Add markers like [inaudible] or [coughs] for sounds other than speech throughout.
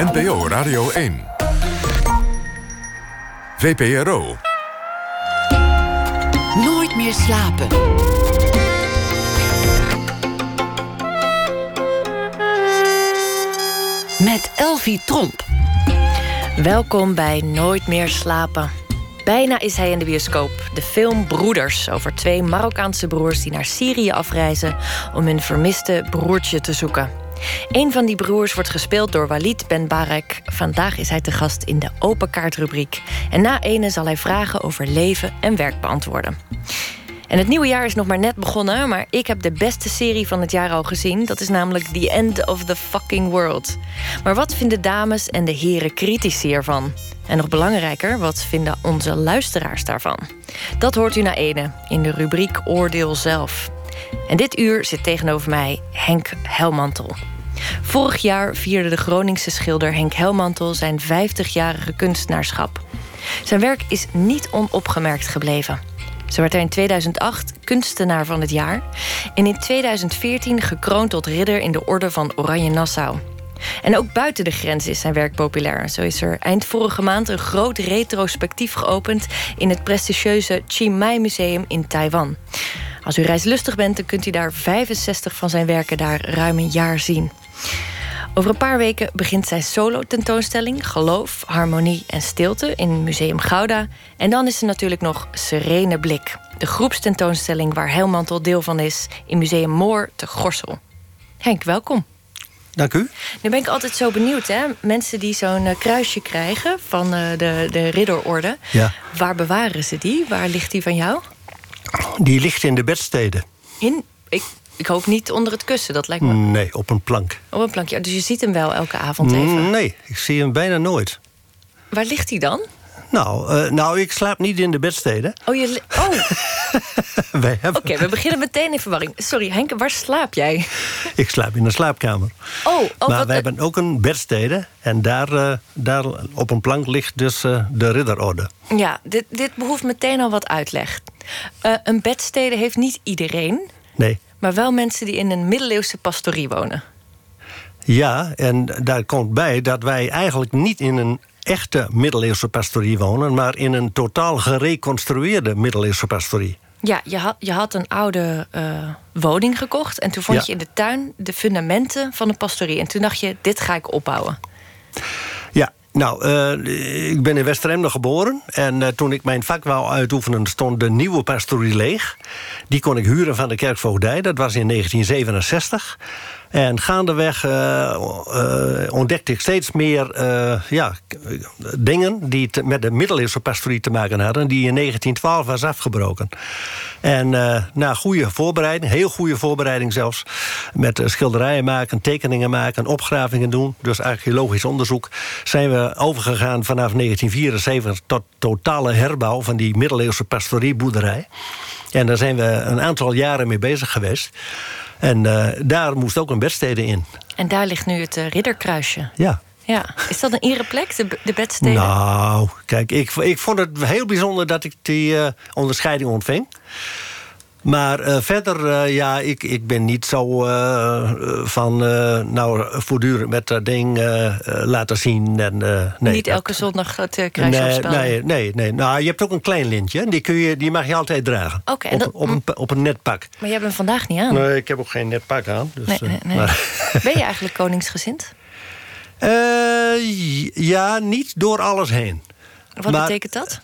NPO Radio 1. VPRO. Nooit meer slapen. Met Elvie Tromp. Welkom bij Nooit meer slapen. Bijna is hij in de bioscoop. De film Broeders over twee Marokkaanse broers die naar Syrië afreizen om hun vermiste broertje te zoeken. Een van die broers wordt gespeeld door Walid Ben Barek. Vandaag is hij te gast in de Open Kaartrubriek. En na ene zal hij vragen over leven en werk beantwoorden. En het nieuwe jaar is nog maar net begonnen, maar ik heb de beste serie van het jaar al gezien. Dat is namelijk The End of the Fucking World. Maar wat vinden dames en de heren critici ervan? En nog belangrijker, wat vinden onze luisteraars daarvan? Dat hoort u na ene in de rubriek Oordeel zelf. En dit uur zit tegenover mij Henk Helmantel. Vorig jaar vierde de Groningse schilder Henk Helmantel zijn 50-jarige kunstenaarschap. Zijn werk is niet onopgemerkt gebleven. Zo werd hij in 2008 kunstenaar van het jaar en in 2014 gekroond tot ridder in de Orde van Oranje Nassau. En ook buiten de grens is zijn werk populair. Zo is er eind vorige maand een groot retrospectief geopend in het prestigieuze Mai Museum in Taiwan. Als u reislustig bent, kunt u daar 65 van zijn werken daar ruim een jaar zien. Over een paar weken begint zijn solo-tentoonstelling Geloof, Harmonie en Stilte in Museum Gouda. En dan is er natuurlijk nog Serene Blik, de groepstentoonstelling waar Helmantel deel van is in Museum Moor te Gorsel. Henk, welkom. Dank u. Nu ben ik altijd zo benieuwd, hè? Mensen die zo'n eh, kruisje krijgen van uh, de, de ridderorde. Ja. Waar bewaren ze die? Waar ligt die van jou? Die ligt in de bedsteden. In? Ik, ik hoop niet onder het kussen, dat lijkt me... Nee, op een plank. Op een plankje. Dus je ziet hem wel elke avond even? Nee, ik zie hem bijna nooit. Waar ligt hij dan? Nou, uh, nou, ik slaap niet in de bedsteden. Oh, je... Oh. [laughs] Wij hebben... Oké, we beginnen meteen in verwarring. Sorry, Henk, waar slaap jij? ik slaap in de slaapkamer. Oh, oh maar wij hebben ook een bedstede. En daar, uh, daar op een plank ligt dus uh, de ridderorde. Ja, dit, dit behoeft meteen al wat uitleg. een bedstede heeft niet iedereen. Nee. Maar wel mensen die in een middeleeuwse pastorie wonen. Ja, en daar komt bij dat wij eigenlijk niet in een echte middeleeuwse pastorie wonen... maar in een totaal gereconstrueerde middeleeuwse pastorie. Ja, je had, je had een oude uh, woning gekocht... en toen vond Ja. je in de tuin de fundamenten van een pastorie. En toen dacht je, dit ga ik opbouwen. Nou, uh, ik ben in Westeremden geboren. En uh, toen ik mijn vak wou uitoefenen, stond de nieuwe pastorie leeg. Die kon ik huren van de kerkvoogdij. Dat was in 1967. En gaandeweg uh, uh, ontdekte ik steeds meer uh, ja, dingen die met de middeleeuwse pastorie te maken hadden, die in 1912 was afgebroken. En na goede voorbereiding, heel goede voorbereiding zelfs, met schilderijen maken, tekeningen maken, opgravingen doen, dus archeologisch onderzoek, zijn we overgegaan vanaf 1974 tot totale herbouw van die middeleeuwse pastorieboerderij. En daar zijn we een aantal jaren mee bezig geweest. En uh, daar moest ook een bedstede in. En daar ligt nu het uh, ridderkruisje. Ja. ja. Is dat een ereplek, de, de bedstede? Nou, kijk, ik, ik vond het heel bijzonder dat ik die uh, onderscheiding ontving. Maar uh, verder, uh, ja, ik, ik ben niet zo uh, van nou, voortdurend met dat ding laten zien. En, nee, niet elke dat, zondag het kruisje nee, nee, nee, nee. Nou, je hebt ook een klein lintje. Die, kun je, die mag je altijd dragen. Oké. op, dat... op, een, op een net pak. Maar jij hebt hem vandaag niet aan. Nee, ik heb ook geen net pak aan. Dus, nee, nee. [laughs] Ben je eigenlijk koningsgezind? ja, niet door alles heen. Wat maar, betekent dat?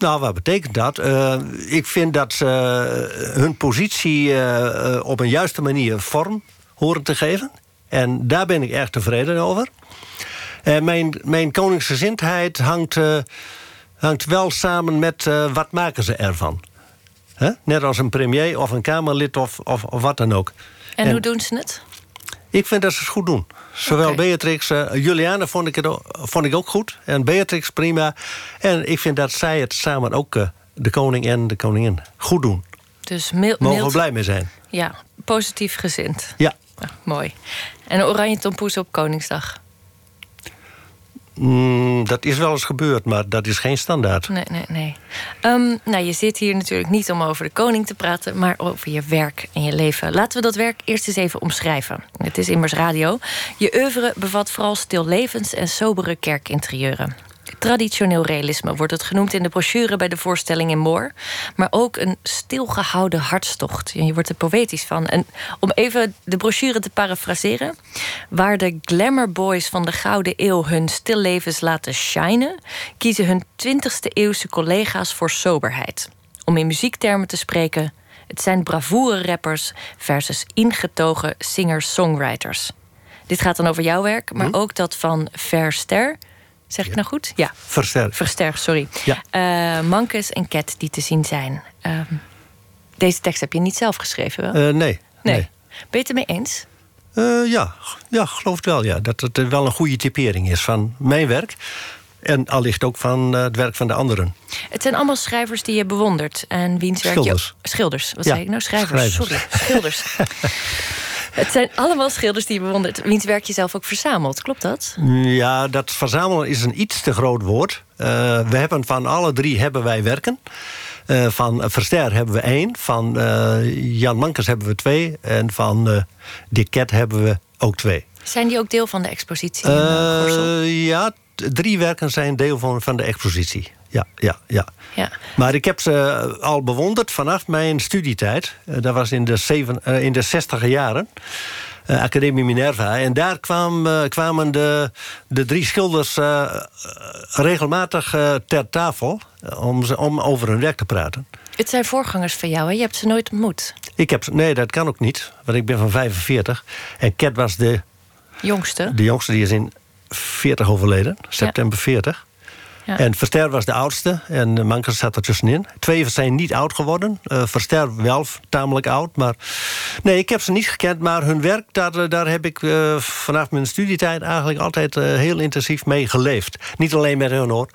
Nou, wat betekent dat? Uh, ik vind dat ze hun positie uh, op een juiste manier vorm horen te geven. En daar ben ik erg tevreden over. En mijn, mijn koningsgezindheid hangt, hangt wel samen met wat maken ze ervan. Huh? Net als een premier of een Kamerlid of, of, of wat dan ook. En, en, hoe doen ze het? Ik vind dat ze het goed doen. Zowel okay. Beatrix, uh, Juliana vond ik, het ook, vond ik ook goed. En Beatrix prima. En ik vind dat zij het samen ook, uh, de koning en de koningin, goed doen. Dus Mogen we blij mee zijn. Ja, positief gezind. Ja. Ah, mooi. En een oranje tompoes op Koningsdag? Mm, dat is wel eens gebeurd, maar dat is geen standaard. Nee, nee, nee. Um, nou, je zit hier natuurlijk niet om over de koning te praten, maar over je werk en je leven. Laten we dat werk eerst eens even omschrijven. Het is immers radio. Je oeuvre bevat vooral stillevens en sobere kerkinterieuren. Traditioneel realisme wordt het genoemd in de brochure bij de voorstelling in Moor. Maar ook een stilgehouden hartstocht. Je wordt er poëtisch van. En om even de brochure te parafraseren. Waar de glamour boys van de Gouden Eeuw hun stillevens laten shinen, kiezen hun 20e eeuwse collega's voor soberheid. Om in muziektermen te spreken. Het zijn bravoure rappers versus ingetogen singer-songwriters. Dit gaat dan over jouw werk, maar hm? ook dat van Verster, Zeg ik nou goed? Ja. Versterk. Versterk, sorry. Ja. Uh, Mankes en Cat die te zien zijn. Uh, deze tekst heb je niet zelf geschreven, wel? Uh, nee, nee. Ben je het ermee eens? Eh, ja, ja, geloof het wel. Ja. Dat het wel een goede typering is van mijn werk. En allicht ook van het werk van de anderen. Het zijn allemaal schrijvers die je bewondert. En wiens werk Schilders. je... Schilders. Wat zei ik nou? Schrijvers. Schrijvers. Sorry, schilders. [laughs] Het zijn allemaal schilders die je bewondert. Wiens werk je zelf ook verzamelt, klopt dat? Ja, dat verzamelen is een iets te groot woord. Uh, we hebben van alle drie hebben wij werken. Uh, van Verster hebben we één. Van uh, Jan Mankers hebben we twee. En van Dick Ket hebben we ook twee. Zijn die ook deel van de expositie? ja, drie werken zijn deel van, van de expositie. Ja, ja, ja, ja. Maar ik heb ze al bewonderd vanaf mijn studietijd. Eh, dat was in de, zeven, uh, in de zestiger jaren. Uh, Academie Minerva. En daar kwam, kwamen de, de drie schilders uh, regelmatig ter tafel... Om, ze, om over hun werk te praten. Het zijn voorgangers van jou, hè? Je hebt ze nooit ontmoet. Ik heb, nee, dat kan ook niet. Want ik ben van 45. En Cat was de... Jongste? De jongste, die is in 40 overleden. September ja. 40. En Verster was de oudste en Mankers zat er tussenin. Twee zijn niet oud geworden. Uh, Verster wel tamelijk oud. Maar nee, ik heb ze niet gekend. Maar hun werk, daar, eh, daar heb ik uh, vanaf mijn studietijd... eigenlijk altijd heel intensief mee geleefd. Niet alleen met hun hoor.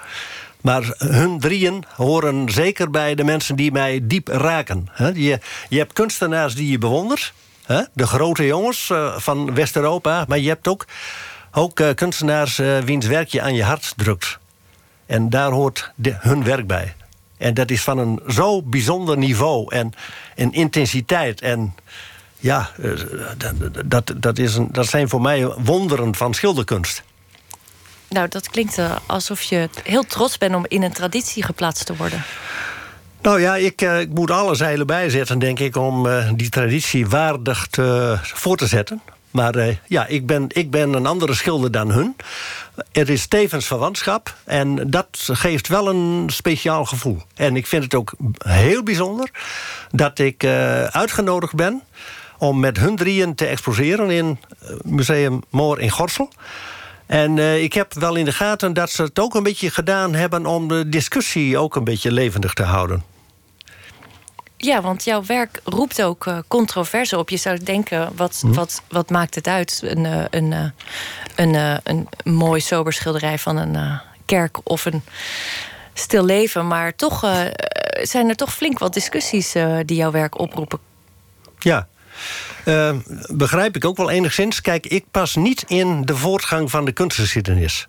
Maar hun drieën horen zeker bij de mensen die mij diep raken. Je, je hebt kunstenaars die je bewondert. De grote jongens van West-Europa. Maar je hebt ook, ook kunstenaars wiens werk je aan je hart drukt. En daar hoort hun werk bij. En dat is van een zo bijzonder niveau en, en intensiteit. En ja, eh, dat, dat, is een, dat zijn voor mij wonderen van schilderkunst. Nou, dat klinkt eh, alsof je heel trots bent om in een traditie geplaatst te worden. Nou ja, ik, eh, ik moet alle zeilen bijzetten, denk ik, om die traditie waardig te, voor te zetten. Maar uh, ja, ik ben, ik ben een andere schilder dan hun. Er is tevens verwantschap en dat geeft wel een speciaal gevoel. En ik vind het ook heel bijzonder dat ik uh, uitgenodigd ben... om met hun drieën te exposeren in eh, Museum Moor in Gorsel. En ik heb wel in de gaten dat ze het ook een beetje gedaan hebben... om de discussie ook een beetje levendig te houden. Ja, want jouw werk roept ook uh, controverse op. Je zou denken, wat, hm. wat, wat maakt het uit? Een, uh, een, uh, een, een mooi sober schilderij van een kerk of een stil leven. Maar toch zijn er toch flink wat discussies die jouw werk oproepen. Ja, begrijp ik ook wel enigszins. Kijk, ik pas niet in de voortgang van de kunstgeschiedenis.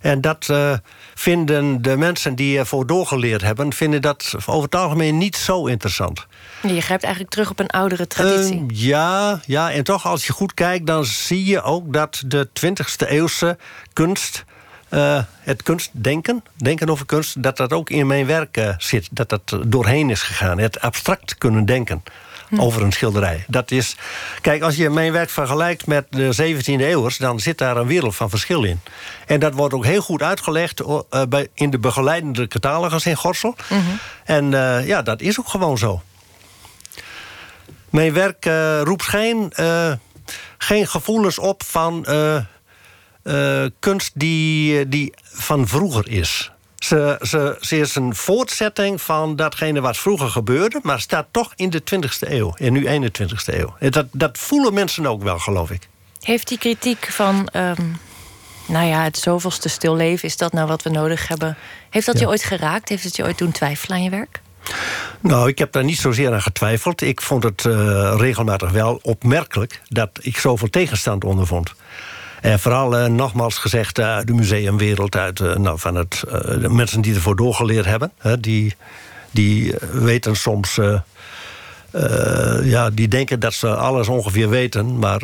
En dat uh, vinden de mensen die ervoor doorgeleerd hebben... vinden dat over het algemeen niet zo interessant. Je grijpt eigenlijk terug op een oudere traditie. Uh, ja, ja, en toch als je goed kijkt... dan zie je ook dat de 20e eeuwse kunst... Uh, het kunstdenken, denken over kunst... dat dat ook in mijn werk zit. Dat dat doorheen is gegaan. Het abstract kunnen denken. Hm. over een schilderij. Dat is, kijk, als je mijn werk vergelijkt met de 17e eeuwers... dan zit daar een wereld van verschil in. En dat wordt ook heel goed uitgelegd bij, in de begeleidende catalogus in Gorsel. Mhm. En uh, ja, dat is ook gewoon zo. Mijn werk uh, roept geen, geen gevoelens op van kunst die, die van vroeger is. Ze, ze, ze, is een voortzetting van datgene wat vroeger gebeurde... maar staat toch in de 20e eeuw, en nu 21e eeuw. Dat, dat voelen mensen ook wel, geloof ik. Heeft die kritiek van... Um, nou ja, het zoveelste stilleven, is dat nou wat we nodig hebben... heeft dat je ooit geraakt? Heeft het je ooit doen twijfelen aan je werk? Nou, ik heb daar niet zozeer aan getwijfeld. Ik vond het uh, regelmatig wel opmerkelijk... dat ik zoveel tegenstand ondervond. En vooral uh, nogmaals gezegd uit de museumwereld, uit nou, van het, de mensen die ervoor doorgeleerd hebben. Die, die weten soms. ja, die denken dat ze alles ongeveer weten, maar.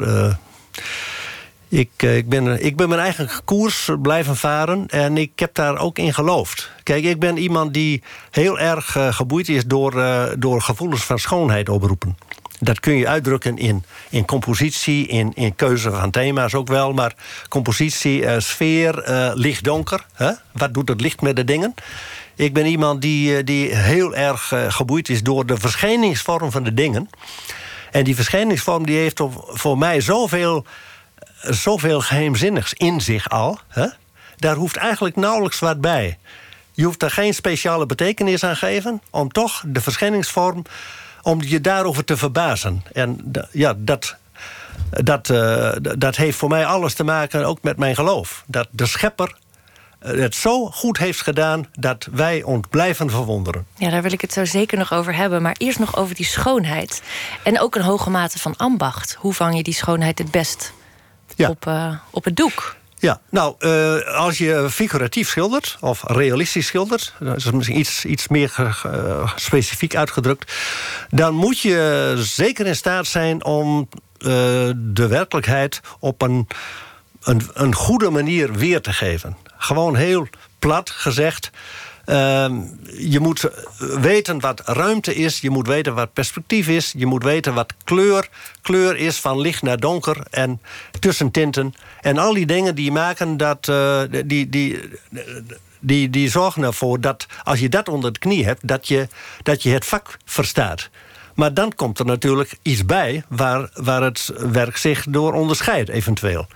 Ik, ik, ben, ik ben mijn eigen koers blijven varen en ik heb daar ook in geloofd. Kijk, ik ben iemand die heel erg geboeid is door, door gevoelens van schoonheid oproepen. Dat kun je uitdrukken in, in compositie, in, in keuze van thema's ook wel. Maar compositie, uh, sfeer, uh, licht-donker. Wat doet het licht met de dingen? Ik ben iemand die, die heel erg geboeid is door de verschijningsvorm van de dingen. En die verschijningsvorm die heeft voor mij zoveel, zoveel geheimzinnigs in zich al. Hè? Daar hoeft eigenlijk nauwelijks wat bij. Je hoeft er geen speciale betekenis aan geven... om toch de verschijningsvorm om je daarover te verbazen. En ja, dat, dat, uh, dat heeft voor mij alles te maken ook met mijn geloof. Dat de schepper eh, het zo goed heeft gedaan dat wij ons blijven verwonderen. Ja, daar wil ik het zo zeker nog over hebben. Maar eerst nog over die schoonheid. En ook een hoge mate van ambacht. Hoe vang je die schoonheid het best ja. op, uh, op het doek? Ja, nou, uh, als je figuratief schildert, of realistisch schildert... dat is misschien iets, iets meer uh, specifiek uitgedrukt... dan moet je zeker in staat zijn om uh, de werkelijkheid... op een, een goede manier weer te geven. Gewoon heel plat gezegd... Uh, je moet weten wat ruimte is, je moet weten wat perspectief is... je moet weten wat kleur, kleur is van licht naar donker en tussentinten. En al die dingen die maken dat... Uh, die, die, die, die zorgen ervoor dat als je dat onder de knie hebt... dat je, dat je het vak verstaat. Maar dan komt er natuurlijk iets bij waar, waar het werk zich door onderscheidt, eventueel.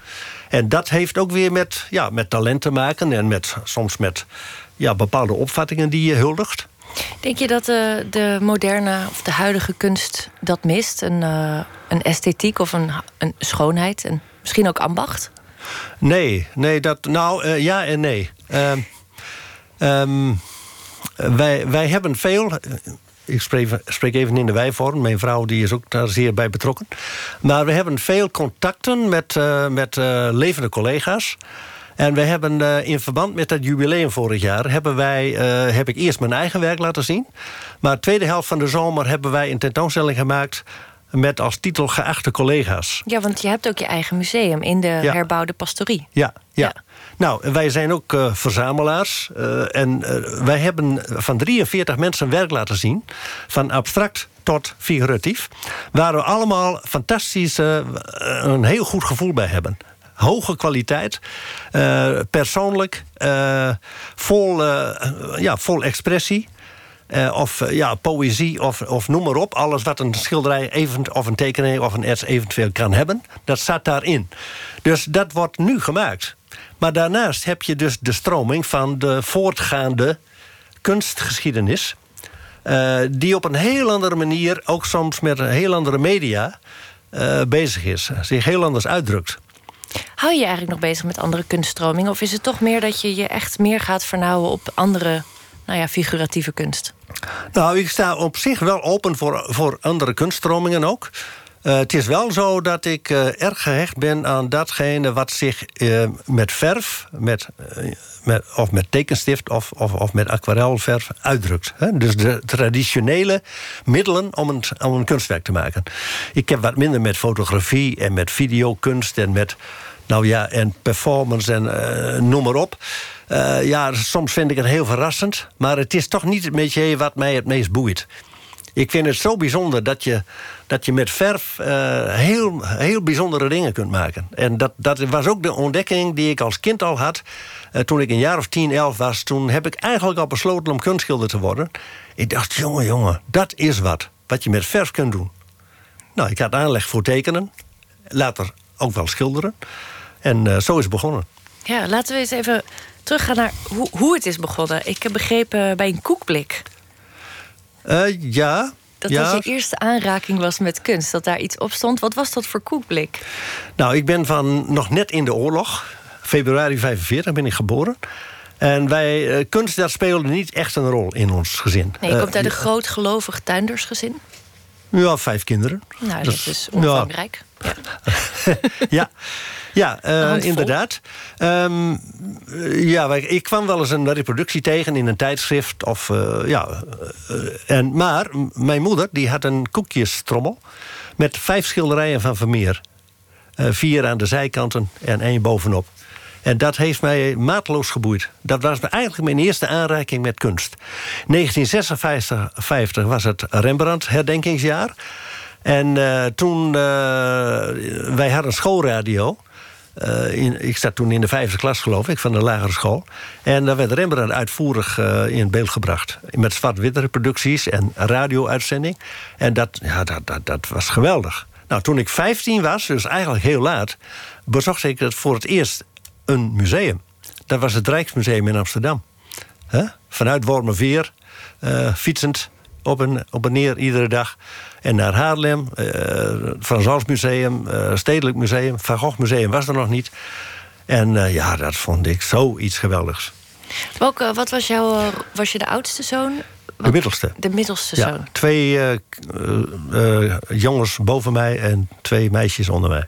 En dat heeft ook weer met, ja, met talent te maken en met, soms met ja, bepaalde opvattingen die je huldigt. Denk je dat de, de moderne of de huidige kunst dat mist? Een, uh, een esthetiek of een, een schoonheid en misschien ook ambacht? Nee, nee dat, nou uh, ja en nee. Uh, um, wij, wij hebben veel. Ik spreek, spreek, even in de wijvorm. Mijn vrouw die is ook daar zeer bij betrokken. Maar we hebben veel contacten met, met levende collega's. En we hebben uh, in verband met dat jubileum vorig jaar... Hebben wij, uh, heb ik eerst mijn eigen werk laten zien. Maar de tweede helft van de zomer hebben wij een tentoonstelling gemaakt met als titel geachte collega's. Ja, want je hebt ook je eigen museum in de ja. herbouwde pastorie. Ja, ja. ja. Nou, wij zijn ook uh, verzamelaars. Uh, en uh, wij hebben van 43 mensen werk laten zien. Van abstract tot figuratief. Waar we allemaal fantastisch een heel goed gevoel bij hebben hoge kwaliteit. Uh, persoonlijk. Uh, vol, uh, ja, vol expressie. of ja, poëzie, of, of noem maar op. Alles wat een schilderij even, of een tekening of een ets eventueel kan hebben. Dat staat daarin. Dus dat wordt nu gemaakt. Maar daarnaast heb je dus de stroming van de voortgaande kunstgeschiedenis. die op een heel andere manier, ook soms met een heel andere media... bezig is. Zich heel anders uitdrukt. Hou je je eigenlijk nog bezig met andere kunststromingen? Of is het toch meer dat je je echt meer gaat vernauwen op andere nou ja, figuratieve kunst? Nou, ik sta op zich wel open voor, voor andere kunststromingen ook. Uh, het is wel zo dat ik uh, erg gehecht ben aan datgene wat zich uh, met verf, met, met, of met tekenstift of, of, of met aquarelverf uitdrukt. Hè? Dus de traditionele middelen om een, om een kunstwerk te maken. Ik heb wat minder met fotografie en met videokunst en met nou ja, en performance en noem maar op. Ja, soms vind ik het heel verrassend. Maar het is toch niet het metier wat mij het meest boeit. Ik vind het zo bijzonder dat je, dat je met verf uh, heel, heel bijzondere dingen kunt maken. En dat, dat was ook de ontdekking die ik als kind al had. Uh, toen ik een jaar of tien, elf was, toen heb ik eigenlijk al besloten om kunstschilder te worden. Ik dacht, jongen, jongen, dat is wat. Wat je met verf kunt doen. Nou, ik had aanleg voor tekenen. Later ook wel schilderen. En uh, zo is het begonnen. Ja, laten we eens even teruggaan naar hoe, hoe het is begonnen. Ik heb begrepen bij een koekblik. Uh, ja. Dat ja. dat je eerste aanraking was met kunst, dat daar iets op stond. Wat was dat voor koekblik? Nou, ik ben van nog net in de oorlog. Februari 45 ben ik geboren. En wij, uh, kunst, dat speelde niet echt een rol in ons gezin. Nee, je komt uit een groot gelovig tuindersgezin? Ja, vijf kinderen. Nou, dat, is omvangrijk. [laughs] Ja, ja. Ja uh, Handvol. inderdaad. Ehm, ja, wij- ik kwam wel eens een reproductie tegen in een tijdschrift. Of, uh, ja, uh, en, maar mijn moeder die had een koekjestrommel... met vijf schilderijen van Vermeer. Vier aan de zijkanten en één bovenop. En dat heeft mij maatloos geboeid. Dat was eigenlijk mijn eerste aanraking met kunst. 1956 was het Rembrandt-herdenkingsjaar. En uh, toen... Uh, wij hadden schoolradio. Uh, in, ik zat toen in de vijfde klas, geloof ik, van de lagere school. En daar werd Rembrandt uitvoerig in beeld gebracht. Met zwart-witte reproducties en radio-uitzending. En dat, ja, dat, dat, dat was geweldig. Nou, toen ik 15 was, dus eigenlijk heel laat... bezocht ik het voor het eerst een museum. Dat was het Rijksmuseum in Amsterdam. Vanuit Wormerveer, uh, fietsend op en, op en neer iedere dag. En naar Haarlem, uh, Frans Hals Museum, uh, Stedelijk Museum... Van Gogh Museum was er nog niet. En uh, ja, dat vond ik zoiets geweldigs. Welke, wat was jouw... Was je de oudste zoon? De middelste. De middelste ja, zoon. Twee jongens boven mij en twee meisjes onder mij.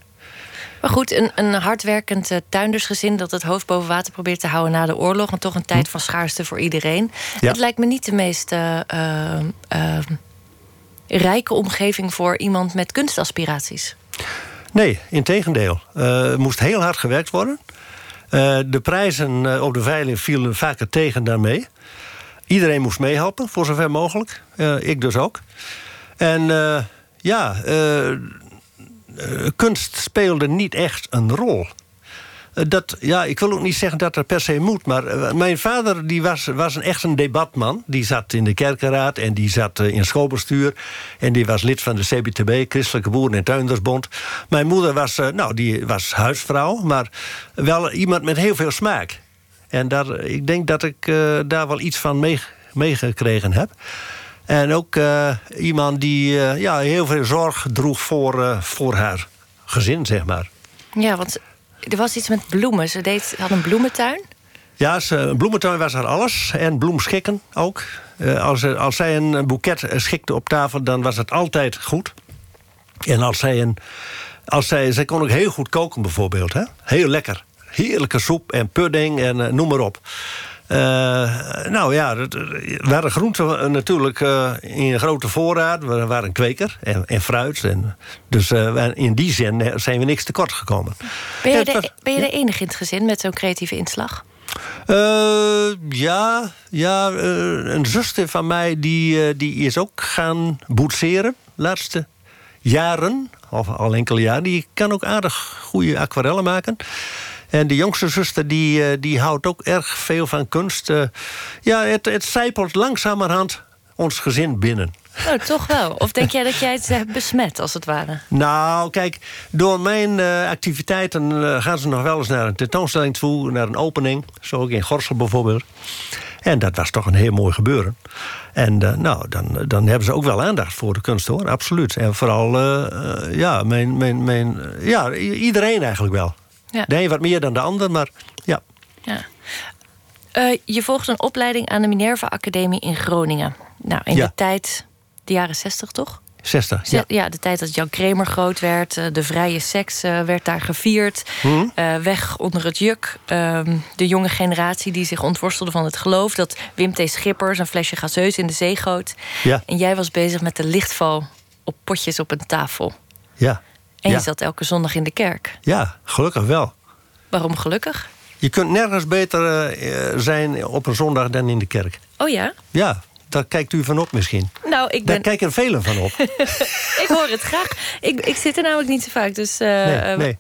Maar goed, een, een hardwerkend uh, tuindersgezin dat het hoofd boven water probeert te houden na de oorlog. En toch een tijd van schaarste voor iedereen. Ja. Het lijkt me niet de meest uh, uh, rijke omgeving voor iemand met kunstaspiraties. Nee, in tegendeel. er moest heel hard gewerkt worden. de prijzen op de veiling vielen vaker tegen dan mee. Iedereen moest meehelpen, voor zover mogelijk. ik dus ook. En ja kunst speelde niet echt een rol. Uh, dat, ja, ik wil ook niet zeggen dat dat per se moet... maar uh, mijn vader die was, was een, echt een debatman. Die zat in de kerkenraad en die zat in schoolbestuur... en die was lid van de CBTB, Christelijke Boeren- en Tuindersbond. Mijn moeder was, nou, die was huisvrouw... maar wel iemand met heel veel smaak. En daar, ik denk dat ik daar wel iets van meegekregen mee heb. En ook iemand die ja, heel veel zorg droeg voor, voor haar gezin, zeg maar. Ja, want er was iets met bloemen. Ze deed, had een bloementuin. Ja, een bloementuin was haar alles. En bloemschikken ook. als, als zij een boeket schikte op tafel, dan was het altijd goed. En als zij een... Als zij, zij kon ook heel goed koken bijvoorbeeld. Hè? Heel lekker. Heerlijke soep en pudding en noem maar op. Uh, nou ja, we hadden groenten natuurlijk uh, in grote voorraad. We waren kweker en, en fruit. En, dus in die zin zijn we niks tekort gekomen. Ben je, de, was, ben je de enige in het gezin met zo'n creatieve inslag? ja, ja een zuster van mij die, die is ook gaan boetseren. Laatste jaren, of al enkele jaren. Die kan ook aardig goede aquarellen maken. En de jongste zuster die, die houdt ook erg veel van kunst. Uh, ja, het, het zijpelt langzamerhand ons gezin binnen. Oh, toch wel? Of denk jij dat jij het hebt besmet, als het ware? Nou, kijk, door mijn uh, activiteiten uh, gaan ze nog wel eens naar een tentoonstelling toe... naar een opening, zo ook in Gorsel bijvoorbeeld. En dat was toch een heel mooi gebeuren. En nou, dan, dan hebben ze ook wel aandacht voor de kunst, hoor, absoluut. En vooral, ja, mijn, mijn, mijn, ja, iedereen eigenlijk wel. Ja. De een wat meer dan de ander, maar ja. ja. Uh, je volgt een opleiding aan de Minerva Academie in Groningen. Nou, in ja. de tijd, de jaren 60 toch? 60, ja. ja. de tijd dat Jan Kramer groot werd. De vrije seks uh, werd daar gevierd. Hmm. Uh, weg onder het juk. Uh, de jonge generatie die zich ontworstelde van het geloof... dat Wim T. Schippers een flesje gazeus in de zee goot. Ja. En jij was bezig met de lichtval op potjes op een tafel. Ja. En ja. je zat elke zondag in de kerk. Ja, gelukkig wel. Waarom gelukkig? Je kunt nergens beter uh, zijn op een zondag dan in de kerk. Oh ja? Ja, daar kijkt u van op misschien. Nou, ik ben... Daar kijken velen van op. [laughs] ik hoor het graag. Ik, ik zit er namelijk niet zo vaak, dus... Uh, nee, nee.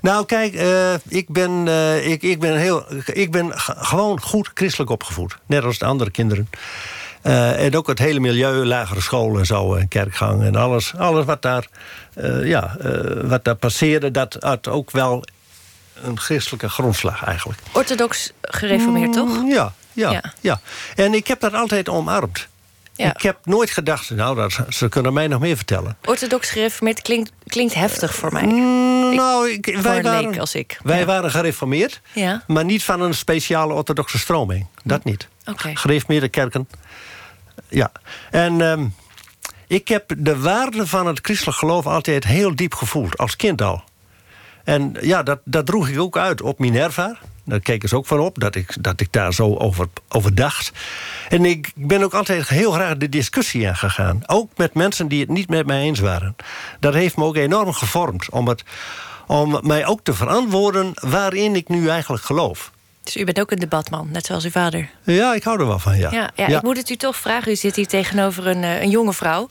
Nou, kijk, uh, ik, ben, uh, ik, ik ben, heel, ik ben gewoon goed christelijk opgevoed. Net als de andere kinderen. Uh, en ook het hele milieu, lagere school en zo, en kerkgang en alles. Alles wat daar, uh, ja, uh, wat daar passeerde, dat had ook wel een christelijke grondslag eigenlijk. Orthodox gereformeerd, mm, toch? Ja, ja, ja, ja. En ik heb dat altijd omarmd. Ja. Ik heb nooit gedacht, nou, dat, ze kunnen mij nog meer vertellen. Orthodox gereformeerd klinkt, klinkt heftig voor mij. Mm, nou, ik, wij, waren, leek als ik. wij ja. waren gereformeerd, ja. maar niet van een speciale orthodoxe stroming. Dat niet. Okay. Gereformeerde kerken. Ja. En um, ik heb de waarde van het christelijk geloof altijd heel diep gevoeld, als kind al. En ja, dat, dat droeg ik ook uit op Minerva. Daar keken ze ook van op, dat ik, dat ik daar zo over, over dacht. En ik ben ook altijd heel graag de discussie aangegaan. Ook met mensen die het niet met mij eens waren. Dat heeft me ook enorm gevormd om, het, om mij ook te verantwoorden waarin ik nu eigenlijk geloof. Dus u bent ook een debatman, net zoals uw vader. Ja, ik hou er wel van, ja. Ja, ja, Ik moet het u toch vragen. U zit hier tegenover een, eh, een jonge vrouw...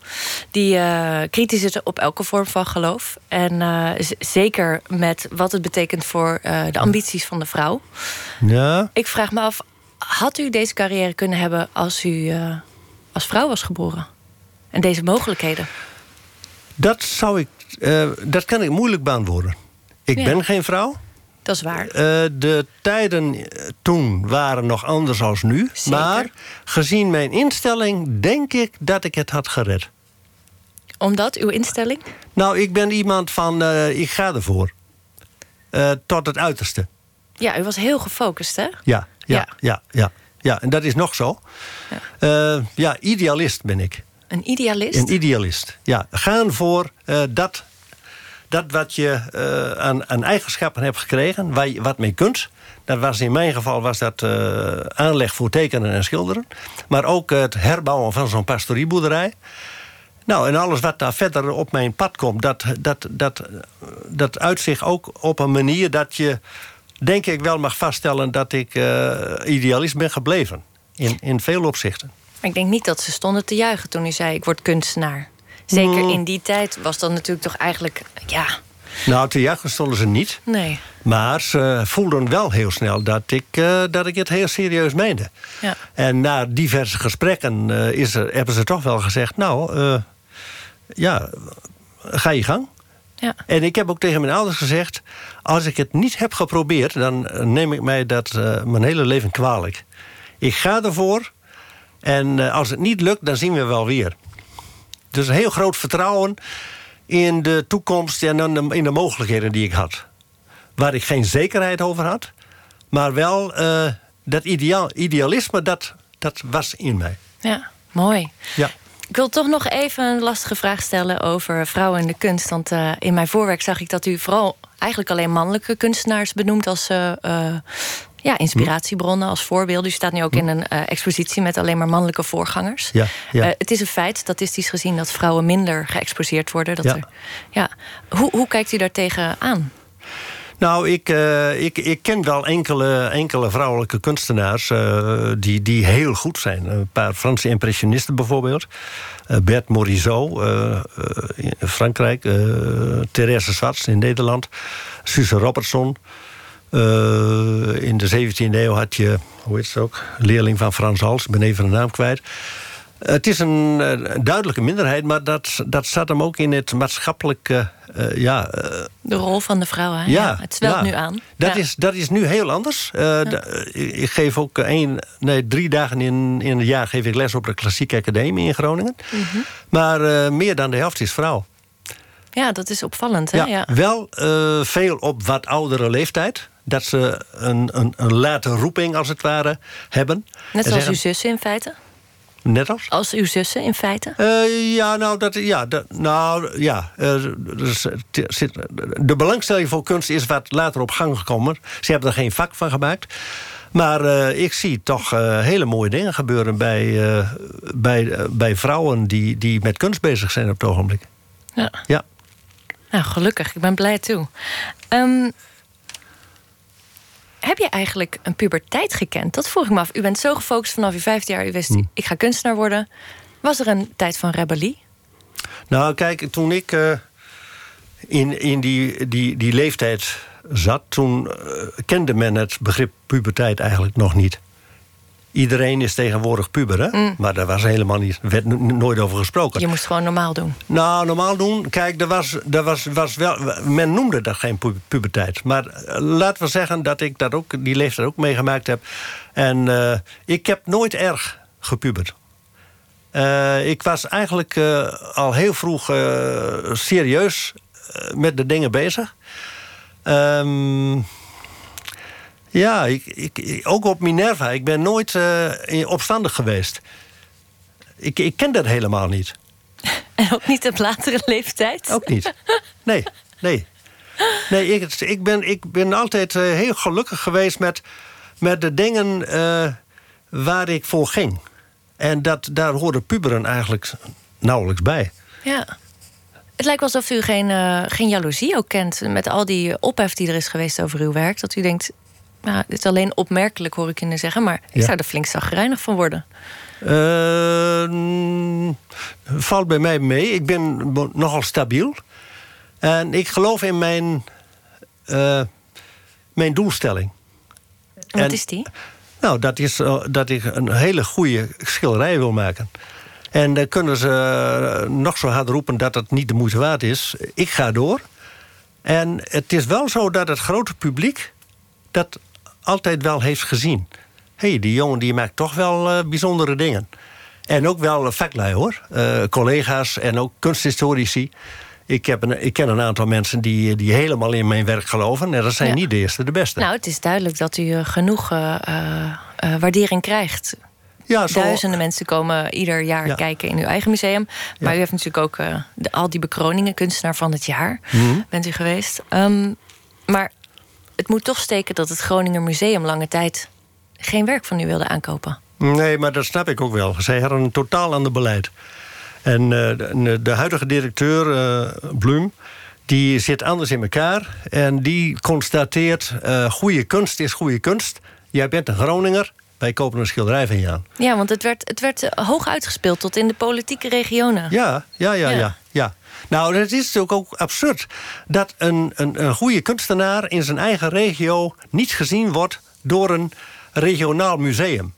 die uh, kritisch is op elke vorm van geloof. En uh, zeker met wat het betekent voor de ambities van de vrouw. Ja. Ik vraag me af, had u deze carrière kunnen hebben... als u als vrouw was geboren? En deze mogelijkheden? Dat zou ik... dat kan ik moeilijk beantwoorden. Ik ben geen vrouw. Dat is waar. Uh, de tijden eh, toen waren nog anders als nu. Zeker. Maar gezien mijn instelling denk ik dat ik het had gered. Omdat? Uw instelling? Nou, ik ben iemand van, uh, ik ga ervoor. Uh, tot het uiterste. Ja, u was heel gefocust, hè? Ja, ja, ja, ja. ja, ja. en dat is nog zo. Ja. ja, idealist ben ik. Een idealist? Een idealist, ja. Gaan voor dat dat wat je uh, aan, aan, eigenschappen hebt gekregen, waar je wat mee kunt. Dat was in mijn geval was dat uh, aanleg voor tekenen en schilderen. Maar ook het herbouwen van zo'n pastorieboerderij. Nou, en alles wat daar verder op mijn pad komt... dat, dat, dat, dat uitzicht ook op een manier dat je... denk ik wel mag vaststellen dat ik uh, idealist ben gebleven. In, in veel opzichten. Maar ik denk niet dat ze stonden te juichen toen u zei... ik word kunstenaar. Zeker Mm. in die tijd was dat natuurlijk toch eigenlijk... ja, Nou, te juichen stonden ze niet. nee. Maar ze voelden wel heel snel dat ik, uh, dat ik het heel serieus meende. Ja. En na diverse gesprekken uh, is er, hebben ze toch wel gezegd... nou, uh, ja, ga je gang. Ja. En ik heb ook tegen mijn ouders gezegd... als ik het niet heb geprobeerd... dan neem ik mij dat mijn hele leven kwalijk. Ik ga ervoor. En als het niet lukt, dan zien we wel weer. Dus een heel groot vertrouwen in de toekomst en in de mogelijkheden die ik had. Waar ik geen zekerheid over had. Maar wel uh, dat ideaal, idealisme, dat, dat was in mij. Ja, mooi. Ja. Ik wil toch nog even een lastige vraag stellen over vrouwen in de kunst. Want uh, in mijn voorwerk zag ik dat u vooral eigenlijk alleen mannelijke kunstenaars benoemt als uh, ja, inspiratiebronnen, als voorbeelden. U staat nu ook in een uh, expositie met alleen maar mannelijke voorgangers. Ja, ja. Uh, het is een feit, statistisch gezien, dat vrouwen minder geëxposeerd worden. Dat ja. Er, ja. Hoe, hoe kijkt u daartegen aan? Nou, ik, uh, ik, ik ken wel enkele, enkele vrouwelijke kunstenaars uh, die, die heel goed zijn. Een paar Franse impressionisten bijvoorbeeld. Uh, Bert Morisot in Frankrijk. Therese Swarts in Nederland. Suze Robertson. In de 17e eeuw had je, hoe heet het ook, leerling van Frans Hals. Ik ben even de naam kwijt. Het is een, een, duidelijke minderheid, maar dat, dat zat hem ook in het maatschappelijke. Uh, ja, de rol van de vrouw, hè? Ja, ja het zwelt ja. nu aan. Dat, ja. is, dat is nu heel anders. Ik geef ook één, nee, drie dagen in, in het jaar geef ik les op de Klassieke Academie in Groningen. Mm -hmm. Maar meer dan de helft is vrouw. Ja, dat is opvallend. Hè? Ja, ja. Wel veel op wat oudere leeftijd. Dat ze een, een, een late roeping, als het ware, hebben. Net zoals zeggen, uw zussen in feite? Net als? Als uw zussen in feite? Uh, ja, nou, dat, ja, dat, nou, ja uh, de belangstelling voor kunst is wat later op gang gekomen. Ze hebben er geen vak van gemaakt. Maar uh, ik zie toch hele mooie dingen gebeuren bij, bij, bij vrouwen die, die met kunst bezig zijn op het ogenblik. Ja. ja. Nou, gelukkig. Ik ben blij toe. Um, heb je eigenlijk een puberteit gekend? Dat vroeg ik me af. U bent zo gefocust vanaf je vijfde jaar. U wist, hm. ik ga kunstenaar worden. Was er een tijd van rebellie? Nou, kijk, toen ik uh, in, in die, die, die leeftijd zat... toen uh, kende men het begrip puberteit eigenlijk nog niet. Iedereen is tegenwoordig puber, hè? Mm. Maar daar was helemaal niet, werd nooit over gesproken. Je moest gewoon normaal doen. Nou, normaal doen. Kijk, er was, er was, was wel, men noemde dat geen pu puberteit. Maar uh, laten we zeggen dat ik dat ook, die leeftijd ook meegemaakt heb. En uh, ik heb nooit erg gepubert. Uh, ik was eigenlijk al heel vroeg serieus met de dingen bezig. Um, ja, ik, ik, ook op Minerva. Ik ben nooit uh, opstandig geweest. Ik, ik ken dat helemaal niet. [laughs] En ook niet op latere leeftijd? Ook niet. Nee, nee. Nee, ik, ik, ben, ik ben altijd uh, heel gelukkig geweest met, met de dingen uh, waar ik voor ging. En dat, daar hoorde puberen eigenlijk nauwelijks bij. Ja. Het lijkt wel alsof u geen, uh, geen jaloezie ook kent... met al die ophef die er is geweest over uw werk. Dat u denkt, nou, dit is alleen opmerkelijk, hoor ik kunnen zeggen... maar ik zou er flink zagrijnig van worden. Uh, valt bij mij mee. Ik ben nogal stabiel. En ik geloof in mijn, uh, mijn doelstelling. Wat en, is die? Nou, dat is uh, dat ik een hele goede schilderij wil maken. En dan kunnen ze uh, nog zo hard roepen dat het niet de moeite waard is. Ik ga door. En het is wel zo dat het grote publiek dat altijd wel heeft gezien. Hé, hey, die jongen die maakt toch wel bijzondere dingen. En ook wel vaklui hoor. collega's en ook kunsthistorici. Ik, heb een, ik ken een aantal mensen die, die helemaal in mijn werk geloven. En dat zijn niet de eerste, de beste. Nou, het is duidelijk dat u genoeg uh, waardering krijgt. Ja, zo... Duizenden mensen komen ieder jaar kijken in uw eigen museum. Maar u heeft natuurlijk ook de, al die bekroningen, kunstenaar van het jaar, mm bent u geweest. Um, maar het moet toch steken dat het Groninger Museum lange tijd geen werk van u wilde aankopen. Nee, maar dat snap ik ook wel. Zij hadden een totaal ander beleid. En uh, de, de, huidige directeur, uh, Blum, die zit anders in elkaar. En die constateert, uh, goede kunst is goede kunst. Jij bent een Groninger, wij kopen een schilderij van je aan. Ja, want het werd, het werd hoog uitgespeeld tot in de politieke regionen. Ja, ja, ja, ja. ja, Nou, het is natuurlijk ook absurd dat een, een, een goede kunstenaar in zijn eigen regio niet gezien wordt door een regionaal museum.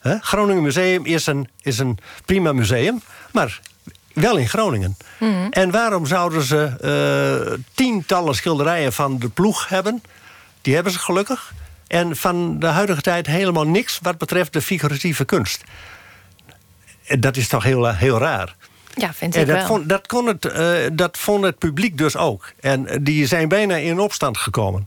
He? Groningen Museum is een, is een prima museum, maar wel in Groningen. Mhm. En waarom zouden ze uh, tientallen schilderijen van de ploeg hebben? Die hebben ze gelukkig. En van de huidige tijd helemaal niks wat betreft de figuratieve kunst. Dat is toch heel, heel raar. Ja, vind ik dat wel. Vond, dat, kon het, uh, dat vond het publiek dus ook. En die zijn bijna in opstand gekomen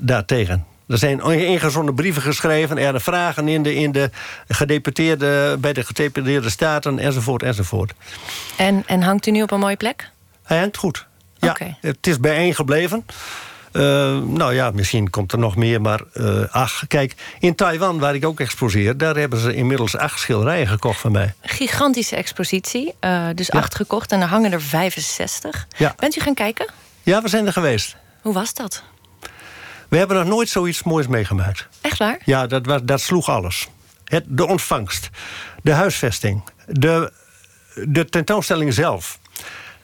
daartegen. Er zijn ingezonden brieven geschreven, er vragen in de, in de gedeputeerde, bij de gedeputeerde staten, enzovoort, enzovoort. En, en hangt u nu op een mooie plek? Hij hangt goed. Ja, het is bijeen gebleven. Uh, nou ja, misschien komt er nog meer, maar uh, ach, kijk, in Taiwan, waar ik ook exposeer... daar hebben ze inmiddels acht schilderijen gekocht van mij. Gigantische expositie, uh, dus ja. acht gekocht en er hangen er 65. Ja. Bent u gaan kijken? Ja, we zijn er geweest. Hoe was dat? We hebben nog nooit zoiets moois meegemaakt. Echt waar? Ja, dat, was, dat sloeg alles. Het, de ontvangst, de huisvesting, de, de tentoonstelling zelf.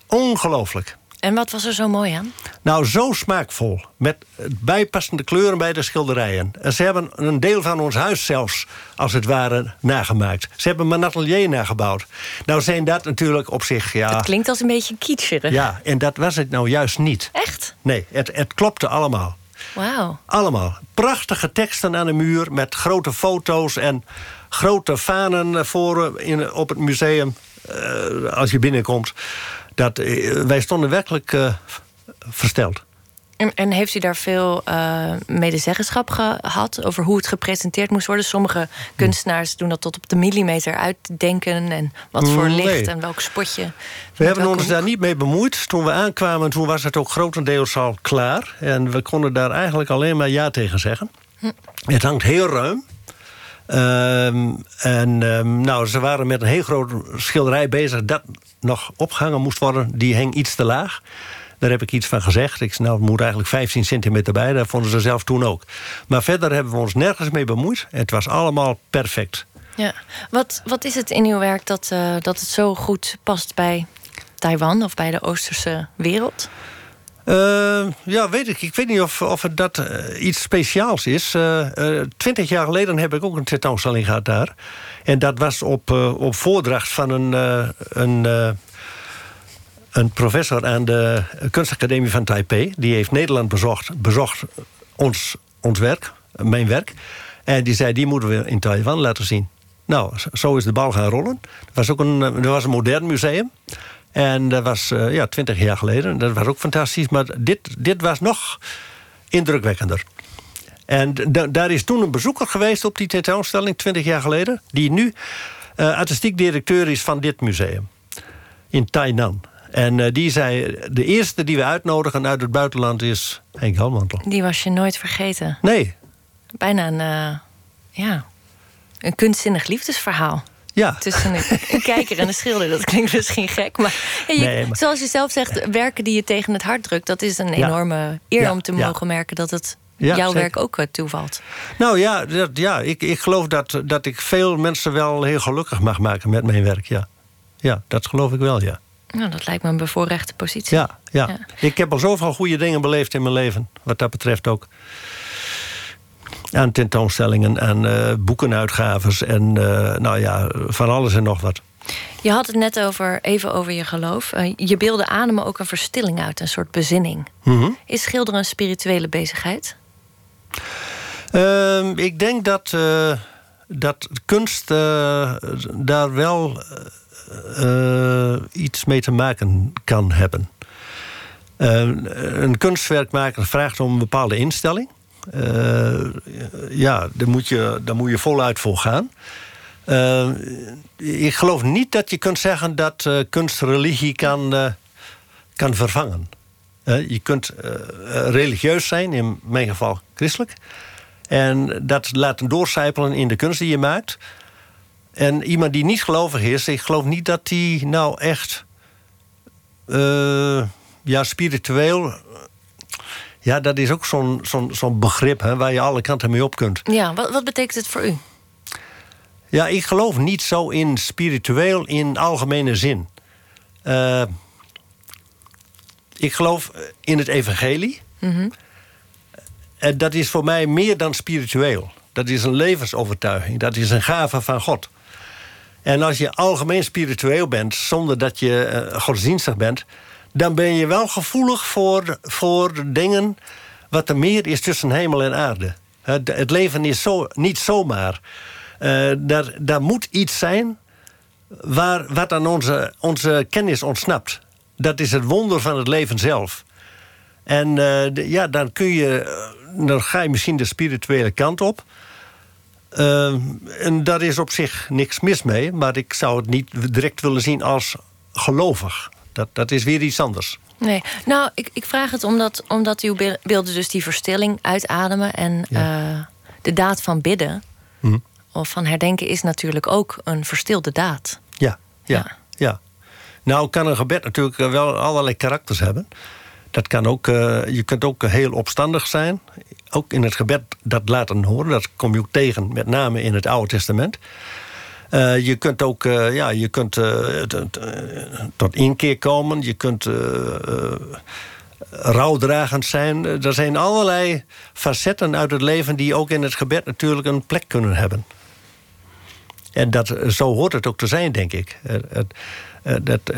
Ongelooflijk. En wat was er zo mooi aan? Nou, zo smaakvol. Met bijpassende kleuren bij de schilderijen. En ze hebben een deel van ons huis zelfs, als het ware, nagemaakt. Ze hebben mijn atelier nagebouwd. Nou zijn dat natuurlijk op zich, ja... Het klinkt als een beetje kitscherig. Ja, en dat was het nou juist niet. Echt? Nee, het, het klopte allemaal. Wauw. Allemaal. Prachtige teksten aan de muur met grote foto's en grote fanen voor in, op het museum. Uh, als je binnenkomt. Dat, uh, wij stonden werkelijk uh, versteld. En, en, heeft u daar veel uh, medezeggenschap gehad over hoe het gepresenteerd moest worden? Sommige kunstenaars doen dat tot op de millimeter uitdenken en wat voor nee. licht en welk spotje. We hebben ons daar niet mee bemoeid. Toen we aankwamen, toen was het ook grotendeels al klaar. En we konden daar eigenlijk alleen maar ja tegen zeggen. Hm. Het hangt heel ruim. Um, en um, nou, ze waren met een heel groot schilderij bezig... dat nog opgehangen moest worden. Die hing iets te laag. Daar heb ik iets van gezegd. Ik zei, nou, het moet eigenlijk 15 centimeter bij. Dat vonden ze zelf toen ook. Maar verder hebben we ons nergens mee bemoeid. Het was allemaal perfect. Ja. Wat, wat is het in uw werk dat, uh, dat het zo goed past bij Taiwan... of bij de Oosterse wereld? Uh, ja, weet ik. Ik weet niet of, of dat uh, iets speciaals is. Twintig jaar geleden heb ik ook een tentoonstelling gehad daar. En dat was op, op voordracht van een, een een professor aan de kunstacademie van Taipei. Die heeft Nederland bezocht, bezocht ons, ons werk, mijn werk. En die zei, die moeten we in Taiwan laten zien. Nou, zo is de bal gaan rollen. Er was ook een, er was een modern museum. En dat was uh, ja, twintig jaar geleden. Dat was ook fantastisch. Maar dit, dit was nog indrukwekkender. En daar is toen een bezoeker geweest op die tentoonstelling... twintig jaar geleden... die nu uh, artistiek directeur is van dit museum. in Tainan. En eh, die zei, de eerste die we uitnodigen uit het buitenland is Henk Helmantel. Die was je nooit vergeten. Nee, Bijna een, eh, ja, een kunstzinnig liefdesverhaal. Ja. Tussen een, een kijker en een schilder. Dat klinkt misschien gek. Maar, ja, je- Nee, maar- zoals je zelf zegt, werken die je tegen het hart drukt... dat is een enorme eer om te mogen merken... dat het Ja, jouw zeker. werk ook eh, toevalt. Nou ja, dat, ja ik, ik geloof dat, dat ik veel mensen wel heel gelukkig mag maken met mijn werk, ja. Ja, dat geloof ik wel, ja. Nou, dat lijkt me een bevoorrechte positie. Ja, ja. Ja. Ik heb al zoveel goede dingen beleefd in mijn leven. Wat dat betreft ook. Aan tentoonstellingen, aan eh, boekenuitgaves en eh, nou ja, van alles en nog wat. Je had het net over, even over je geloof. Eh, je beelden ademen ook een verstilling uit, een soort bezinning. Mhm. Is schilderen een spirituele bezigheid? Ehm, ik denk dat, dat kunst daar wel iets mee te maken kan hebben. Eh, een kunstwerk maken vraagt om een bepaalde instelling. Eh, ja, daar moet, je, daar moet je voluit voor gaan. Eh, ik geloof niet dat je kunt zeggen dat eh, kunst religie kan, kan vervangen. Je kunt religieus zijn, in mijn geval christelijk. En dat laten doorcijpelen in de kunst die je maakt. En iemand die niet gelovig is, ik geloof niet dat die nou echt ja, spiritueel. Ja, dat is ook zo'n zo'n zo'n begrip hè, waar je alle kanten mee op kunt. Ja, wat, wat betekent het voor u? Ja, ik geloof niet zo in spiritueel in algemene zin. Eh, ik geloof in het evangelie. En dat is voor mij meer dan spiritueel. Dat is een levensovertuiging. Dat is een gave van God. En als je algemeen spiritueel bent, zonder dat je eh, godsdienstig bent... dan ben je wel gevoelig voor, voor dingen wat er meer is tussen hemel en aarde. Het, het leven is zo, niet zomaar. Eh, daar, daar moet iets zijn waar, wat aan onze, onze kennis ontsnapt. Dat is het wonder van het leven zelf. En eh, ja, dan kun je, eh, dan ga je misschien de spirituele kant op. Eh, en daar is op zich niks mis mee, maar ik zou het niet direct willen zien als gelovig. Dat, dat is weer iets anders. Nee, nou, ik, ik vraag het omdat, omdat uw be- beelden dus die verstilling uitademen... en eh, de daad van bidden Hm. of van herdenken is natuurlijk ook een verstilde daad. Ja, ja, Ja. ja. Nou kan een gebed natuurlijk eh, wel allerlei karakters hebben. Dat kan ook, eh, je kunt ook heel opstandig zijn. Ook in het gebed dat laten horen. Dat kom je ook tegen, met name in het Oude Testament. Eh, je kunt ook eh, ja, je kunt, eh, tot inkeer komen. Je kunt rouwdragend zijn. Er zijn allerlei facetten uit het leven... die ook in het gebed natuurlijk een plek kunnen hebben. En dat, zo hoort het ook te zijn, denk ik. Het,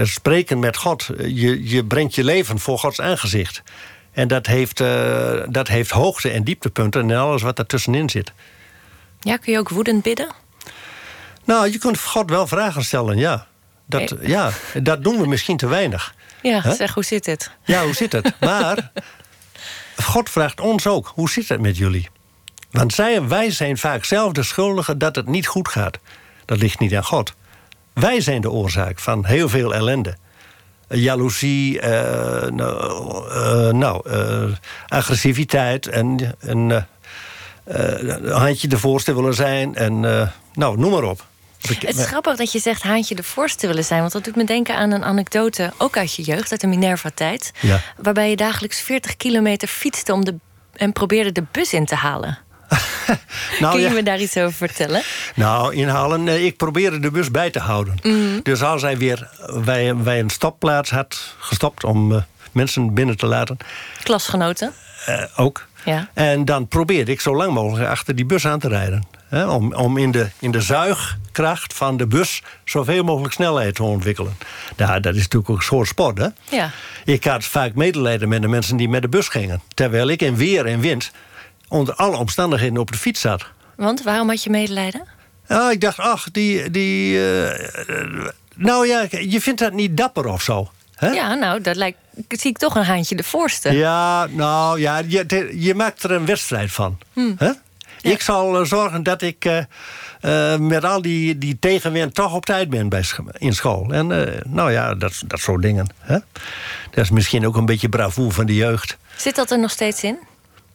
spreken met God. Je, je brengt je leven voor Gods aangezicht. En dat heeft, dat heeft hoogte- en dieptepunten en alles wat daartussenin zit. Ja, kun je ook woedend bidden? Nou, je kunt God wel vragen stellen, ja. Dat, Eh. ja, dat doen we misschien te weinig. Ja, Huh? zeg, hoe zit het? Ja, hoe zit het? Maar God vraagt ons ook, hoe zit het met jullie? Want zij, wij zijn vaak zelf de schuldigen dat het niet goed gaat. Dat ligt niet aan God. Wij zijn de oorzaak van heel veel ellende. Eh, Jaloezie, eh, nou, nou, agressiviteit en, en een handje de voorste willen zijn. En nou, noem maar op. Het is grappig dat je zegt haantje de voorste willen zijn. Want dat doet me denken aan een anekdote, ook uit je jeugd, uit de Minerva-tijd. Ja. Waarbij je dagelijks 40 kilometer fietste om de, en probeerde de bus in te halen. [laughs] Nou, Kun je ja. me daar iets over vertellen? Nou, inhalen. Ik probeerde de bus bij te houden. Dus als hij weer bij, bij een stopplaats had gestopt om eh, mensen binnen te laten, Klasgenoten? eh, ook. Ja. En dan probeerde ik zo lang mogelijk achter die bus aan te rijden. Hè, om om in, de, in de zuigkracht van de bus zoveel mogelijk snelheid te ontwikkelen. Nou, dat is natuurlijk ook een soort sport, hè? Ja. Ik had vaak medelijden met de mensen die met de bus gingen. Terwijl ik in weer en wind onder alle omstandigheden op de fiets zat. Want waarom had je medelijden? Ja, ik dacht, ach, die. die eh, nou ja, je vindt dat niet dapper of zo. Hè? Ja, nou, dat lijkt, zie ik toch een haantje de voorste. Ja, nou ja, je, je maakt er een wedstrijd van. Hmm. Hè? Ik zal eh, zorgen dat ik, eh, eh, met al die, die tegenwind toch op tijd bent bij, in school. En nou ja, dat, dat soort dingen. Hè? Dat is misschien ook een beetje bravoer van de jeugd. Zit dat er nog steeds in?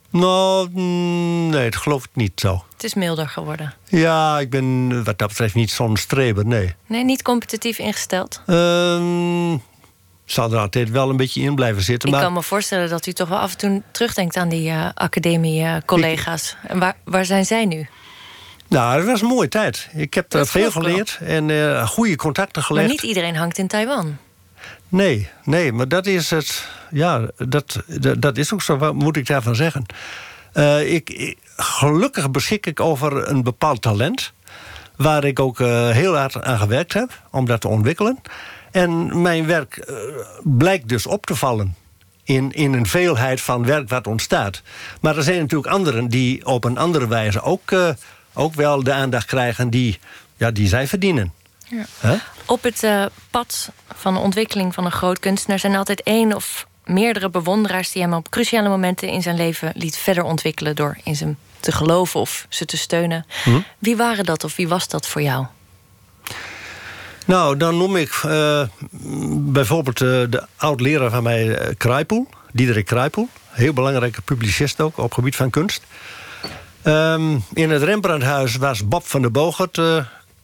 Nou, mm, nee, dat geloof ik niet zo. Het is milder geworden. Ja, ik ben wat dat betreft niet zo'n streber, nee. Nee, niet competitief ingesteld? Ehm zal er altijd wel een beetje in blijven zitten. Ik maar... kan me voorstellen dat u toch wel af en toe terugdenkt aan die uh, academie-collega's. En waar, waar zijn zij nu? Nou, het was een mooie tijd. Ik heb er veel geleerd en uh, goede contacten gelegd. Maar niet iedereen hangt in Taiwan. Nee, nee, maar dat is het. Ja, dat, dat, dat is ook zo. Wat moet ik daarvan zeggen? Ik, ik, gelukkig beschik ik over een bepaald talent. Waar ik ook heel hard aan gewerkt heb om dat te ontwikkelen. En mijn werk uh, blijkt dus op te vallen. In, in een veelheid van werk wat ontstaat. Maar er zijn natuurlijk anderen die op een andere wijze ook, uh, ook wel de aandacht krijgen die, ja, die zij verdienen. Ja. Huh? Op het uh, pad van de ontwikkeling van een groot kunstenaar zijn altijd één of meerdere bewonderaars die hem op cruciale momenten in zijn leven liet verder ontwikkelen door in ze te geloven of ze te steunen. Hm? Wie waren dat of wie was dat voor jou? Nou, dan noem ik uh, bijvoorbeeld uh, de oud-leraar van mij, uh, Kruipel, Diederik Kruipel. Heel belangrijke publicist ook op het gebied van kunst. Um, in het Rembrandthuis was Bob van der Bogert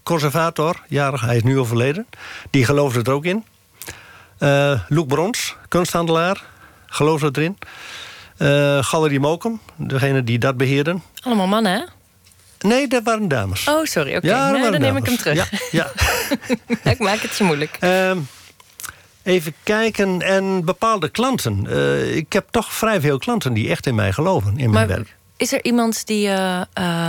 conservator, jarig, hij is nu overleden. Die geloofde er ook in. Loek Brons, kunsthandelaar, geloofde erin. Galerie Mokum, degene die dat beheerden. Allemaal mannen, hè? Nee, dat waren dames. Oh, sorry. Oké, okay. ja, nou, dan neem ik hem terug. Ja, ja. [laughs] ik maak het je moeilijk. Uh, even kijken. En bepaalde klanten. Uh, ik heb toch vrij veel klanten die echt in mij geloven, in mijn maar werk. Is er iemand die, uh,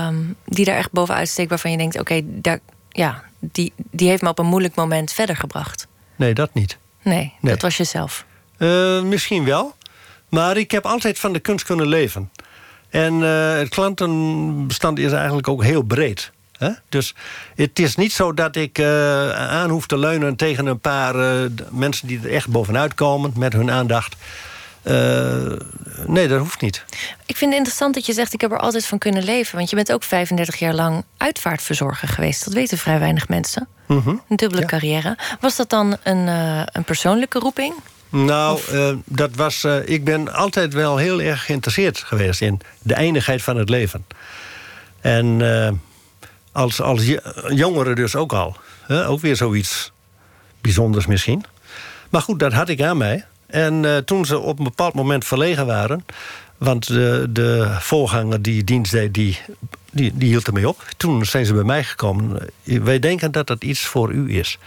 um, die daar echt bovenuit steekt... waarvan je denkt, oké, okay, daar, ja, die, die heeft me op een moeilijk moment verder gebracht? Nee, dat niet. Nee, nee. dat was jezelf. Uh, misschien wel. Maar ik heb altijd van de kunst kunnen leven. En uh, het klantenbestand is eigenlijk ook heel breed. Hè? Dus het is niet zo dat ik uh, aan hoef te leunen tegen een paar uh, mensen die er echt bovenuit komen met hun aandacht. nee, dat hoeft niet. Ik vind het interessant dat je zegt: ik heb er altijd van kunnen leven. Want je bent ook 35 jaar lang uitvaartverzorger geweest. Dat weten vrij weinig mensen. Mm -hmm. Een dubbele ja. carrière. Was dat dan een, een persoonlijke roeping? Nou, uh, dat was, uh, ik ben altijd wel heel erg geïnteresseerd geweest in de eindigheid van het leven. En uh, als, als jongere dus ook al. ook weer zoiets bijzonders misschien. Maar goed, dat had ik aan mij. En toen ze op een bepaald moment verlegen waren... want de, de voorganger die dienst deed, die, die, die hield ermee op. Toen zijn ze bij mij gekomen. Wij denken dat dat iets voor u is.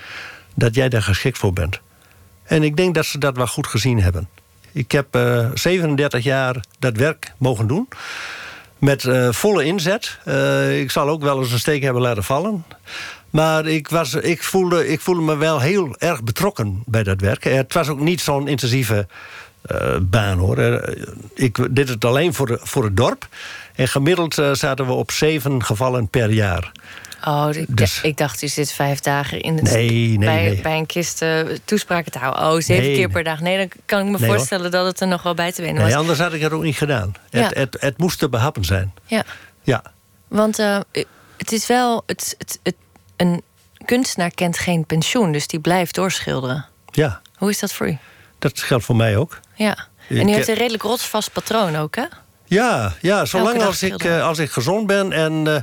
Dat jij daar geschikt voor bent. En ik denk dat ze dat wel goed gezien hebben. Ik heb uh, 37 jaar dat werk mogen doen. Met uh, volle inzet. Uh, ik zal ook wel eens een steek hebben laten vallen. Maar ik, was, ik, voelde, ik voelde me wel heel erg betrokken bij dat werk. Het was ook niet zo'n intensieve baan hoor. ik deed het alleen voor, de, voor het dorp. En gemiddeld zaten we op zeven gevallen per jaar. Oh, ik, dus, ik dacht, u zit vijf dagen in het, nee, nee, bij, nee. bij een kist uh, toespraken te houden. Oh, zeven nee, keer per dag. Nee, dan kan ik me nee, voorstellen hoor. dat het er nog wel bij te winnen nee, was. anders had ik het ook niet gedaan. Ja. Het, het, het, moest te behappen zijn. Ja. ja. Want uh, het is wel... Het, het, het, een kunstenaar kent geen pensioen, dus die blijft doorschilderen. Ja. Hoe is dat voor u? Dat geldt voor mij ook. Ja. En u heeft een redelijk rotsvast patroon ook, hè? Ja, ja zolang als ik, als ik gezond ben en uh,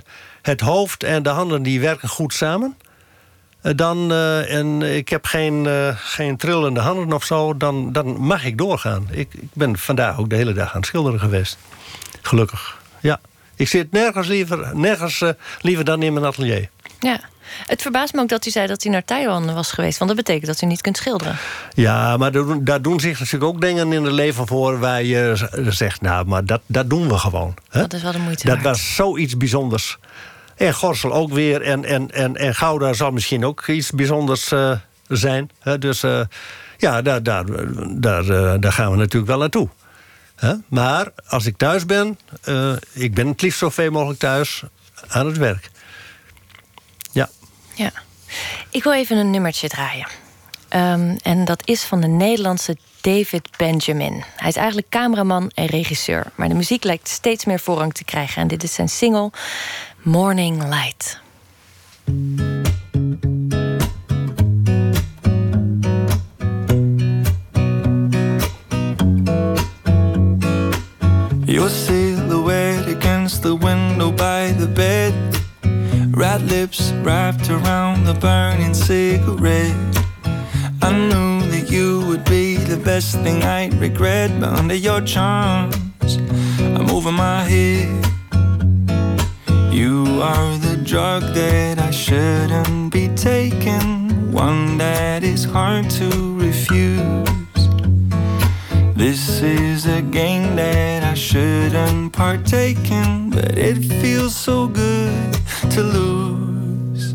het hoofd en de handen die werken goed samen. Uh, dan, en ik heb geen, geen trillende handen of zo, dan, dan mag ik doorgaan. Ik, ik ben vandaag ook de hele dag aan het schilderen geweest. Gelukkig, ja. Ik zit nergens liever, nergens, liever dan in mijn atelier. Ja. Het verbaast me ook dat u zei dat u naar Taiwan was geweest. Want dat betekent dat u niet kunt schilderen. Ja, maar daar doen zich natuurlijk ook dingen in het leven voor... waar je zegt, nou, maar dat, dat doen we gewoon. Hè? Dat is wel de moeite Dat waard. was zoiets bijzonders. En Gorsel ook weer. En, en, en, en Gouda zal misschien ook iets bijzonders uh, zijn. Hè? Dus uh, ja, daar, daar, daar, uh, daar gaan we natuurlijk wel naartoe. Hè? Maar als ik thuis ben... ik ben het liefst zoveel mogelijk thuis aan het werk. Ja. Ja. Ik wil even een nummertje draaien. Um, en dat is van de Nederlandse David Benjamin. Hij is eigenlijk cameraman en regisseur. Maar de muziek lijkt steeds meer voorrang te krijgen. En dit is zijn single Morning Light. Your silhouette against the window by the bed. Red lips wrapped around the burning cigarette. I knew that you would be the best thing I'd regret, but under your charms, I'm over my head. You are the drug that I shouldn't be taking, one that is hard to refuse. This is a game that I shouldn't partake in, but it feels so good to lose.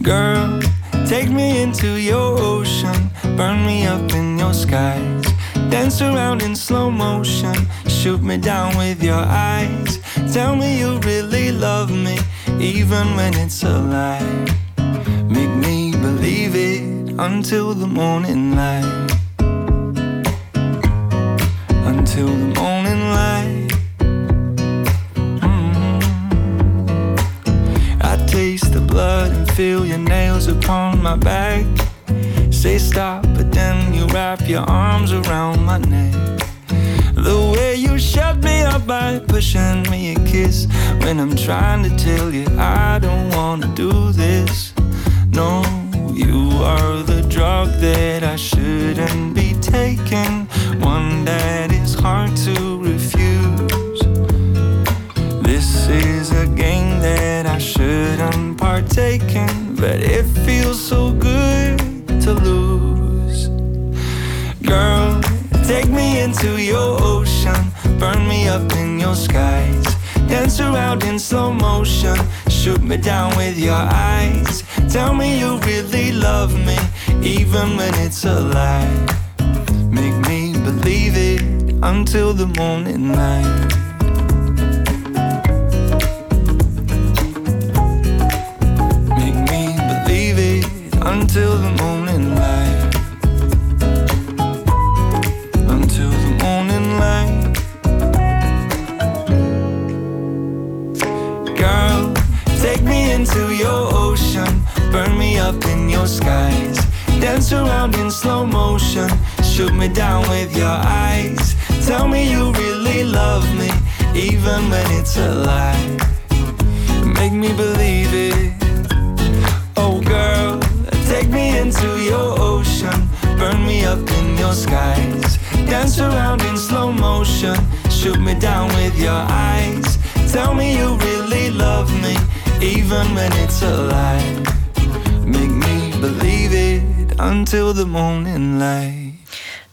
Girl, take me into your ocean, burn me up in your skies, dance around in slow motion, shoot me down with your eyes. Tell me you really love me, even when it's a lie. Make me believe it until the morning light. Until the morning light. Mm. I taste the blood and feel your nails upon my back. Say stop, but then you wrap your arms around my neck. The way you shut me up by pushing me a kiss when I'm trying to tell you I don't wanna do this. No, you are the drug that I shouldn't be taking, one that is hard to refuse. This is a game that I shouldn't partake in, but it feels so good to lose. Girl, take me into your ocean, burn me up in your skies, dance around in slow motion, shoot me down with your eyes. Tell me you really love me, even when it's a lie. Make me believe it until the morning light. Make me believe it until the morning up in your skies, dance around in slow motion, shoot me down with your eyes. Tell me you really love me, even when it's a lie. Make me believe it. Oh, girl, take me into your ocean, burn me up in your skies, dance around in slow motion, shoot me down with your eyes. Tell me you really love me, even when it's a lie. Believe it until the morning light.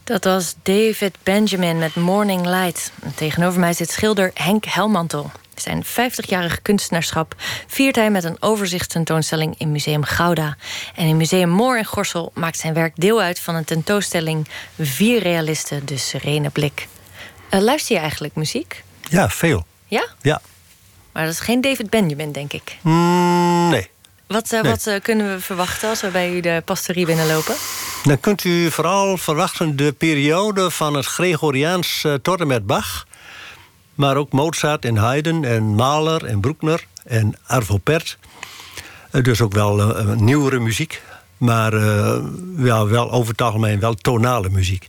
Dat was David Benjamin met Morning Light. En Tegenover mij zit schilder Henk Helmantel. Zijn 50-jarig kunstenaarschap viert hij met een overzichtstentoonstelling in Museum Gouda. En in Museum Moor in Gorsel maakt zijn werk deel uit van een tentoonstelling Vier realisten, de serene blik. Eh, luister je eigenlijk muziek? Ja, veel. Ja? Ja. Maar dat is geen David Benjamin, denk ik. Mm, nee. Wat, eh, Nee. wat eh, kunnen we verwachten als we bij u de pastorie binnenlopen? Dan kunt u vooral verwachten de periode van het Gregoriaans eh, tot en met Bach. Maar ook Mozart en Haydn en Mahler en Bruckner en Arvo Pärt. Dus ook wel nieuwere muziek. Maar ja, wel over het algemeen wel tonale muziek.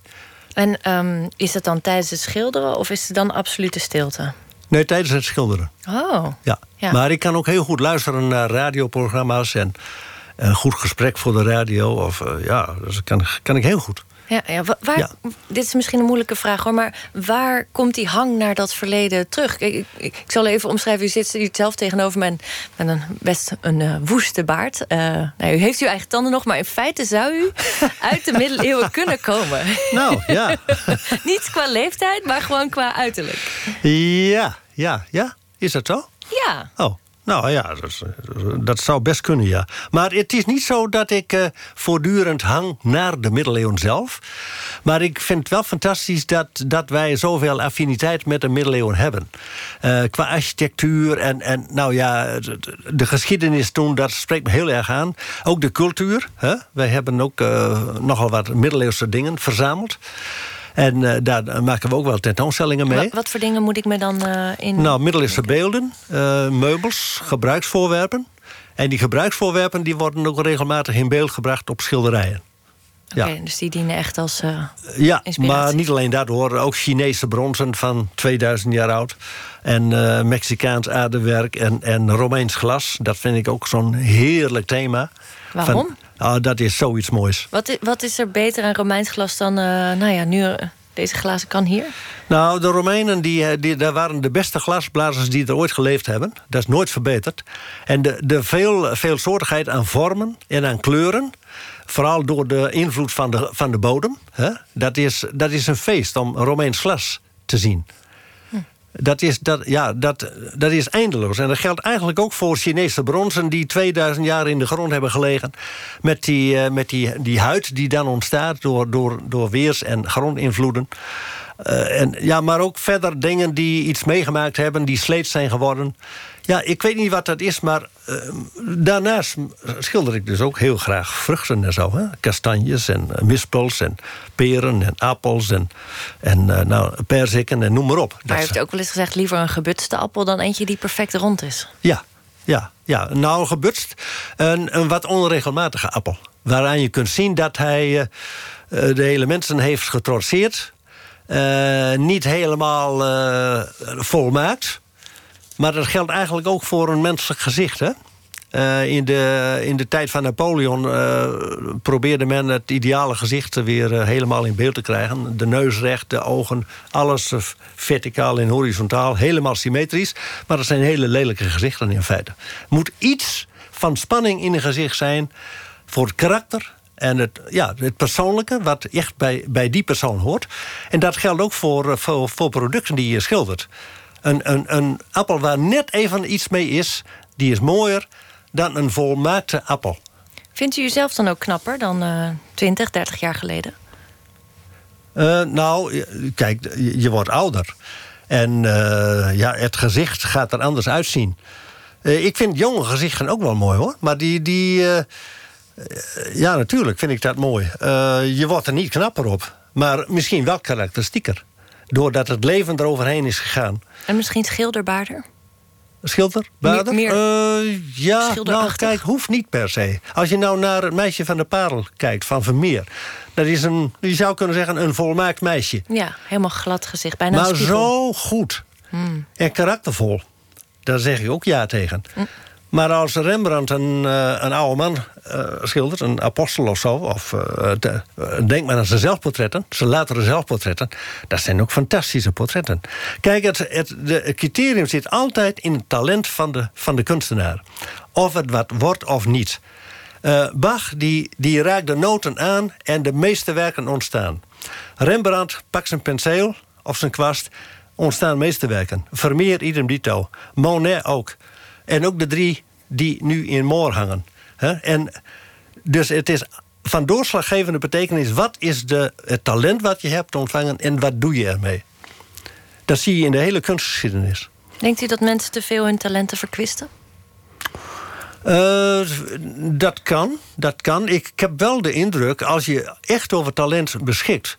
En ehm, is het dan tijdens het schilderen of is het dan absolute stilte? Nee, tijdens het schilderen. Oh, Ja. Ja. Maar ik kan ook heel goed luisteren naar radioprogramma's en een goed gesprek voor de radio. Of, eh, ja, dat kan, kan ik heel goed. Ja, ja, wa- waar, Ja. dit is misschien een moeilijke vraag hoor, maar waar komt die hang naar dat verleden terug? Ik, ik, ik zal even omschrijven, u zit hier zelf tegenover mij met een best een eh, woeste baard. Eh, nou, u heeft uw eigen tanden nog, maar in feite zou u uit de middeleeuwen kunnen komen. Nou, ja. [laughs] Niet qua leeftijd, maar gewoon qua uiterlijk. ja, ja, ja. Is dat zo? Ja, Oh, nou ja, dat, dat zou best kunnen, ja. Maar het is niet zo dat ik eh, voortdurend hang naar de middeleeuwen zelf. Maar ik vind het wel fantastisch dat, dat wij zoveel affiniteit met de middeleeuwen hebben. Eh, qua architectuur en, en nou ja, de, de geschiedenis toen, dat spreekt me heel erg aan. Ook de cultuur. Hè? Wij hebben ook eh, nogal wat middeleeuwse dingen verzameld. En eh, daar maken we ook wel tentoonstellingen mee. Wa- wat voor dingen moet ik me dan eh, in... Nou, middeleeuwse beelden, eh, meubels, gebruiksvoorwerpen. En die gebruiksvoorwerpen die worden ook regelmatig in beeld gebracht op schilderijen. Oké, dus die dienen echt als uh, Ja, inspiratie. maar niet alleen dat hoor. Ook Chinese bronzen van 2000 jaar oud. En uh, Mexicaans aardewerk en, en Romeins glas. Dat vind ik ook zo'n heerlijk thema. Waarom? Van, oh, dat is zoiets moois. Wat is, wat is er beter aan Romeins glas dan, uh, nou ja, nu deze glazen kan hier? Nou, de Romeinen die, die, daar waren de beste glasblazers die er ooit geleefd hebben. Dat is nooit verbeterd. En de, de veel, veelsoortigheid aan vormen en aan kleuren... vooral door de invloed van de, van de bodem... Hè, dat, is, dat is een feest om Romeins glas te zien. Dat is, dat, ja, dat, dat is eindeloos. En dat geldt eigenlijk ook voor Chinese bronzen... die 2000 jaar in de grond hebben gelegen. Met die, uh, met die, die huid die dan ontstaat door, door, door weers- en grondinvloeden. Uh, en, ja, maar ook verder dingen die iets meegemaakt hebben... die sleet zijn geworden. Ja, ik weet niet wat dat is, maar uh, daarnaast schilder ik dus ook heel graag vruchten en zo. Hè? Kastanjes en uh, mispels en peren en appels en, en uh, nou, perziken en noem maar op. Maar hij heeft ook wel eens gezegd... liever een gebutste appel dan eentje die perfect rond is. Ja, ja, ja. nou gebutst. Een, een wat onregelmatige appel. Waaraan je kunt zien dat hij uh, de hele mensen heeft getrotseerd... Niet helemaal volmaakt. Maar dat geldt eigenlijk ook voor een menselijk gezicht. Hè? Uh, in, de, in de tijd van Napoleon probeerde men het ideale gezicht weer helemaal in beeld te krijgen. De neus recht, de ogen, alles verticaal en horizontaal. Helemaal symmetrisch. Maar dat zijn hele lelijke gezichten in feite. Moet iets van spanning in een gezicht zijn voor het karakter en het, ja, het persoonlijke, wat echt bij, bij die persoon hoort. En dat geldt ook voor, voor, voor producten die je schildert. Een, een, een appel waar net even iets mee is, die is mooier dan een volmaakte appel. Vindt u uzelf dan ook knapper dan uh, 20, 30 jaar geleden? Uh, nou, kijk, je, wordt ouder. En uh, ja, het gezicht gaat er anders uitzien. Uh, ik vind jonge gezichten ook wel mooi, hoor. Maar die... die ja, natuurlijk vind ik dat mooi. Je wordt er niet knapper op. Maar misschien wel karakteristieker. Doordat het leven eroverheen is gegaan. En misschien schilderbaarder? Schilderbaarder? Meer, meer uh, ja, nou kijk, hoeft niet per se. Als je nou naar het meisje van de parel kijkt, van Vermeer. Dat is een, je zou kunnen zeggen, een volmaakt meisje. Ja, helemaal glad gezicht, bijna Maar zo goed. Hmm. En karaktervol. Daar zeg je ook ja tegen. Hmm. Maar als Rembrandt een, uh, een oude man uh, schildert, een apostel of zo... of de, denk maar aan zijn zelfportretten, zijn latere zelfportretten... dat zijn ook fantastische portretten. Kijk, het, het, de, criterium zit altijd in het talent van de, van de kunstenaar. Of het wat wordt of niet. Bach die, die raakt de noten aan en de meeste werken ontstaan. Rembrandt pakt zijn penseel of zijn kwast, ontstaan meesterwerken. Vermeer idem dito. Monet ook. En ook de drie die nu in Moor hangen. He? En dus het is van doorslaggevende betekenis... wat is de, het talent wat je hebt ontvangen en wat doe je ermee? Dat zie je in de hele kunstgeschiedenis. Denkt u dat mensen te veel hun talenten verkwisten? Uh, dat kan, dat kan. Ik heb wel de indruk, als je echt over talent beschikt...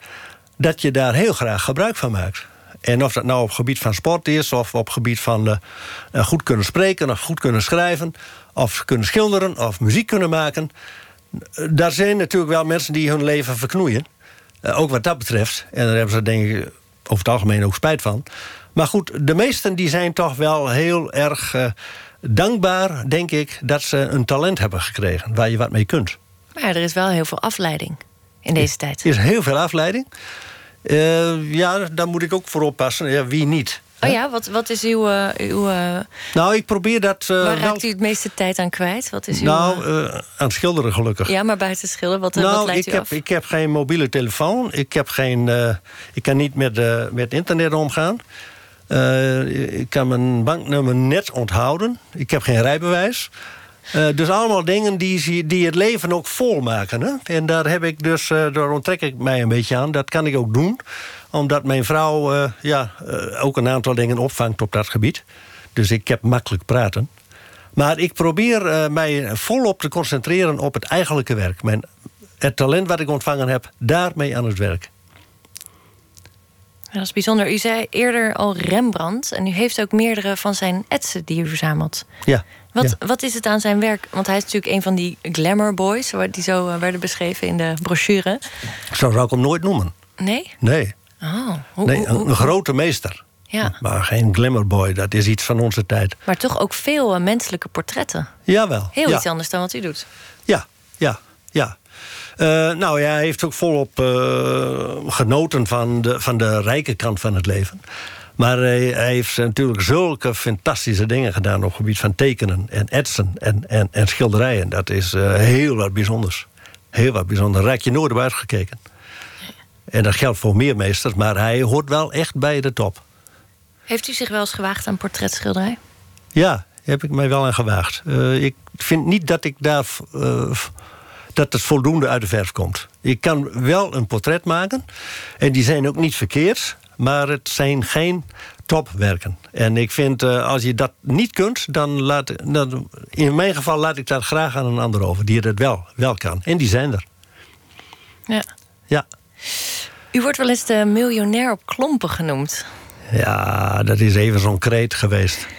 dat je daar heel graag gebruik van maakt. En of dat nou op gebied van sport is... of op gebied van uh, goed kunnen spreken of goed kunnen schrijven... of kunnen schilderen of muziek kunnen maken... daar zijn natuurlijk wel mensen die hun leven verknoeien. Uh, ook wat dat betreft. En daar hebben ze denk ik over het algemeen ook spijt van. Maar goed, de meesten die zijn toch wel heel erg uh, dankbaar, denk ik... dat ze een talent hebben gekregen waar je wat mee kunt. Maar er is wel heel veel afleiding in deze tijd. Er is heel veel afleiding. Uh, ja, daar moet ik ook voor oppassen. Ja, wie niet? Oh ja, wat, wat is uw... Uh, uw uh, nou, ik probeer dat... waar raakt u het meeste tijd aan kwijt? Wat is uw, nou, aan schilderen gelukkig. Ja, maar buiten schilderen, wat, nou, wat leidt ik u heb, af? Ik heb geen mobiele telefoon. Ik, heb geen, ik kan niet met, met internet omgaan. ik kan mijn banknummer net onthouden. Ik heb geen rijbewijs. Uh, dus allemaal dingen die, die het leven ook volmaken. Hè? En daar, heb ik dus, uh, daar onttrek ik mij een beetje aan. Dat kan ik ook doen. Omdat mijn vrouw uh, ja, ook een aantal dingen opvangt op dat gebied. Dus ik heb makkelijk praten. Maar ik probeer mij volop te concentreren op het eigenlijke werk. Mijn, het talent wat ik ontvangen heb, daarmee aan het werk. Dat is bijzonder. U zei eerder al Rembrandt. En u heeft ook meerdere van zijn etsen die u verzamelt. Ja. Wat, ja. wat is het aan zijn werk? Want hij is natuurlijk een van die glamour boys... die zo eh, werden beschreven in de brochure. Zo zou ik hem nooit noemen. Nee? Nee, Oh, hoe, nee een, hoe- een grote meester. Ja, Maar geen glamourboy, dat is iets van onze tijd. maar toch ook veel eh, menselijke portretten. Jawel. Heel ja. iets anders dan wat u doet. Ja, ja, ja. Eh, nou ja, hij heeft ook volop eh, genoten van de, van de rijke kant van het leven. Maar hij, hij heeft natuurlijk zulke fantastische dingen gedaan... op het gebied van tekenen en etsen en, en, en schilderijen. Dat is eh, heel wat bijzonders. Heel wat bijzonder. Daar raak je nooit op uitgekeken. En dat geldt voor meer meesters, maar hij hoort wel echt bij de top. Heeft u zich wel eens gewaagd aan portretschilderij? Ja, heb ik mij wel aan gewaagd. Ik vind niet dat ik daar. Dat het voldoende uit de verf komt. Ik kan wel een portret maken. En die zijn ook niet verkeerd. Maar het zijn geen topwerken. En ik vind, eh, als je dat niet kunt... dan laat dan, in mijn geval laat ik dat graag aan een ander over... die het wel, wel kan. En die zijn er. Ja. Ja. U wordt wel eens de miljonair op klompen genoemd. Ja, dat is even zo'n kreet geweest. [laughs]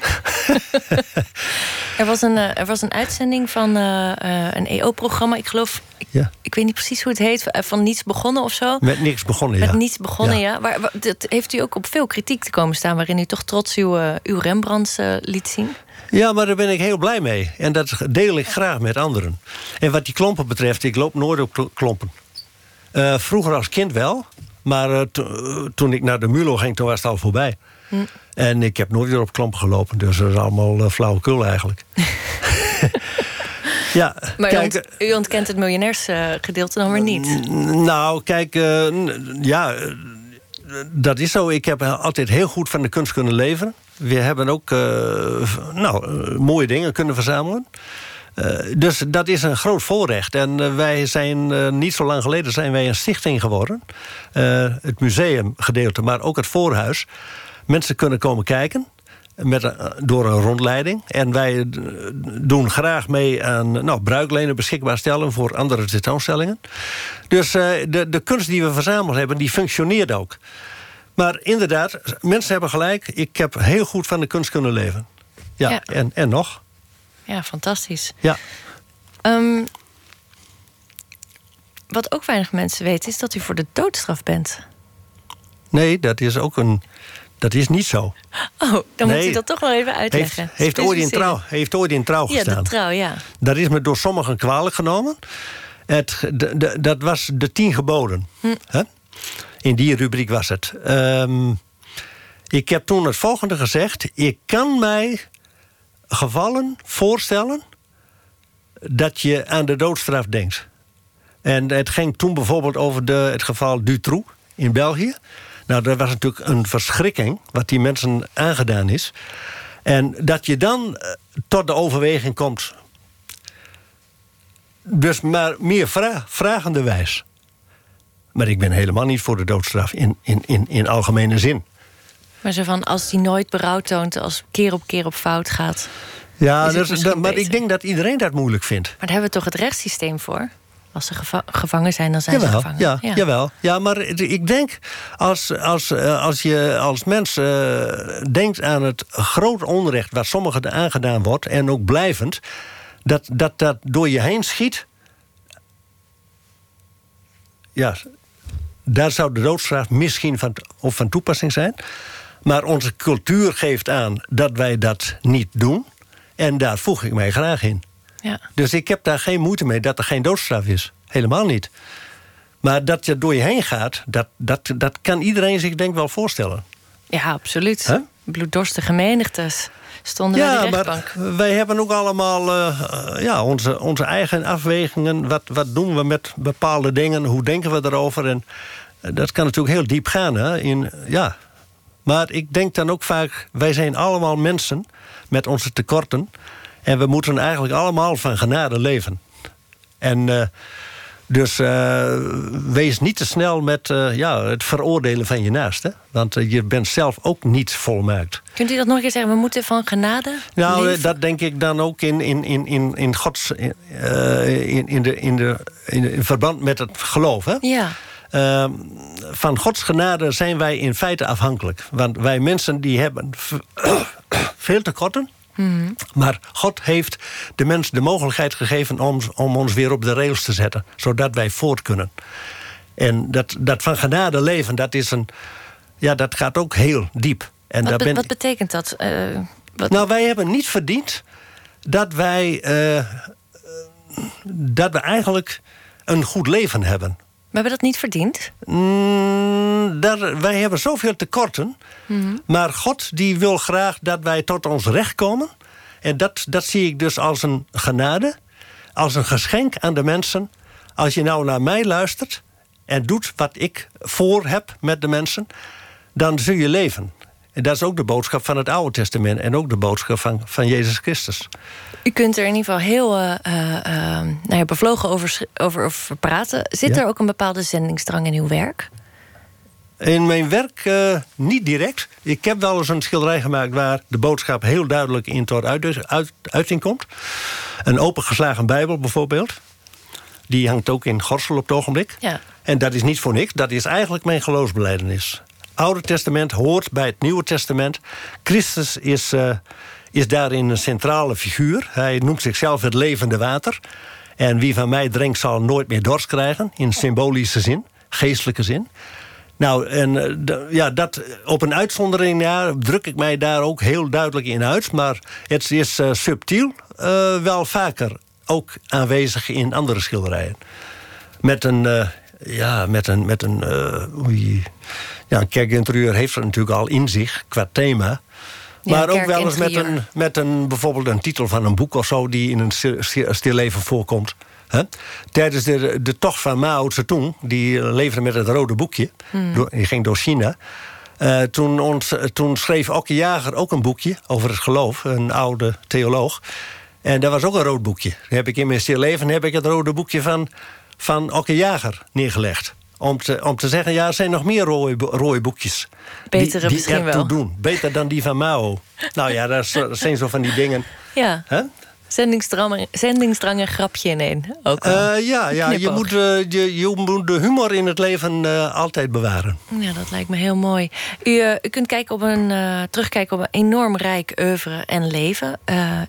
Er was een, eh, er was een uitzending van eh, eh, een EO-programma. Ik geloof, ik, Ja. ik weet niet precies hoe het heet. Van niets begonnen of zo. Met niks begonnen, ja. Met niets begonnen, Ja. dat heeft u ook op veel kritiek te komen staan... waarin u toch trots uw, uw Rembrandts liet zien? Ja, maar daar ben ik heel blij mee. En dat deel ik graag met anderen. En wat die klompen betreft, ik loop nooit op kl- klompen. Vroeger als kind wel. Maar eh, to- eh, toen ik naar de Mulo ging, toen was het al voorbij. Hm. En ik heb nooit weer op klompen gelopen. Dus dat is allemaal uh, flauwekul eigenlijk. [laughs] ja, Maar kijk, u, ont- u ontkent het miljonairsgedeelte dan weer niet. nou, kijk, ja, dat is zo. Ik heb altijd heel goed van de kunst kunnen leven. We hebben ook nou, mooie dingen kunnen verzamelen. Eh, dus dat is een groot voorrecht. En eh, wij zijn eh, niet zo lang geleden zijn wij een stichting geworden. Het museumgedeelte, maar ook het voorhuis. Mensen kunnen komen kijken. Met door een rondleiding. En wij doen graag mee aan nou, bruiklenen beschikbaar stellen voor andere tentoonstellingen. Dus de, de kunst die we verzameld hebben, die functioneert ook. Maar inderdaad, mensen hebben gelijk. Ik heb heel goed van de kunst kunnen leven. Ja, Ja. En, en nog. Ja, fantastisch. Ja. Ehm, wat ook weinig mensen weten... is dat u voor de doodstraf bent. Nee, dat is ook een. Dat is niet zo. Oh, dan moet u dat toch wel even uitleggen. heeft, ooit in trouw, heeft ooit in trouw Ja, gestaan. de trouw, ja. Dat is me door sommigen kwalijk genomen. Het, de, de- dat was de tien geboden. Hm. Hè? In die rubriek was het. Ehm, ik heb toen het volgende gezegd. Ik kan mij gevallen voorstellen dat je aan de doodstraf denkt. En het ging toen bijvoorbeeld over de, het geval Dutroux in België. Nou, dat was natuurlijk een verschrikking wat die mensen aangedaan is. En dat je dan eh, tot de overweging komt. Dus maar meer vra vragende wijs. Maar ik ben helemaal niet voor de doodstraf in, in, in, in algemene zin. Maar zo van, als die nooit berouw toont... als keer op keer op fout gaat... Ja, dat maar beter? ik denk dat iedereen dat moeilijk vindt. Maar daar hebben we toch het rechtssysteem voor? Als ze geva- gevangen zijn, dan zijn ze gevangen. ja, jawel. Ja, maar ik denk als, als, eh, als je als mens eh, denkt aan het groot onrecht wat sommigen aangedaan wordt en ook blijvend, dat dat, dat door je heen schiet. Ja, daar zou de doodstraf misschien van, of van toepassing zijn. Maar onze cultuur geeft aan dat wij dat niet doen. En daar voeg ik mij graag in. Ja. Dus ik heb daar geen moeite mee dat er geen doodstraf is. Helemaal niet. Maar dat je door je heen gaat, dat, dat, dat kan iedereen zich denk ik wel voorstellen. ja, absoluut. Bloeddorstige menigtes stonden bij Ja, de maar rechtbank. wij hebben ook allemaal eh, eh, ja, onze, onze eigen afwegingen. Wat, wat doen we met bepaalde dingen? Hoe denken we erover? En eh, dat kan natuurlijk heel diep gaan. Hè? In, ja. Maar ik denk dan ook vaak, wij zijn allemaal mensen met onze tekorten. En we moeten eigenlijk allemaal van genade leven. En eh, dus eh, wees niet te snel met eh, ja, het veroordelen van je naaste. Want je bent zelf ook niet volmaakt. Kunt u dat nog een keer zeggen? We moeten van genade Nou, leven? dat denk ik dan ook in, in, in, in, in Gods. eh, in, in, de, in, de, in, in verband met het geloof. Hè? Ja, Ehm, van Gods genade zijn wij in feite afhankelijk. Want wij mensen die hebben [coughs] veel tekorten. Mm Maar God heeft de mens de mogelijkheid gegeven om, om ons weer op de rails te zetten. Zodat wij voort kunnen. En dat, dat van genade leven, dat, is een, ja, dat gaat ook heel diep. En wat, ben... wat betekent dat? Uh, wat... Nou, wij hebben niet verdiend dat wij, uh, dat we eigenlijk een goed leven hebben. We hebben dat niet verdiend? Mm, daar, wij hebben zoveel tekorten. Mm Maar God die wil graag dat wij tot ons recht komen. En dat, dat zie ik dus als een genade. Als een geschenk aan de mensen. Als je nou naar mij luistert en doet wat ik voor heb met de mensen... dan zul je leven. En dat is ook de boodschap van het Oude Testament... en ook de boodschap van, van Jezus Christus. U kunt er in ieder geval heel uh, uh, nou ja, bevlogen over, over, over praten. Zit er ook een bepaalde zendingsdrang in uw werk? In mijn werk uh, niet direct. Ik heb wel eens een schilderij gemaakt... waar de boodschap heel duidelijk in tot uit, uit, uiting komt. Een opengeslagen bijbel bijvoorbeeld. Die hangt ook in Gorsel op het ogenblik. Ja. En dat is niet voor niks. Dat is eigenlijk mijn geloofsbeleidenis. Oude Testament hoort bij het Nieuwe Testament. Christus is, uh, is daarin een centrale figuur. Hij noemt zichzelf het levende water. En wie van mij drinkt zal nooit meer dorst krijgen. In symbolische zin, geestelijke zin. Nou, en uh, ja, dat, op een uitzondering ja, druk ik mij daar ook heel duidelijk in uit. Maar het is uh, subtiel wel vaker ook aanwezig in andere schilderijen. Met een, ja, met een, met een oei, ja, kerkinterieur heeft er natuurlijk al in zich qua thema. Maar ook wel eens met een, met een, bijvoorbeeld een titel van een boek of zo... die in een stilleven voorkomt. He? Tijdens de, de tocht van Mao Zedong, die leefde met het rode boekje... Hmm. Die ging door China... Uh, toen, ons, toen schreef Okke Jager ook een boekje over het geloof. Een oude theoloog. En dat was ook een rood boekje. Heb ik in mijn stilleven heb ik het rode boekje van, van Okke Jager neergelegd om te, om te zeggen... ja, er zijn nog meer rode, boekjes. Betere die, misschien wel. doen. Beter dan die van Mao. nou ja, dat, [laughs] zijn zo van die dingen. Ja. Huh? Zendingsdrang, zendingsdrang en grapje in één. Ook uh, ja, ja je, moet, uh, je, je moet de humor in het leven uh, altijd bewaren. Ja, dat lijkt me heel mooi. U, u kunt kijken op een, terugkijken op een enorm rijk oeuvre en leven.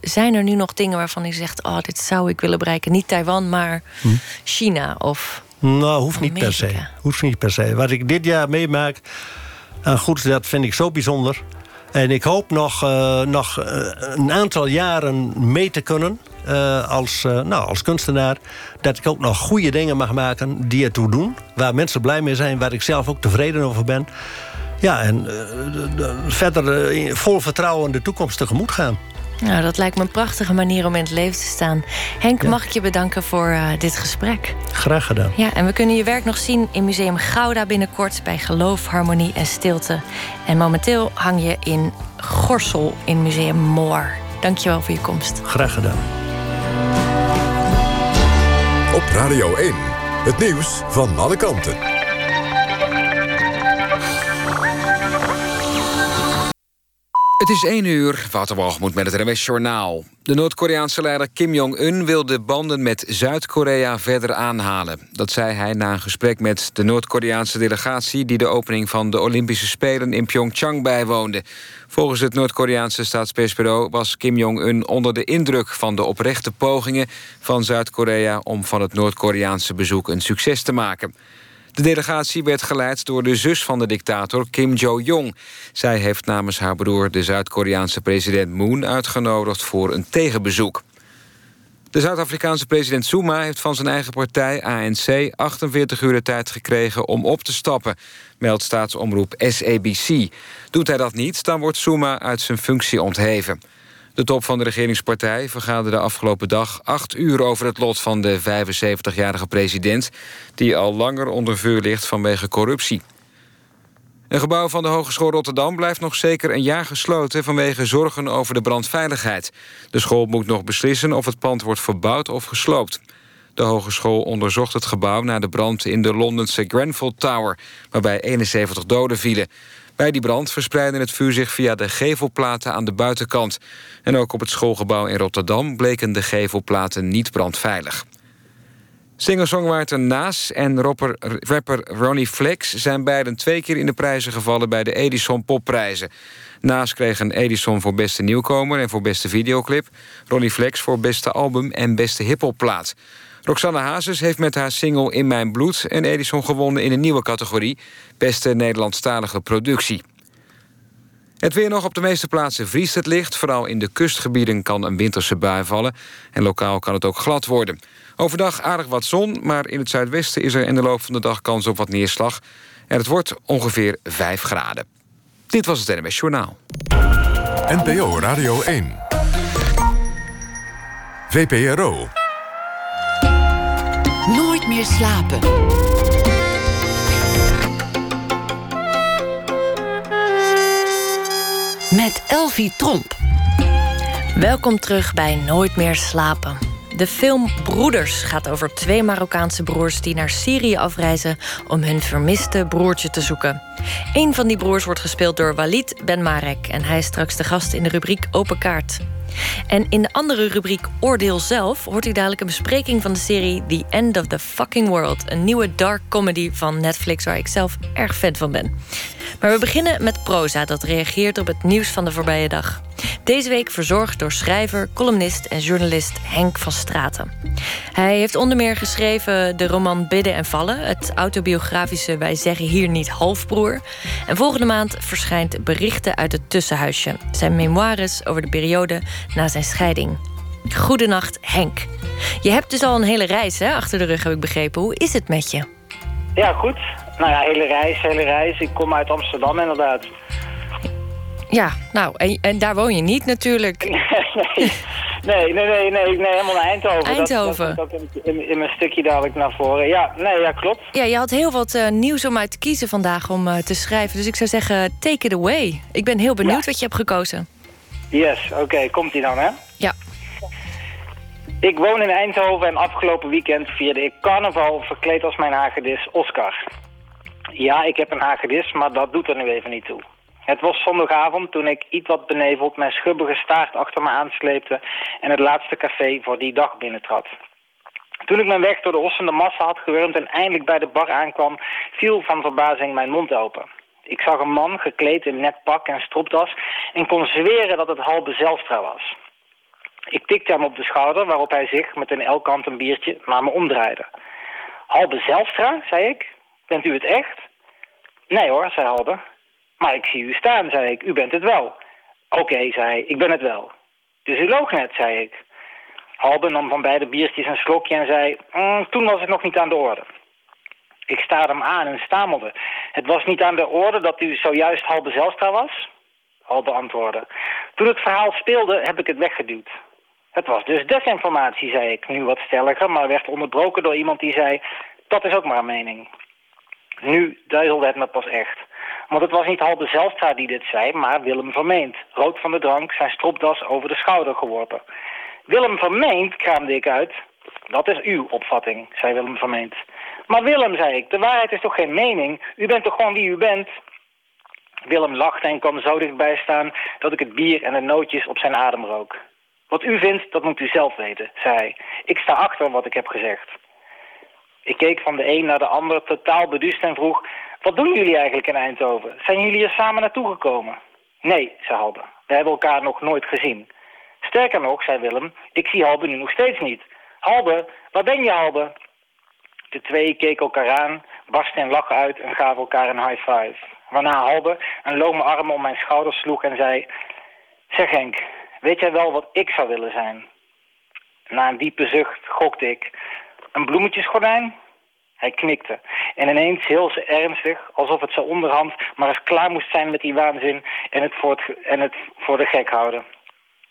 zijn er nu nog dingen waarvan u zegt... oh, dit zou ik willen bereiken? Niet Taiwan, maar hm. China of nou, hoeft niet per se. Hoeft niet per se. Wat ik dit jaar meemaak, uh, goed, dat vind ik zo bijzonder. En ik hoop nog, uh, nog uh, een aantal jaren mee te kunnen uh, als, nou, als kunstenaar. Dat ik ook nog goede dingen mag maken die ertoe doen. Waar mensen blij mee zijn, waar ik zelf ook tevreden over ben. Ja, en verder vol vertrouwen de toekomst tegemoet gaan. Nou, dat lijkt me een prachtige manier om in het leven te staan. Henk, mag ik je bedanken voor uh, dit gesprek. Graag gedaan. Ja, en we kunnen je werk nog zien in Museum Gouda binnenkort... bij Geloof, Harmonie en Stilte. En momenteel hang je in Gorsel in Museum Moor. Dankjewel voor je komst. Graag gedaan. Op Radio 1, het nieuws van alle kanten. Het is 1 uur, Wouter met het RMS Journaal. De Noord-Koreaanse leider Kim Jong-un wil de banden met Zuid-Korea verder aanhalen. Dat zei hij na een gesprek met de Noord-Koreaanse delegatie... die de opening van de Olympische Spelen in Pyeongchang bijwoonde. Volgens het Noord-Koreaanse staatspersbureau was Kim Jong-un onder de indruk... van de oprechte pogingen van Zuid-Korea om van het Noord-Koreaanse bezoek een succes te maken. De delegatie werd geleid door de zus van de dictator Kim Jo-jong. Zij heeft namens haar broer de Zuid-Koreaanse president Moon uitgenodigd voor een tegenbezoek. De Zuid-Afrikaanse president Zuma heeft van zijn eigen partij ANC 48 uur de tijd gekregen om op te stappen, meldt staatsomroep SABC. Doet hij dat niet, dan wordt Zuma uit zijn functie ontheven. De top van de regeringspartij vergaderde afgelopen dag acht uur over het lot van de 75-jarige president, die al langer onder vuur ligt vanwege corruptie. Een gebouw van de Hogeschool Rotterdam blijft nog zeker een jaar gesloten vanwege zorgen over de brandveiligheid. De school moet nog beslissen of het pand wordt verbouwd of gesloopt. De hogeschool onderzocht het gebouw na de brand in de Londense Grenfell Tower, waarbij 71 doden vielen. Bij die brand verspreidde het vuur zich via de gevelplaten aan de buitenkant. En ook op het schoolgebouw in Rotterdam bleken de gevelplaten niet brandveilig. Singer-songwriter Naas en rapper, Ronnie Flex... zijn beiden twee keer in de prijzen gevallen bij de Edison Popprijzen. Naas kreeg een Edison voor beste nieuwkomer en voor beste videoclip. Ronnie Flex voor beste album en beste hiphopplaat. Roxanne Hazes heeft met haar single In Mijn Bloed... een Edison gewonnen in een nieuwe categorie... beste Nederlandstalige productie. Het weer nog op de meeste plaatsen vriest het licht. Vooral in de kustgebieden kan een winterse bui vallen. En lokaal kan het ook glad worden. Overdag aardig wat zon, maar in het zuidwesten is er in de loop van de dag kans op wat neerslag. En het wordt ongeveer 5 graden. Dit was het NMS Journaal. NPO Radio 1. VPRO. Meer slapen. Met Elvie Tromp. Welkom terug bij Nooit meer slapen. De film Broeders gaat over twee Marokkaanse broers die naar Syrië afreizen om hun vermiste broertje te zoeken. Een van die broers wordt gespeeld door Walid Ben Marek en hij is straks de gast in de rubriek Open Kaart. En in de andere rubriek Oordeel zelf hoort u dadelijk een bespreking van de serie The End of the Fucking World. Een nieuwe dark comedy van Netflix waar ik zelf erg fan van ben. Maar we beginnen met proza dat reageert op het nieuws van de voorbije dag. Deze week verzorgd door schrijver, columnist en journalist Henk van Straten. Hij heeft onder meer geschreven de roman Bidden en Vallen, het autobiografische Wij zeggen hier niet halfbroer. En volgende maand verschijnt Berichten uit het Tussenhuisje, zijn memoires over de periode na zijn scheiding. Goedenacht, Henk. Je hebt dus al een hele reis hè, achter de rug, heb ik begrepen. Hoe is het met je? Ja, goed. Nou ja, hele reis, hele reis. Ik kom uit Amsterdam inderdaad. Ja, nou, en, en daar woon je niet natuurlijk. [laughs] nee, nee, nee, nee, nee, helemaal naar Eindhoven. Eindhoven. Dat, dat, dat in, in, mijn stukje dadelijk naar voren. Ja, nee, ja, klopt. Ja, je had heel wat uh, nieuws om uit te kiezen vandaag om uh, te schrijven. Dus ik zou zeggen, take it away. Ik ben heel benieuwd ja. wat je hebt gekozen. Yes, oké, okay, komt ie dan, hè? Ja. Ik woon in Eindhoven en afgelopen weekend vierde ik carnaval verkleed als mijn hagedis Oscar. Ja, ik heb een hagedis, maar dat doet er nu even niet toe. Het was zondagavond toen ik iets wat beneveld mijn schubbige staart achter me aansleepte en het laatste café voor die dag binnentrad. Toen ik mijn weg door de hossende massa had gewurmd en eindelijk bij de bar aankwam, viel van verbazing mijn mond open. Ik zag een man gekleed in net pak en stropdas en kon zweren dat het Halbe Zelstra was. Ik tikte hem op de schouder, waarop hij zich met een elkant een biertje naar me omdraaide. Halbe Zelstra, zei ik. Bent u het echt? Nee hoor, zei Halbe. Maar ik zie u staan, zei ik. U bent het wel. Oké, zei hij. Ik ben het wel. Dus u loog net, zei ik. Halbe nam van beide biertjes een slokje en zei... Mm, toen was het nog niet aan de orde. Ik staarde hem aan en stamelde. Het was niet aan de orde dat u zojuist Halbe Zelstra was? Halbe antwoordde. Toen het verhaal speelde, heb ik het weggeduwd. Het was dus desinformatie, zei ik, nu wat stelliger... maar werd onderbroken door iemand die zei... dat is ook maar een mening. Nu duizelde het me pas echt. Want het was niet Halbe Zelstra die dit zei, maar Willem Vermeend. Rood van de drank, zijn stropdas over de schouder geworpen. Willem Vermeend, kraamde ik uit. Dat is uw opvatting, zei Willem Vermeend. Maar Willem, zei ik, de waarheid is toch geen mening? U bent toch gewoon wie u bent? Willem lachte en kwam zo dichtbij staan dat ik het bier en de nootjes op zijn adem rook. Wat u vindt, dat moet u zelf weten, zei hij. Ik sta achter wat ik heb gezegd. Ik keek van de een naar de ander, totaal beduust en vroeg... Wat doen jullie eigenlijk in Eindhoven? Zijn jullie er samen naartoe gekomen? Nee, zei Halbe. We hebben elkaar nog nooit gezien. Sterker nog, zei Willem, ik zie Halbe nu nog steeds niet. Halbe, waar ben je, Halbe? De twee keken elkaar aan, barsten in lachen uit en gaven elkaar een high five. Waarna Halbe een lome arm om mijn schouders sloeg en zei... Zeg Henk, weet jij wel wat ik zou willen zijn? Na een diepe zucht gokte ik... Een bloemetjesgordijn? Hij knikte. En ineens heel ernstig, alsof het zo onderhand maar eens klaar moest zijn met die waanzin en het voor, het, en het voor de gek houden.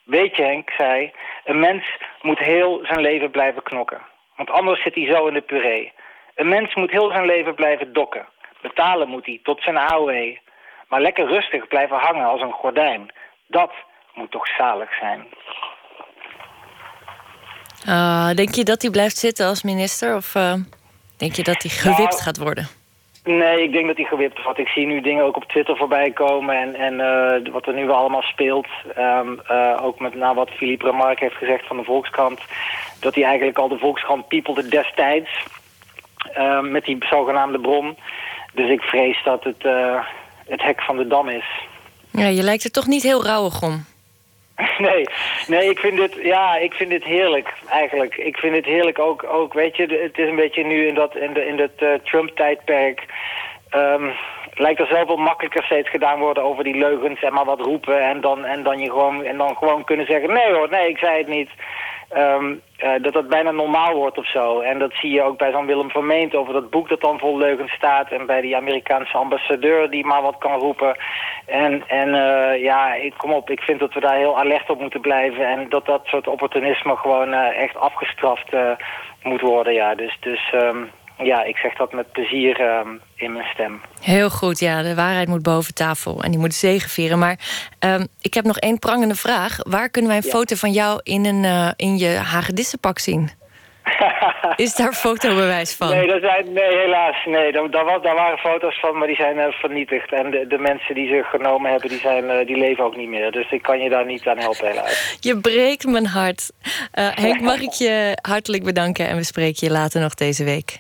Weet je Henk, zei een mens moet heel zijn leven blijven knokken. Want anders zit hij zo in de puree. Een mens moet heel zijn leven blijven dokken. Betalen moet hij tot zijn AOE. Maar lekker rustig blijven hangen als een gordijn. Dat moet toch zalig zijn. Uh, denk je dat hij blijft zitten als minister? Of uh, denk je dat hij gewipt nou, gaat worden? Nee, ik denk dat hij gewipt wordt. Ik zie nu dingen ook op Twitter voorbij komen en, en uh, wat er nu allemaal speelt. Um, uh, ook met na wat Philippe Remarque heeft gezegd van de Volkskrant. Dat hij eigenlijk al de Volkskrant piepelde destijds. Uh, met die zogenaamde bron. Dus ik vrees dat het uh, het hek van de dam is. Ja, je lijkt er toch niet heel rauwig om. [laughs] Nee, nee, ik vind dit, ja, ik vind dit heerlijk eigenlijk. Ik vind het heerlijk ook, ook weet je, het is een beetje nu in dat, in de, in het uh, Trump-tijdperk. Um, lijkt er zoveel makkelijker steeds gedaan worden over die leugens en maar wat roepen en dan, en dan je gewoon, en dan gewoon kunnen zeggen, nee hoor, nee, ik zei het niet. Um, dat dat bijna normaal wordt of zo. En dat zie je ook bij zo'n Willem Vermeent over dat boek dat dan vol leugens staat. En bij die Amerikaanse ambassadeur die maar wat kan roepen. En, en uh, ja, ik, kom op, ik vind dat we daar heel alert op moeten blijven. En dat dat soort opportunisme gewoon uh, echt afgestraft moet worden. Ja. Dus, dus um, ja, ik zeg dat met plezier uh, in mijn stem. Heel goed, ja. De waarheid moet boven tafel en die moet zegenvieren. Maar uh, ik heb nog één prangende vraag. Waar kunnen wij een ja. foto van jou in, een, uh, in je hagedissenpak zien? [laughs] Is daar fotobewijs van? Nee, dat zijn, nee helaas. Nee, daar, daar, waren foto's van, maar die zijn uh, vernietigd. En de, de, mensen die ze genomen hebben, die, zijn, uh, die leven ook niet meer. Dus ik kan je daar niet aan helpen, helaas. Je breekt mijn hart. Henk, mag ik je hartelijk bedanken en we spreken je later nog deze week.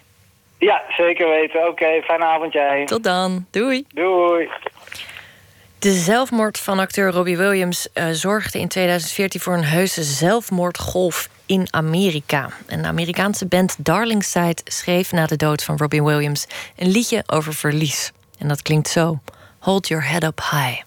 Ja, zeker weten. Oké, okay, fijne avond jij. Tot dan. Doei. Doei. De zelfmoord van acteur Robbie Williams uh, zorgde in 2014 voor een heuse zelfmoordgolf in Amerika. En de Amerikaanse band Darlingside schreef na de dood van Robbie Williams een liedje over verlies. En dat klinkt zo: Hold your head up high.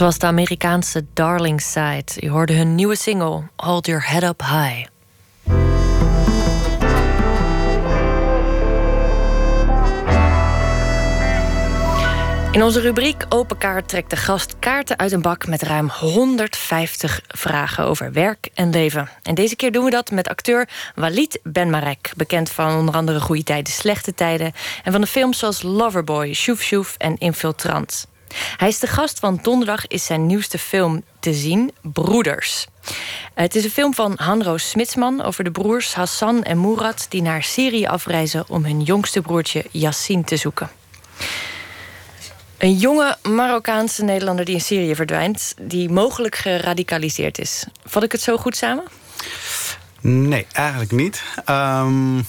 Dat was de Amerikaanse Darling Side. Je hoorde hun nieuwe single Hold Your Head Up High. In onze rubriek Open Kaart trekt de gast kaarten uit een bak met ruim 150 vragen over werk en leven. En deze keer doen we dat met acteur Walid Benmarek, bekend van onder andere Goede Tijden, Slechte Tijden en van de films zoals Loverboy, Shoef Shoef en Infiltrant. Hij is de gast, want donderdag is zijn nieuwste film te zien, Broeders. Het is een film van Hanro Smitsman over de broers Hassan en Murat... die naar Syrië afreizen om hun jongste broertje Yassin te zoeken. Een jonge Marokkaanse Nederlander die in Syrië verdwijnt... die mogelijk geradicaliseerd is. Vat ik het zo goed samen? Nee, eigenlijk niet. Um,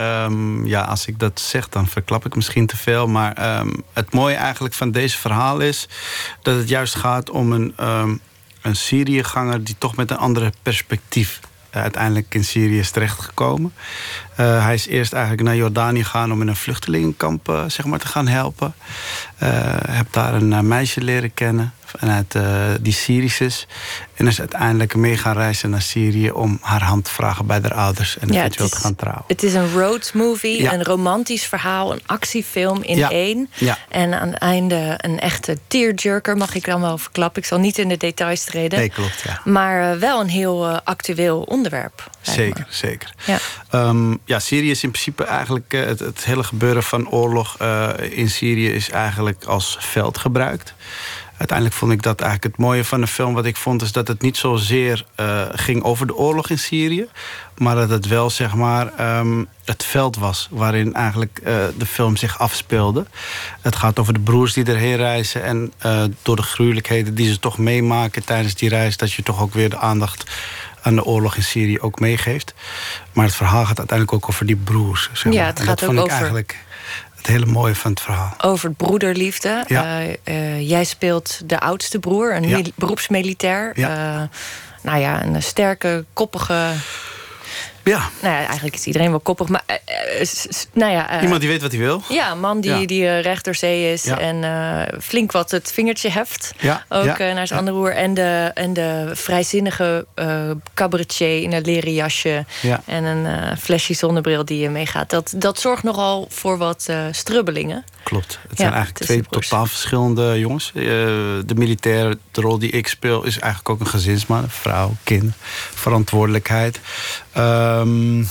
um, ja, als ik dat zeg, dan verklap ik misschien te veel. Maar um, het mooie eigenlijk van deze verhaal is... dat het juist gaat om een, een Syriëganger... die toch met een andere perspectief uiteindelijk in Syrië is terechtgekomen. Uh, hij is eerst eigenlijk naar Jordanië gegaan om in een vluchtelingenkamp uh, zeg maar, te gaan helpen. Heb daar een meisje leren kennen vanuit die Syrisch is. En is uiteindelijk mee gaan reizen naar Syrië om haar hand te vragen bij haar ouders en eventueel te gaan trouwen. Het is een road movie, een romantisch verhaal, een actiefilm in één. Ja. En aan het einde een echte tearjerker, mag ik dan wel verklappen. Ik zal niet in de details treden. Nee, klopt, ja. Maar wel een heel actueel onderwerp. Zeker, zeker. Ja. Um, ja, Syrië is in principe eigenlijk het, het, hele gebeuren van oorlog in Syrië is eigenlijk als veld gebruikt. Uiteindelijk vond ik dat eigenlijk het mooie van de film. Wat ik vond is dat het niet zozeer uh, ging over de oorlog in Syrië. Maar dat het wel zeg maar um, het veld was waarin eigenlijk de film zich afspeelde. Het gaat over de broers die erheen reizen. En door de gruwelijkheden die ze toch meemaken tijdens die reis. Dat je toch ook weer de aandacht aan de oorlog in Syrië ook meegeeft. Maar het verhaal gaat uiteindelijk ook over die broers. Zeg maar. Ja, het gaat ook vond ik over... eigenlijk het hele mooie van het verhaal. Over broederliefde. Ja. Uh, uh, jij speelt de oudste broer, een ja. beroepsmilitair. Ja. Uh, nou ja, een sterke, koppige. Ja. Nou ja, eigenlijk is iedereen wel koppig, maar nou ja, iemand die weet wat hij wil. Ja, een man die, Ja. die uh, recht door zee is Ja. en uh, flink wat het vingertje heft. Ja, Ook naar zijn andere broer. En de, en de vrijzinnige cabaretier in een leren jasje Ja. en een flesje zonnebril die je meegaat. Dat, dat zorgt nogal voor wat strubbelingen. Klopt. Het zijn eigenlijk twee totaal verschillende jongens. Eh, de militair, de rol die ik speel, is eigenlijk ook een gezinsman. Vrouw, kind, verantwoordelijkheid. Ehm,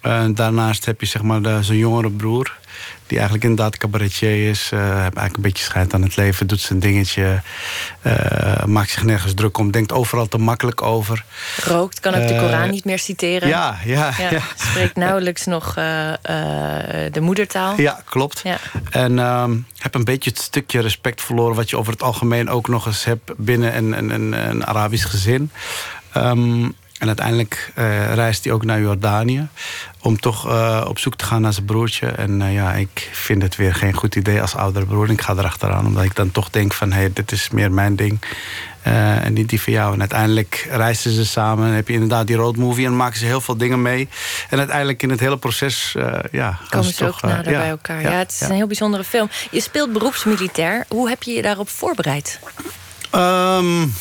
en daarnaast heb je zeg maar zo'n jongere broer. Die eigenlijk inderdaad cabaretier is. heeft eigenlijk een beetje scheid aan het leven. Doet zijn dingetje. eh, maakt zich nergens druk om. Denkt overal te makkelijk over. Rookt, kan ook de Eh, Koran niet meer citeren. Ja, ja, Ja, ja. Spreekt nauwelijks nog uh, uh, de moedertaal. Ja, klopt. Ja. En um, heb een beetje het stukje respect verloren... wat je over het algemeen ook nog eens hebt binnen een, een, een, een Arabisch gezin. Um, en uiteindelijk uh, reist hij ook naar Jordanië... om toch uh, op zoek te gaan naar zijn broertje. En uh, ja, ik vind het weer geen goed idee als oudere broer. Ik ga erachteraan, omdat ik dan toch denk van... hé, hey, dit is meer mijn ding en niet die van jou. En uiteindelijk reizen ze samen. heb je inderdaad die road movie en maken ze heel veel dingen mee. En uiteindelijk in het hele proces, ja... Komen ze, toch, ook nader ja, bij elkaar. Ja, het is een heel bijzondere film. Je speelt beroepsmilitair. Hoe heb je je daarop voorbereid? Um,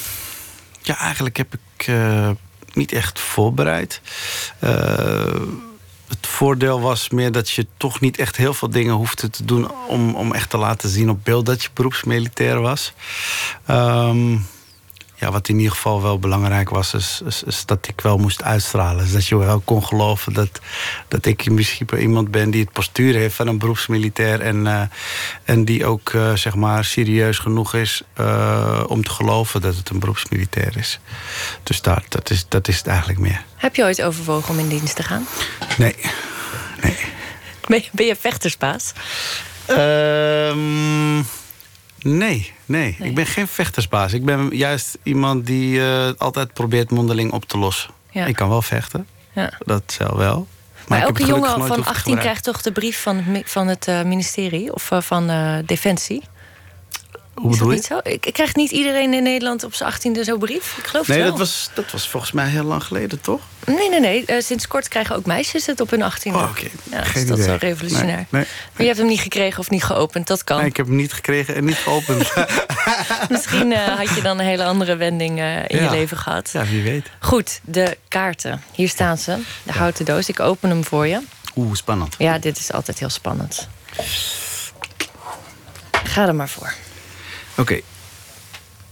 ja, eigenlijk heb ik niet echt voorbereid. Uh, het voordeel was meer dat je toch niet echt heel veel dingen hoefde te doen... om, om echt te laten zien op beeld dat je beroepsmilitair was. Um, ja, wat in ieder geval wel belangrijk was, is, is, is, dat ik wel moest uitstralen. Dus dat je wel kon geloven dat, dat ik principe iemand ben die het postuur heeft van een beroepsmilitair. En, uh, en die ook uh, zeg maar serieus genoeg is uh, om te geloven dat het een beroepsmilitair is. Dus daar, dat, is, dat is het eigenlijk meer. Heb je ooit overwogen om in dienst te gaan? Nee. nee. Ben, je, ben je vechtersbaas? Um, Nee, nee, nee, Ik ben geen vechtersbaas. Ik ben juist iemand die uh, altijd probeert mondeling op te lossen. Ja. Ik kan wel vechten. Ja. Dat zal wel. Maar, maar elke jongen van 18 gebruikt. krijgt toch de brief van het, van het uh, ministerie of uh, van Defensie? Hoe bedoel je? niet zo? Ik, ik krijg niet iedereen in Nederland op zijn achttiende zo'n brief. Ik geloof Nee, het wel. dat was, dat was volgens mij heel lang geleden, toch? Nee, nee, nee. Eh, sinds kort krijgen ook meisjes het op hun achttiende. Oh, oké. Ja, dus dat is wel revolutionair. Nee, nee. Maar je hebt hem niet gekregen of niet geopend. Dat kan. Nee, ik heb hem niet gekregen en niet geopend. [laughs] Misschien eh, had je dan een hele andere wending eh, in je leven gehad. ja, wie weet. Goed, de kaarten. Hier staan ze. De houten doos. Ik open hem voor je. Oeh, spannend. Ja, dit is altijd heel spannend. Ga er maar voor. Oké.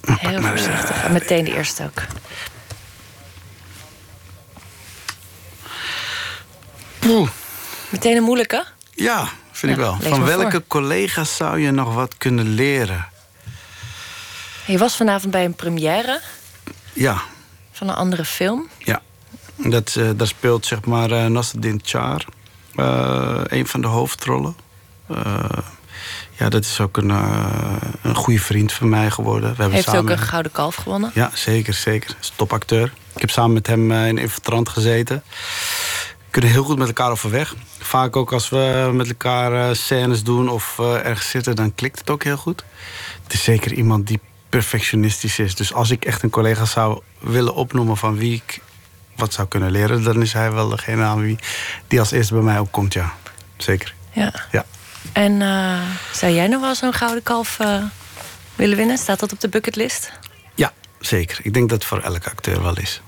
Heel voorzichtig. En meteen de eerste ook. Poeh. Meteen een moeilijke? Ja, vind ik Ja, wel. Van welke voor. collega's zou je nog wat kunnen leren? Je was vanavond bij een première Ja, van een andere film. ja. Dat, eh, daar speelt zeg maar uh, Nasreddin Char. eh, een van de hoofdrollen. Ja, dat is ook een, eh, een goede vriend van mij geworden. We hebben Heeft samen... ook een gouden kalf gewonnen. Ja, zeker, zeker. Is een topacteur. Ik heb samen met hem eh, in Infiltrant gezeten. We kunnen heel goed met elkaar overweg. Vaak ook als we met elkaar eh, scènes doen of ergens zitten, dan klikt het ook heel goed. Het is zeker iemand die perfectionistisch is. Dus als ik echt een collega zou willen opnoemen van wie ik wat zou kunnen leren, dan is hij wel degene aan wie die als eerste bij mij opkomt, ja. Zeker. Ja. Ja. En eh, zou jij nog wel zo'n gouden kalf eh, willen winnen? Staat dat op de bucketlist? Ja, zeker. Ik denk dat het voor elke acteur wel is.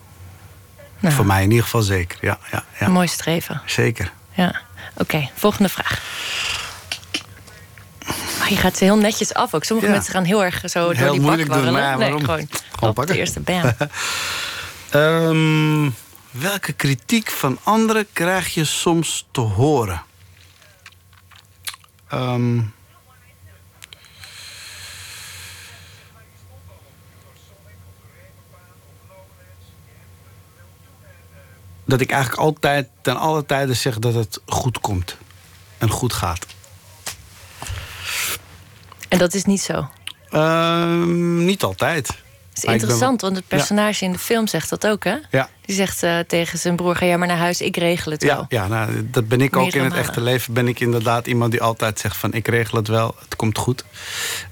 Nou, Voor mij in ieder geval zeker, ja. ja, ja. Mooi streven. Zeker. Ja. Oké, volgende vraag. Oh, je gaat ze heel netjes af ook. Sommige Ja. mensen gaan heel erg zo door Heel die bak moeilijk doen, warrelen. maar ja, nee, waarom? gewoon, Gewoon op de pakken. eerste bam. [laughs] Ehm, welke kritiek van anderen krijg je soms te horen? Ehm, dat ik eigenlijk altijd, ten alle tijden zeg dat het goed komt. En goed gaat. En dat is niet zo. Ehm, niet altijd. Het is interessant, want het personage in de film zegt dat ook, hè? Ja. Die zegt eh, tegen zijn broer, ga jij maar naar huis, ik regel het wel. Ja, ja nou, dat ben ik ook in het echte leven. Ben ik inderdaad iemand die altijd zegt van ik regel het wel, het komt goed.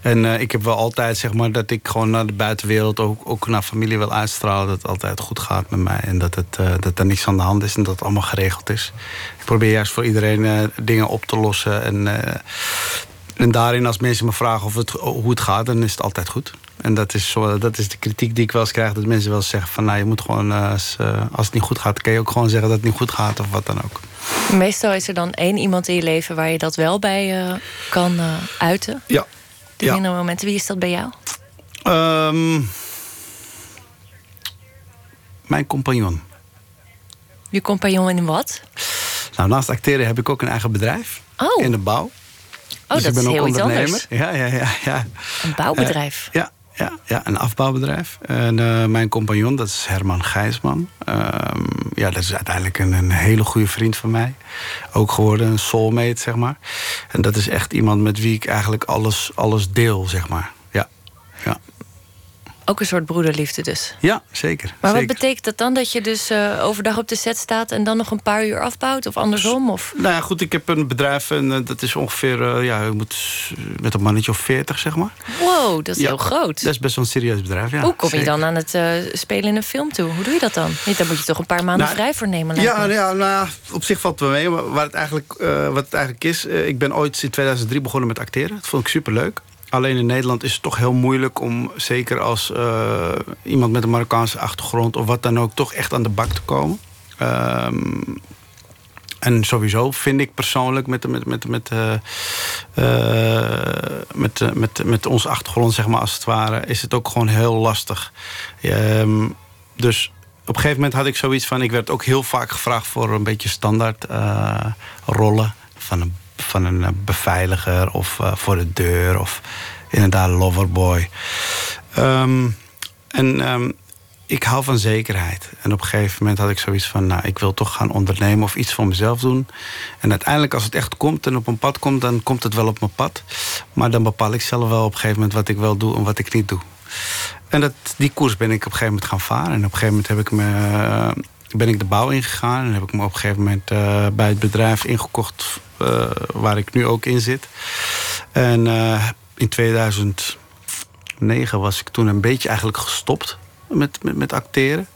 En eh, ik heb wel altijd zeg maar dat ik gewoon naar de buitenwereld, ook, ook naar familie wil uitstralen dat het altijd goed gaat met mij. En dat, het, eh, dat er niks aan de hand is en dat het allemaal geregeld is. Ik probeer juist voor iedereen dingen op te lossen. En, en daarin als mensen me vragen of het, hoe het gaat, dan is het altijd goed. En dat is, zo, dat is de kritiek die ik wel eens krijg. Dat mensen wel eens zeggen van nou, je moet gewoon, eh, als, eh, als het niet goed gaat, kan je ook gewoon zeggen dat het niet goed gaat of wat dan ook. Meestal is er dan één iemand in je leven waar je dat wel bij eh, kan eh, uiten. Ja. De Ja. mindere momenten. Wie is dat bij jou? Ehm, mijn compagnon. Je compagnon in wat? Nou, naast acteren heb ik ook een eigen bedrijf. Oh. In de bouw. Oh, Dus dat ik ben is ook heel iets ondernemer. anders. Ja, ja, ja. ja. Een bouwbedrijf. Eh, ja, ja, ja, een afbouwbedrijf. En eh, mijn compagnon, dat is Herman Gijsman. Ehm, ja, dat is uiteindelijk een, een hele goede vriend van mij. Ook geworden, een soulmate, zeg maar. En dat is echt iemand met wie ik eigenlijk alles, alles deel, zeg maar. Ja, ja. Ook een soort broederliefde dus. ja zeker. Maar zeker. wat betekent dat dan? Dat je dus eh, overdag op de set staat en dan nog een paar uur afbouwt? Of andersom? Of... Nou ja, goed, ik heb een bedrijf en eh, dat is ongeveer, eh, ja, je moet met een mannetje of 40, zeg maar. Wow, dat is Ja, heel groot. Dat is best wel een serieus bedrijf, ja. Hoe kom je dan aan het spelen in een film toe? Hoe doe je dat dan? Niet, daar moet je toch een paar maanden Nou, vrij voor nemen. Ja, me. ja nou, op zich valt het wel mee. Maar waar het eigenlijk, wat het eigenlijk is... ik ben ooit in 2003 begonnen met acteren. Dat vond ik superleuk. Alleen in Nederland is het toch heel moeilijk om... zeker als eh, iemand met een Marokkaanse achtergrond... of wat dan ook, toch echt aan de bak te komen. Ehm, en sowieso vind ik persoonlijk met, met, met, met, eh, eh, met, met, met onze achtergrond, zeg maar, als het ware, is het ook gewoon heel lastig. Ehm, dus op een gegeven moment had ik zoiets van, ik werd ook heel vaak gevraagd voor een beetje standaard rollen van een, van een eh, beveiliger of eh, voor de deur of inderdaad loverboy. Ehm, en ehm, ik hou van zekerheid. En op een gegeven moment had ik zoiets van... nou, ik wil toch gaan ondernemen of iets voor mezelf doen. En uiteindelijk als het echt komt en op een pad komt... dan komt het wel op mijn pad. Maar dan bepaal ik zelf wel op een gegeven moment... wat ik wel doe en wat ik niet doe. En dat, die koers ben ik op een gegeven moment gaan varen. En op een gegeven moment heb ik me, eh, ben ik de bouw ingegaan. En heb ik me op een gegeven moment bij het bedrijf ingekocht... eh, waar ik nu ook in zit. En eh, in 2000 2009 was ik toen een beetje eigenlijk gestopt met, met, met acteren.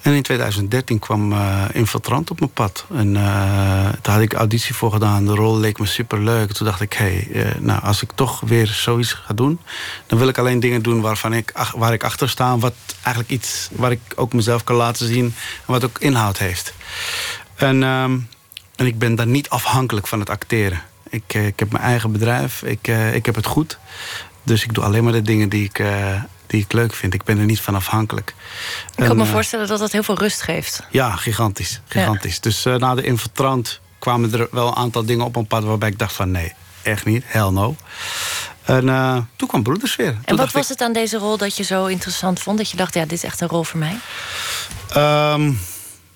En in 2013 kwam uh, Infiltrant op mijn pad. En daar had ik auditie voor gedaan. De rol leek me super leuk. Toen dacht ik, hé, hey, nou, als ik toch weer zoiets ga doen... dan wil ik alleen dingen doen waarvan ik, waar ik achter sta. Wat eigenlijk iets waar ik ook mezelf kan laten zien. En wat ook inhoud heeft. En, en ik ben dan niet afhankelijk van het acteren. Ik, ik heb mijn eigen bedrijf. Ik, ik heb het goed. Dus ik doe alleen maar de dingen die ik, die ik leuk vind. Ik ben er niet van afhankelijk. Ik kan me voorstellen dat dat heel veel rust geeft. Ja, gigantisch. gigantisch. Dus uh, na de infiltrant kwamen er wel een aantal dingen op een pad... waarbij ik dacht van nee, echt niet, hell no. En uh, toen kwam Broeders weer. En wat was het aan deze rol dat je zo interessant vond? Dat je dacht, ja, dit is echt een rol voor mij? Um,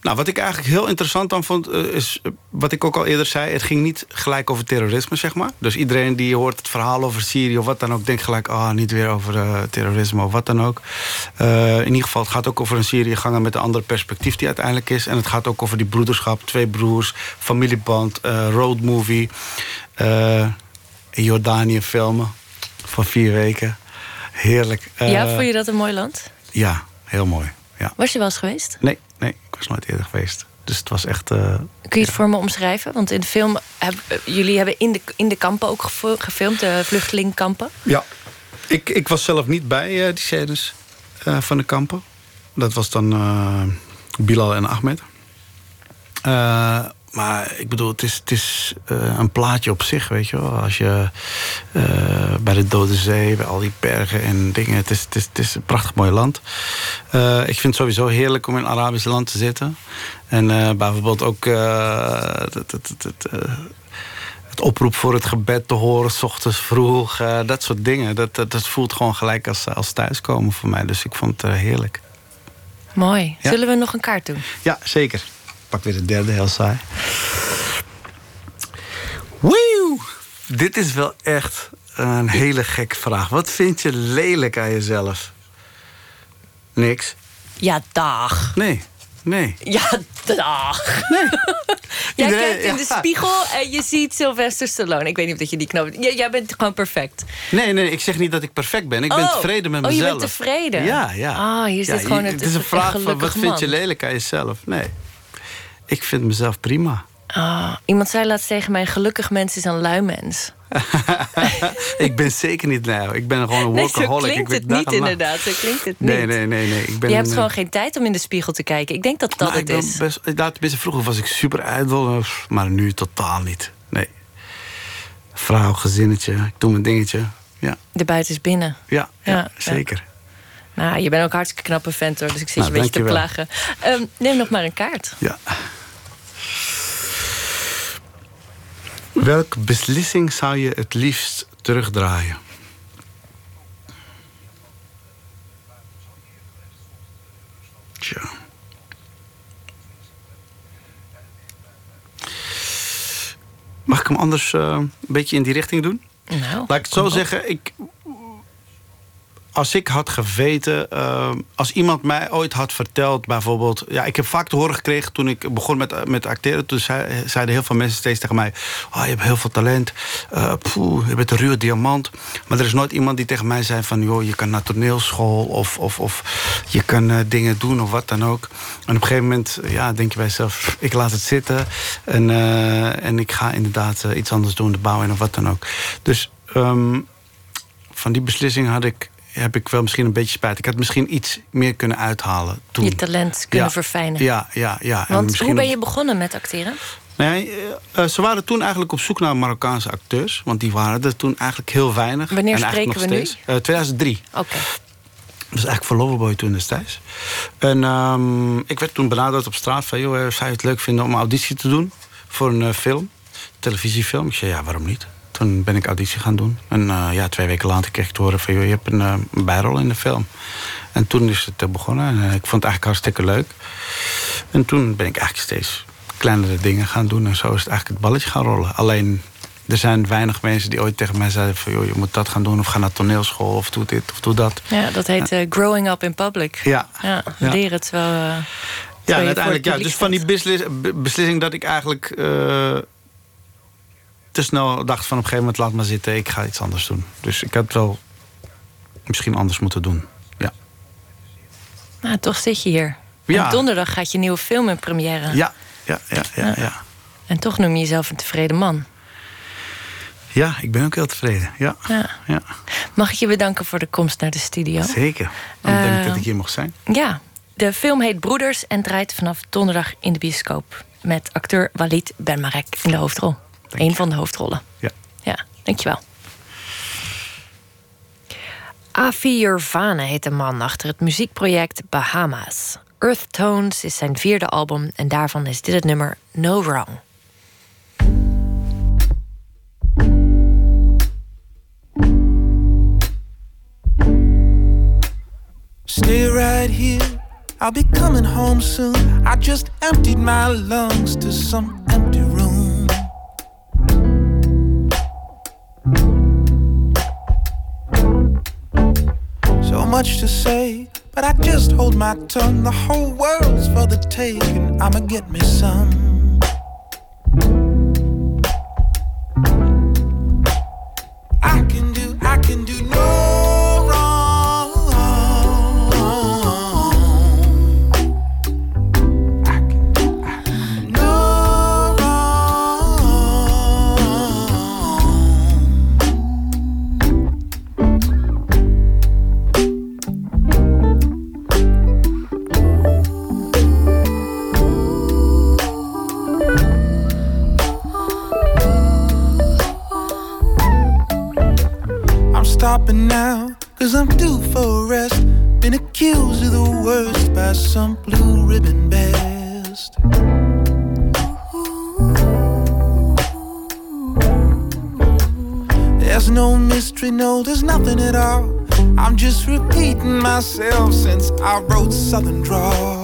nou, wat ik eigenlijk heel interessant aan vond, uh, is wat ik ook al eerder zei: het ging niet gelijk over terrorisme, zeg maar. Dus iedereen die hoort het verhaal over Syrië of wat dan ook, denkt gelijk: ah, oh, niet weer over uh, terrorisme of wat dan ook. In ieder geval, het gaat ook over een Syriëganger met een ander perspectief die uiteindelijk is. En het gaat ook over die broederschap, twee broers, familieband, roadmovie. Jordanië filmen van vier weken. Heerlijk. ja, vond je dat een mooi land? Ja, heel mooi. Ja. Was je wel eens geweest? Nee, nee, was nooit eerder geweest. Dus het was echt. Uh, Kun je het ja. voor me omschrijven? Want in de film. Heb, jullie hebben in de, in de kampen ook gefilmd, de vluchtelingkampen. Ja, ik, ik was zelf niet bij uh, die scènes uh, van de kampen. Dat was dan Bilal en Ahmed. Maar ik bedoel, het is, het is uh, een plaatje op zich, weet je wel. Als je uh, bij de Dode Zee, bij al die bergen en dingen... het is, het is, het is een prachtig mooi land. Uh, ik vind het sowieso heerlijk om in een Arabisch land te zitten. En bijvoorbeeld ook het, het, het, oproep voor het gebed te horen... s ochtends vroeg, dat soort dingen. Dat, dat, dat, voelt gewoon gelijk als, als thuiskomen voor mij. Dus ik vond het heerlijk. Mooi. Ja? Zullen we nog een kaart doen? Ja, zeker pak weer de derde, heel saai. Woe! Dit is wel echt een hele gekke vraag. Wat vind je lelijk aan jezelf? Niks. Ja, dag. Nee, nee. Ja, dag. Nee. [laughs] jij kijkt in de spiegel en je ziet Sylvester Stallone. Ik weet niet of dat je die knop... Jij bent gewoon perfect. Nee, nee, ik zeg niet dat ik perfect ben. Ik ben tevreden met mezelf. Oh, je bent tevreden? Ja, ja. Ah, hier zit ja, gewoon het, het is een vraag van wat man. vind je lelijk aan jezelf? Nee. Ik vind mezelf prima. Oh, iemand zei laatst tegen mij: gelukkig mens is een lui mens. [laughs] ik ben zeker niet lui. Ik ben gewoon een workaholic. Nee, zo klinkt het niet inderdaad. Zo klinkt het niet. Nee, nee, nee. nee. Ik ben je hebt een, gewoon geen tijd om in de spiegel te kijken. Ik denk dat dat nou, het ik is. Best, tenminste, vroeger was ik super ijdel. Maar nu totaal niet. Nee. Vrouw, gezinnetje. Ik doe mijn dingetje. Ja. De buiten is binnen. Ja, ja, ja zeker. Nou, je bent ook hartstikke knappe vent hoor, dus ik zit nou, je een beetje te plagen. Um, neem nog maar een kaart. Ja. Welke beslissing zou je het liefst terugdraaien? Tja. Mag ik hem anders uh, een beetje in die richting doen? Nou, Laat ik het zo zeggen. Ik, als ik had geweten, uh, als iemand mij ooit had verteld, bijvoorbeeld. Ja, ik heb vaak te horen gekregen toen ik begon met, met acteren. Toen zei, zeiden heel veel mensen steeds tegen mij: oh, Je hebt heel veel talent. Uh, poeh, je bent een ruwe diamant. Maar er is nooit iemand die tegen mij zei: van, joh, Je kan naar toneelschool of, of, of je kan uh, dingen doen of wat dan ook. En op een gegeven moment ja, denk je bij jezelf: Ik laat het zitten. En, en ik ga inderdaad iets anders doen, de bouw en of wat dan ook. Dus um, van die beslissing had ik heb ik wel misschien een beetje spijt. Ik had misschien iets meer kunnen uithalen toen. Je talent kunnen ja, verfijnen. Ja, ja, ja. Want hoe ben je begonnen met acteren? Nee, uh, ze waren toen eigenlijk op zoek naar Marokkaanse acteurs. Want die waren er toen eigenlijk heel weinig. Wanneer en spreken nog we steeds. nu? Uh, 2003. Oké. Okay. Dat was eigenlijk voor Loverboy toen destijds. En um, ik werd toen benaderd op straat van... joh, zou je het leuk vinden om een auditie te doen voor een uh, film? Televisiefilm. Ik zei, ja, waarom niet? Toen ben ik auditie gaan doen. En uh, ja, twee weken later kreeg ik te horen van... Joh, je hebt een, uh, een bijrol in de film. En toen is het uh, begonnen. En, ik vond het eigenlijk hartstikke leuk. En toen ben ik eigenlijk steeds kleinere dingen gaan doen. En zo is het eigenlijk het balletje gaan rollen. Alleen, er zijn weinig mensen die ooit tegen mij zeiden... van joh, je moet dat gaan doen of ga naar toneelschool... of doe dit of doe dat. Ja, dat heet growing up in public. Ja. ja leer het wel... ja, uiteindelijk, ja, dus van die beslis beslissing dat ik eigenlijk te snel dacht van op een gegeven moment laat maar zitten, ik ga iets anders doen. Dus ik heb wel misschien anders moeten doen. Ja. Nou, toch zit je hier. Ja. En donderdag gaat je nieuwe film in première. Ja, ja, ja, ja, ja. En toch noem je jezelf een tevreden man. Ja, ik ben ook heel tevreden. Ja, Ja. ja. Mag ik je bedanken voor de komst naar de studio? zeker. Dan denk ik Eh, dat ik hier mocht zijn. Ja. De film heet Broeders en draait vanaf donderdag in de bioscoop. Met acteur Walid Benmarek in de hoofdrol. Een van de hoofdrollen. Ja. Ja, dankjewel. Afi Irvane heet de man achter het muziekproject Bahama's. Earth Tones is zijn vierde album en daarvan is dit het nummer No Wrong. Stay right here. I'll be coming home soon. I just emptied my lungs to some empty room. Much to say, but I just hold my tongue. The whole world's for the taking. I'ma get me some. Myself since I wrote Southern Drawl.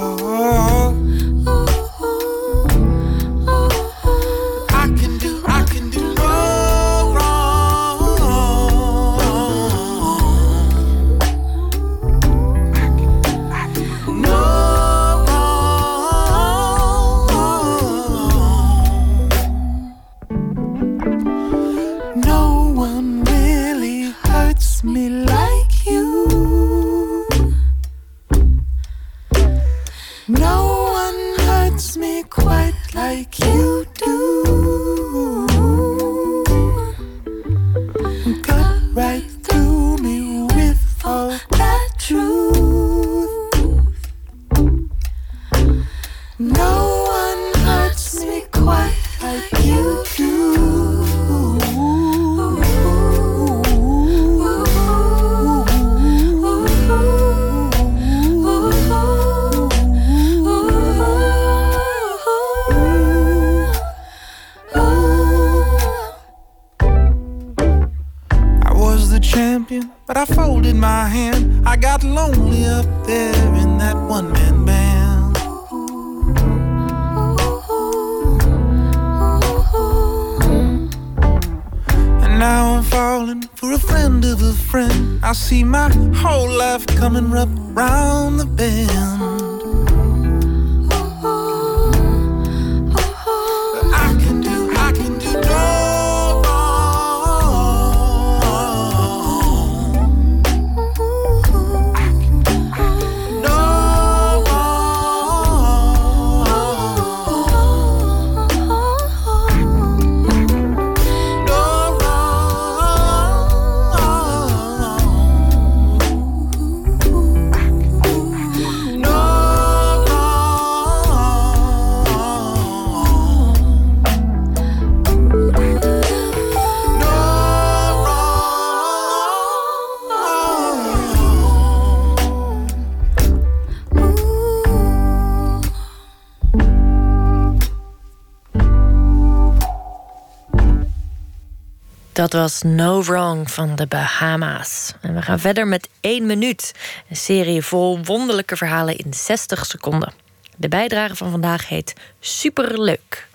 Dat was No Wrong van de Bahama's. En we gaan verder met 1 minuut. Een serie vol wonderlijke verhalen in 60 seconden. De bijdrage van vandaag heet Superleuk.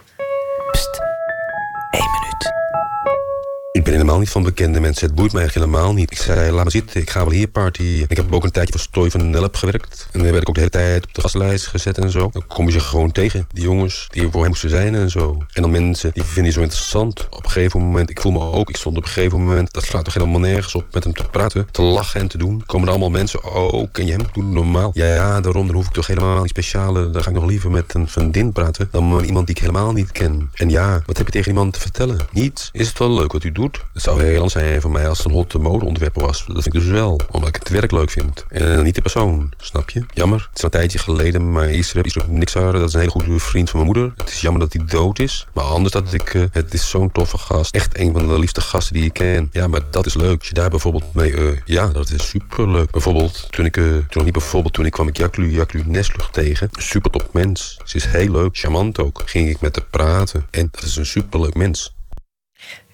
In ben helemaal niet van bekende mensen. Het boeit mij helemaal niet. Ik zei, laat me zitten, ik ga wel hier party. Ik heb ook een tijdje voor Stoy van Nelp gewerkt. En dan werd ik ook de hele tijd op de gastlijst gezet en zo. Dan kom je ze gewoon tegen, die jongens die voor hem moesten zijn en zo. En dan mensen, die vinden je zo interessant. Op een gegeven moment, ik voel me ook, ik stond op een gegeven moment... dat slaat toch helemaal nergens op met hem te praten, te lachen en te doen. Komen er allemaal mensen, oh, ken je hem? Doe normaal. Ja, ja, daarom, hoef ik toch helemaal niet speciale... dan ga ik nog liever met een vriendin praten... dan met iemand die ik helemaal niet ken. En ja, wat heb je tegen iemand te vertellen? Niet? Is het wel leuk wat u doet? Het zou heel anders zijn voor mij als het een hot modeontwerper was. Dat vind ik dus wel, omdat ik het werk leuk vind. En niet de persoon, snap je? Jammer, het is een tijdje geleden, maar Israël is niks. Dat is een hele goede vriend van mijn moeder. Het is jammer dat hij dood is. Maar anders dat ik, uh, het is zo'n toffe gast. Echt een van de liefste gasten die ik ken. Ja, maar dat is leuk. Als je daar bijvoorbeeld mee, uh, ja, dat is super leuk. Bijvoorbeeld, toen ik, uh, toen niet bijvoorbeeld, toen ik kwam ik Jaklu, Jaklu Neslucht tegen. Super top mens. Ze is heel leuk, charmant ook. Ging ik met haar praten. En dat is een superleuk mens.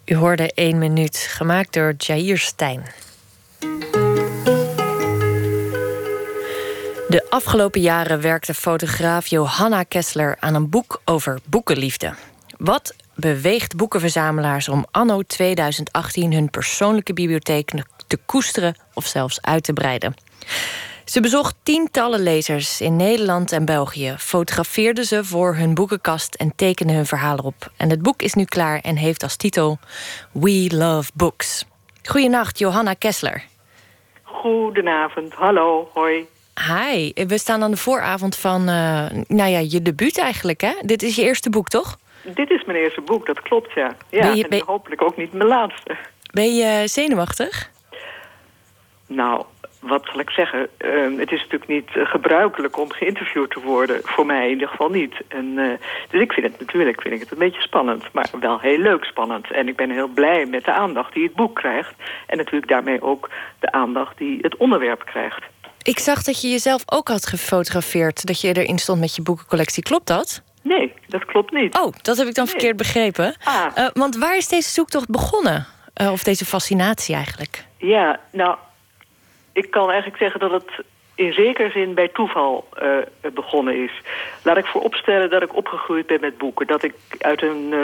U hoorde 1 minuut, gemaakt door Jair Stijn. De afgelopen jaren werkte fotograaf Johanna Kessler aan een boek over boekenliefde. Wat beweegt boekenverzamelaars om anno 2018 hun persoonlijke bibliotheek te koesteren of zelfs uit te breiden? Ze bezocht tientallen lezers in Nederland en België, fotografeerde ze voor hun boekenkast en tekende hun verhalen op. En het boek is nu klaar en heeft als titel We Love Books. Goedenacht, Johanna Kessler. Goedenavond, hallo, hoi. Hi, we staan aan de vooravond van uh, nou ja, je debuut eigenlijk, hè? Dit is je eerste boek, toch? Dit is mijn eerste boek, dat klopt, ja. Ja, je, en hopelijk ook niet mijn laatste. Ben je zenuwachtig? Nou, wat zal ik zeggen? Uh, het is natuurlijk niet uh, gebruikelijk om geïnterviewd te worden. Voor mij in ieder geval niet. En, uh, dus ik vind het natuurlijk vind ik het een beetje spannend. Maar wel heel leuk spannend. En ik ben heel blij met de aandacht die het boek krijgt. En natuurlijk daarmee ook de aandacht die het onderwerp krijgt. Ik zag dat je jezelf ook had gefotografeerd. Dat je erin stond met je boekencollectie. Klopt dat? Nee, dat klopt niet. Oh, dat heb ik dan Nee. verkeerd begrepen. Ah. Uh, want waar is deze zoektocht begonnen? Of deze fascinatie eigenlijk? Ja, nou, ik kan eigenlijk zeggen dat het in zekere zin bij toeval uh, begonnen is. Laat ik vooropstellen dat ik opgegroeid ben met boeken. Dat ik uit een, uh,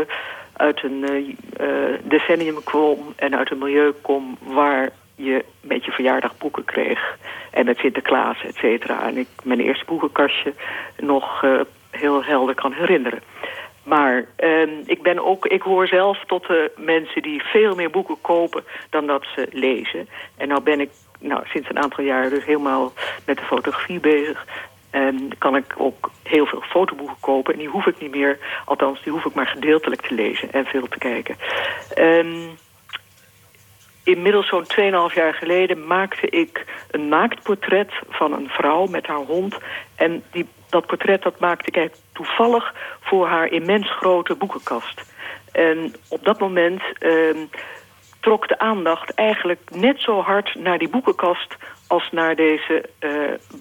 uit een uh, decennium kwam en uit een milieu kom waar je met je verjaardag boeken kreeg. En met Sinterklaas, et cetera. En ik mijn eerste boekenkastje nog heel helder kan herinneren. Maar uh, ik, ben ook, ik hoor zelf tot de mensen die veel meer boeken kopen dan dat ze lezen. En nou ben ik nou, sinds een aantal jaar dus helemaal met de fotografie bezig. En kan ik ook heel veel fotoboeken kopen. En die hoef ik niet meer, althans die hoef ik maar gedeeltelijk te lezen en veel te kijken. Um, inmiddels zo'n 2,5 jaar geleden maakte ik een naaktportret van een vrouw met haar hond. En die, dat portret dat maakte ik toevallig voor haar immens grote boekenkast. En op dat moment uh, trok de aandacht eigenlijk net zo hard naar die boekenkast als naar deze uh,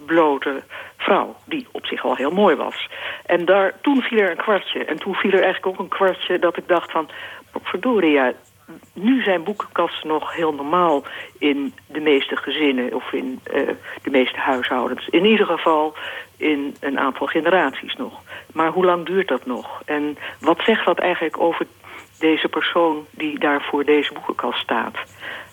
blote vrouw, die op zich al heel mooi was. En daar, toen viel er een kwartje. En toen viel er eigenlijk ook een kwartje dat ik dacht van... verdorie, ja, nu zijn boekenkasten nog heel normaal in de meeste gezinnen... of in uh, de meeste huishoudens. In ieder geval in een aantal generaties nog. Maar hoe lang duurt dat nog? En wat zegt dat eigenlijk over deze persoon die daar voor deze boekenkast staat?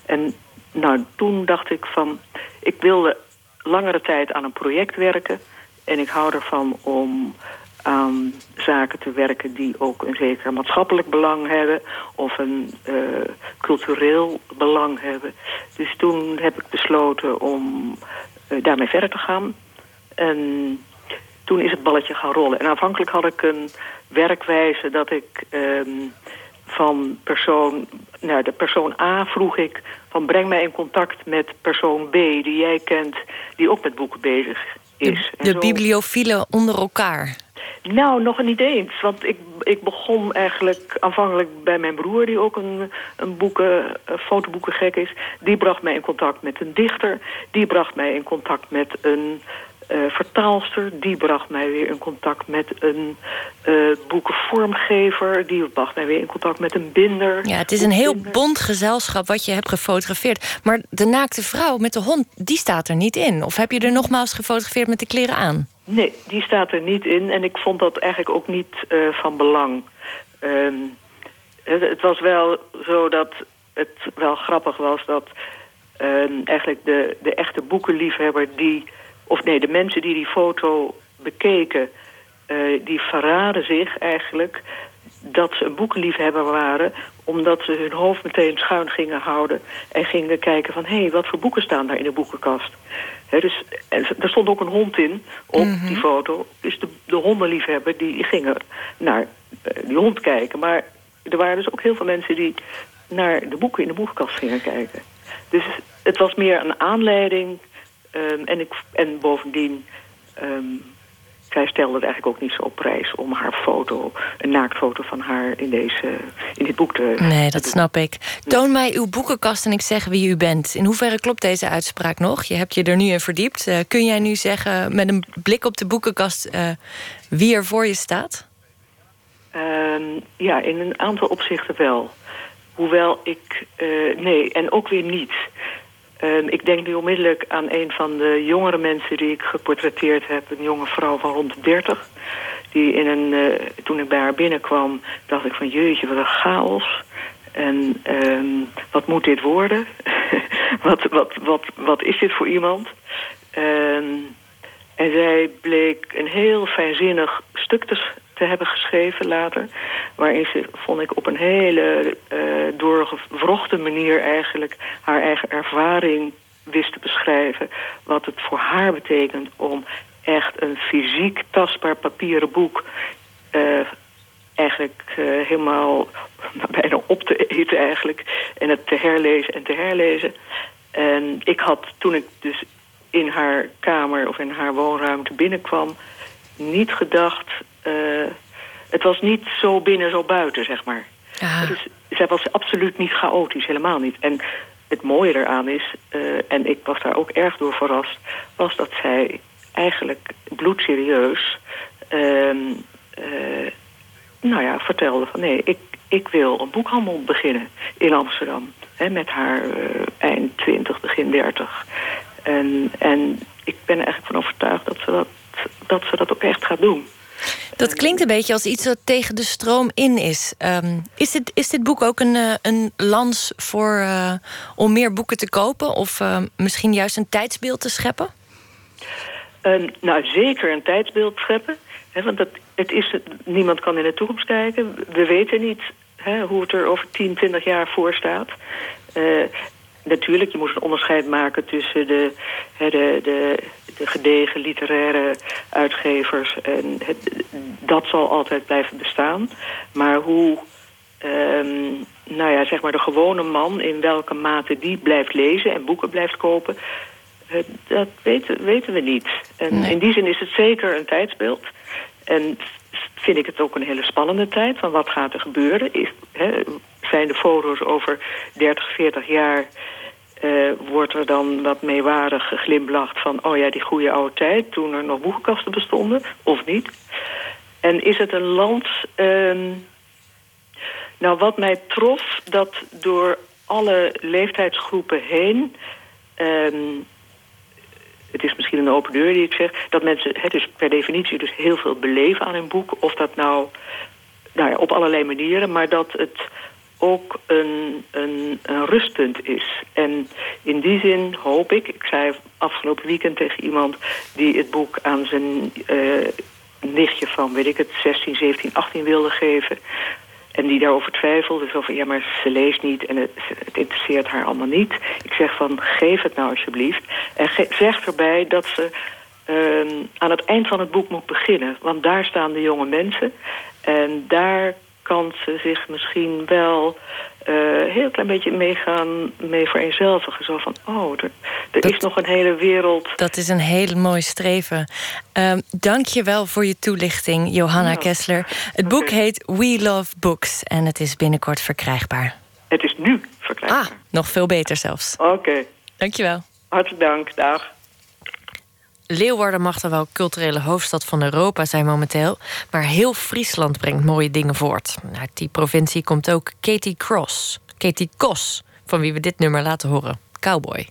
En nou, toen dacht ik van... ik wilde langere tijd aan een project werken... en ik hou ervan om aan zaken te werken die ook een zeker maatschappelijk belang hebben... of een uh, cultureel belang hebben. Dus toen heb ik besloten om uh, daarmee verder te gaan. En toen is het balletje gaan rollen. En aanvankelijk had ik een werkwijze dat ik um, van persoon... Nou, de persoon A vroeg ik van breng mij in contact met persoon B... die jij kent, die ook met boeken bezig is. De, de bibliofielen onder elkaar. Nou, nog niet eens. Want ik, ik begon eigenlijk aanvankelijk bij mijn broer... die ook een, een boeken, een fotoboekengek is. Die bracht mij in contact met een dichter. Die bracht mij in contact met een uh, vertaalster. Die bracht mij weer in contact met een uh, boekenvormgever. Die bracht mij weer in contact met een binder. Ja, het is een heel bond gezelschap wat je hebt gefotografeerd. Maar de naakte vrouw met de hond, die staat er niet in. Of heb je er nogmaals gefotografeerd met de kleren aan? Nee, die staat er niet in. En ik vond dat eigenlijk ook niet uh, van belang. Um, het, het, was wel zo dat het wel grappig was dat ehm, eigenlijk de, de echte boekenliefhebber die... of nee, de mensen die die foto bekeken... eh, die verraden zich eigenlijk dat ze een boekenliefhebber waren... omdat ze hun hoofd meteen schuin gingen houden... en gingen kijken van, hé, hey, wat voor boeken staan daar in de boekenkast? He, dus, en er stond ook een hond in op die foto. Dus de, de hondenliefhebber die gingen naar uh, die hond kijken. Maar er waren dus ook heel veel mensen die naar de boeken in de boekenkast gingen kijken. Dus het was meer een aanleiding. Um, en, ik, en bovendien... Um, zij stelde het eigenlijk ook niet zo op prijs om haar foto, een naaktfoto van haar in, deze, in dit boek te. Nee, dat snap ik. Toon mij uw boekenkast en ik zeg wie u bent. In hoeverre klopt deze uitspraak nog? Je hebt je er nu in verdiept. Uh, kun jij nu zeggen, met een blik op de boekenkast, uh, wie er voor je staat? Uh, ja, in een aantal opzichten wel. Hoewel ik. Uh, nee, en ook weer niet. Ik denk nu onmiddellijk aan een van de jongere mensen die ik geportretteerd heb. Een jonge vrouw van rond de 30. Die in een, uh, toen ik bij haar binnenkwam, dacht ik van jeetje, wat een chaos. En um, wat moet dit worden? [laughs] wat, wat, wat, wat is dit voor iemand? Um, en zij bleek een heel fijnzinnig stuk te, te hebben geschreven later. Waarin ze, vond ik, op een hele uh, doorgevrochte manier eigenlijk haar eigen ervaring wist te beschrijven. Wat het voor haar betekent om echt een fysiek tastbaar papieren boek... Uh, eigenlijk uh, helemaal [laughs] bijna op te eten eigenlijk. En het te herlezen en te herlezen. En ik had toen ik dus in haar kamer of in haar woonruimte binnenkwam... niet gedacht... Uh, het was niet zo binnen, zo buiten, zeg maar. Ah. Dus zij was absoluut niet chaotisch, helemaal niet. En het mooie eraan is, uh, en ik was daar ook erg door verrast... was dat zij eigenlijk bloedserieus... Uh, nou ja, vertelde van... nee, ik, ik wil een boekhandel beginnen in Amsterdam. Hè, met haar eind 20, begin 30. En, en ik ben er eigenlijk van overtuigd dat ze dat, dat ze dat ook echt gaat doen. Dat klinkt een beetje als iets dat tegen de stroom in is. Um, is, dit, is dit boek ook een, uh, een lans voor, uh, om meer boeken te kopen? Of uh, misschien juist een tijdsbeeld te scheppen? Um, nou, zeker een tijdsbeeld scheppen. Hè, want dat, het is, niemand kan in de toekomst kijken. We weten niet hè, hoe het er over 10, 20 jaar voor staat natuurlijk, je moet een onderscheid maken tussen de, de, de, de gedegen literaire uitgevers. En het, dat zal altijd blijven bestaan. Maar hoe, um, nou ja, zeg maar de gewone man, in welke mate die blijft lezen en boeken blijft kopen, dat weten, weten we niet. En nee. in die zin is het zeker een tijdsbeeld. En vind ik het ook een hele spannende tijd. Van wat gaat er gebeuren? Is, hè, zijn de foto's over 30, 40 jaar... Uh, wordt er dan wat meewarig geglimlacht van... oh ja, die goede oude tijd, toen er nog boekenkasten bestonden, of niet? En is het een land... Uh, nou, wat mij trof, dat door alle leeftijdsgroepen heen... Uh, het is misschien een open deur die ik zeg... dat mensen het is per definitie dus heel veel beleven aan hun boek... of dat nou, nou ja, op allerlei manieren... maar dat het ook een, een, rustpunt is. En in die zin hoop ik... ik zei afgelopen weekend tegen iemand... die het boek aan zijn uh, nichtje van, weet ik het, 16, 17, 18 wilde geven... En die daarover twijfelde. Zo van, ja, maar ze leest niet en het, interesseert haar allemaal niet. Ik zeg van, geef het nou alsjeblieft. En zeg erbij dat ze uh, aan het eind van het boek moet beginnen. Want daar staan de jonge mensen. En daar kan ze zich misschien wel een uh, heel klein beetje mee gaan mee vereenzelvigen. Zo van, oh, er, er dat, is nog een hele wereld. Dat is een heel mooi streven. Uh, Dank je wel voor je toelichting, Johanna ja. Kessler. Het boek okay. heet We Love Books en het is binnenkort verkrijgbaar. Het is nu verkrijgbaar. Ah, nog veel beter zelfs. Oké. Okay. Dank je wel. Hartelijk dank, dag. Leeuwarden mag dan wel culturele hoofdstad van Europa zijn momenteel. Maar heel Friesland brengt mooie dingen voort. Uit die provincie komt ook Katie Cross. Katie Kos, van wie we dit nummer laten horen. Cowboy.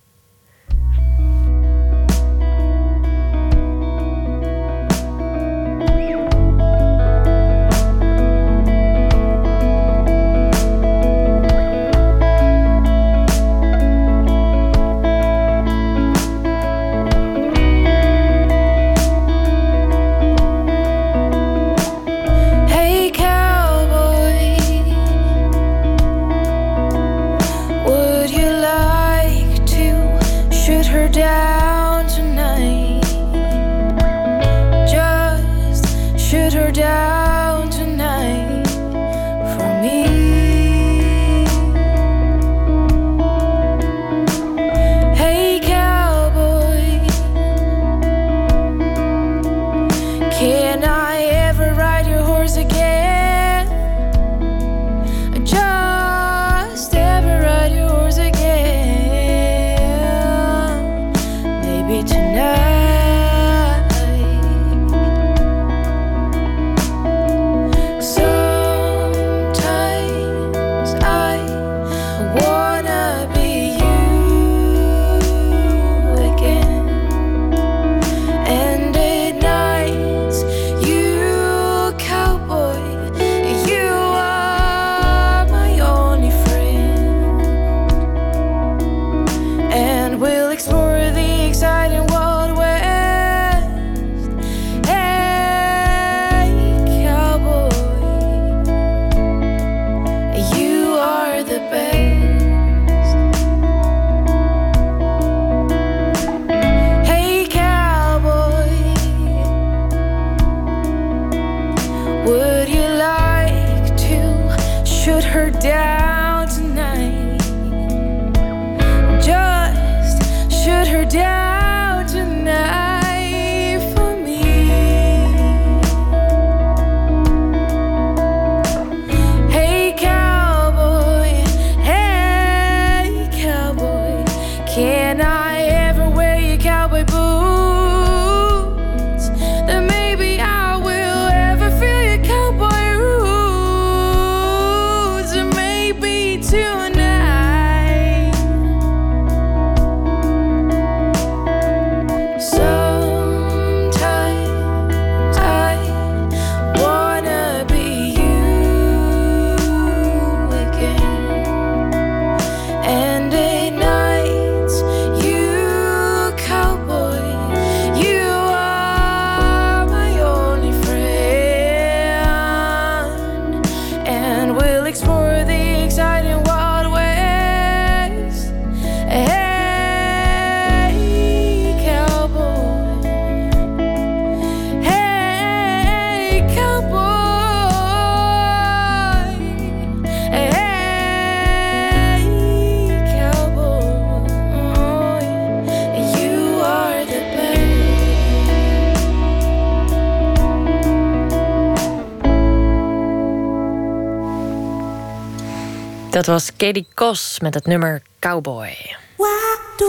Dat was Katie Kos met het nummer Cowboy. What do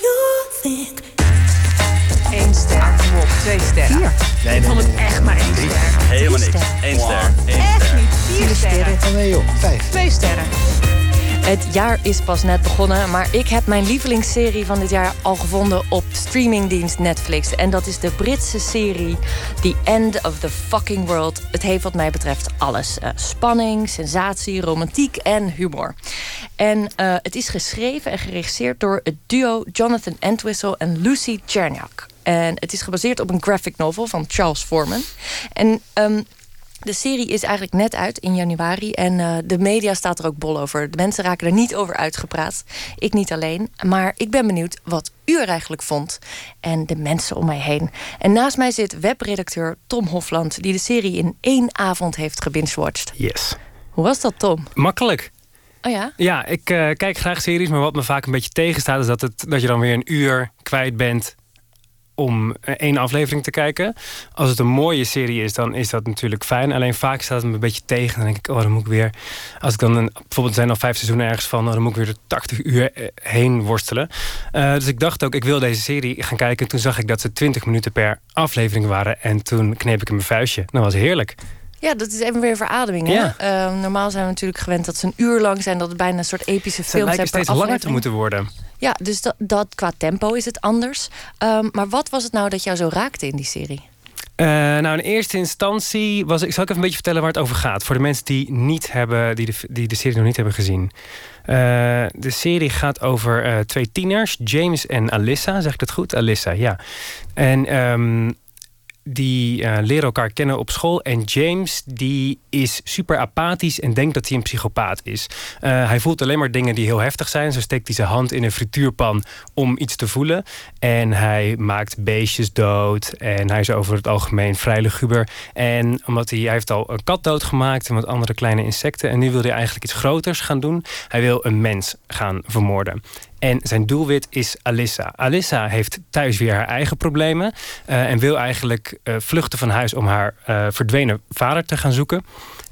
you think? Eén ster. Op, twee sterren. Nee, ik vond het echt maar één ster. Helemaal niks. Eén ster. Eén Echt ster. niet. Vier sterren. Oh nee joh, vijf. Twee sterren. Het jaar is pas net begonnen, maar ik heb mijn lievelingsserie van dit jaar al gevonden op streamingdienst Netflix. En dat is de Britse serie The End of the Fucking World. Het heeft wat mij betreft alles. Eh, spanning, sensatie, romantiek en humor. En eh, het is geschreven en geregisseerd door het duo Jonathan Entwistle en Lucy Cherniak. En het is gebaseerd op een graphic novel van Charles Foreman. En ehm, de serie is eigenlijk net uit in januari en eh, de media staat er ook bol over. De mensen raken er niet over uitgepraat. Ik niet alleen. Maar ik ben benieuwd wat u er eigenlijk vond en de mensen om mij heen. En naast mij zit webredacteur Tom Hofland, die de serie in één avond heeft gebingewatcht. Yes. Hoe was dat, Tom? Makkelijk. Oh ja? Ja, ik eh, kijk graag series, maar wat me vaak een beetje tegenstaat... is dat, het, dat je dan weer een uur kwijt bent om eh, één aflevering te kijken. Als het een mooie serie is, dan is dat natuurlijk fijn. Alleen vaak staat het me een beetje tegen. Dan denk ik, oh, dan moet ik weer... Als ik dan een, bijvoorbeeld zijn al vijf seizoenen ergens van... dan moet ik weer de 80 uur eh, heen worstelen. Eh, dus ik dacht ook, ik wil deze serie gaan kijken. Toen zag ik dat ze 20 minuten per aflevering waren. En toen kneep ik in mijn vuistje. Dat was heerlijk. Ja, dat is even weer verademing. Hè? Ja. Normaal zijn we natuurlijk gewend dat ze een uur lang zijn... dat het bijna een soort epische Ze lijken zijn per steeds langer te moeten worden. Ja, dus dat, qua tempo is het anders. Ehm, maar wat was het nou dat jou zo raakte in die serie? Eh, nou, in eerste instantie was ik. Zal ik even een beetje vertellen waar het over gaat? Voor de mensen die, niet hebben, die, de, die de serie nog niet hebben gezien. Eh, de serie gaat over eh, twee tieners, James en Alyssa. Zeg ik dat goed? Alyssa, ja. En ehm, die eh, leren elkaar kennen op school. En James die is super apathisch en denkt dat hij een psychopaat is. Eh, hij voelt alleen maar dingen die heel heftig zijn. Zo steekt hij zijn hand in een frituurpan om iets te voelen. En hij maakt beestjes dood. En hij is over het algemeen vrij luguber. En omdat hij, heeft al een kat doodgemaakt en wat andere kleine insecten. En nu wil hij eigenlijk iets groters gaan doen. Hij wil een mens gaan vermoorden. En zijn doelwit is Alyssa. Alyssa heeft thuis weer haar eigen problemen. eh, en wil eigenlijk eh, vluchten van huis om haar eh, verdwenen vader te gaan zoeken.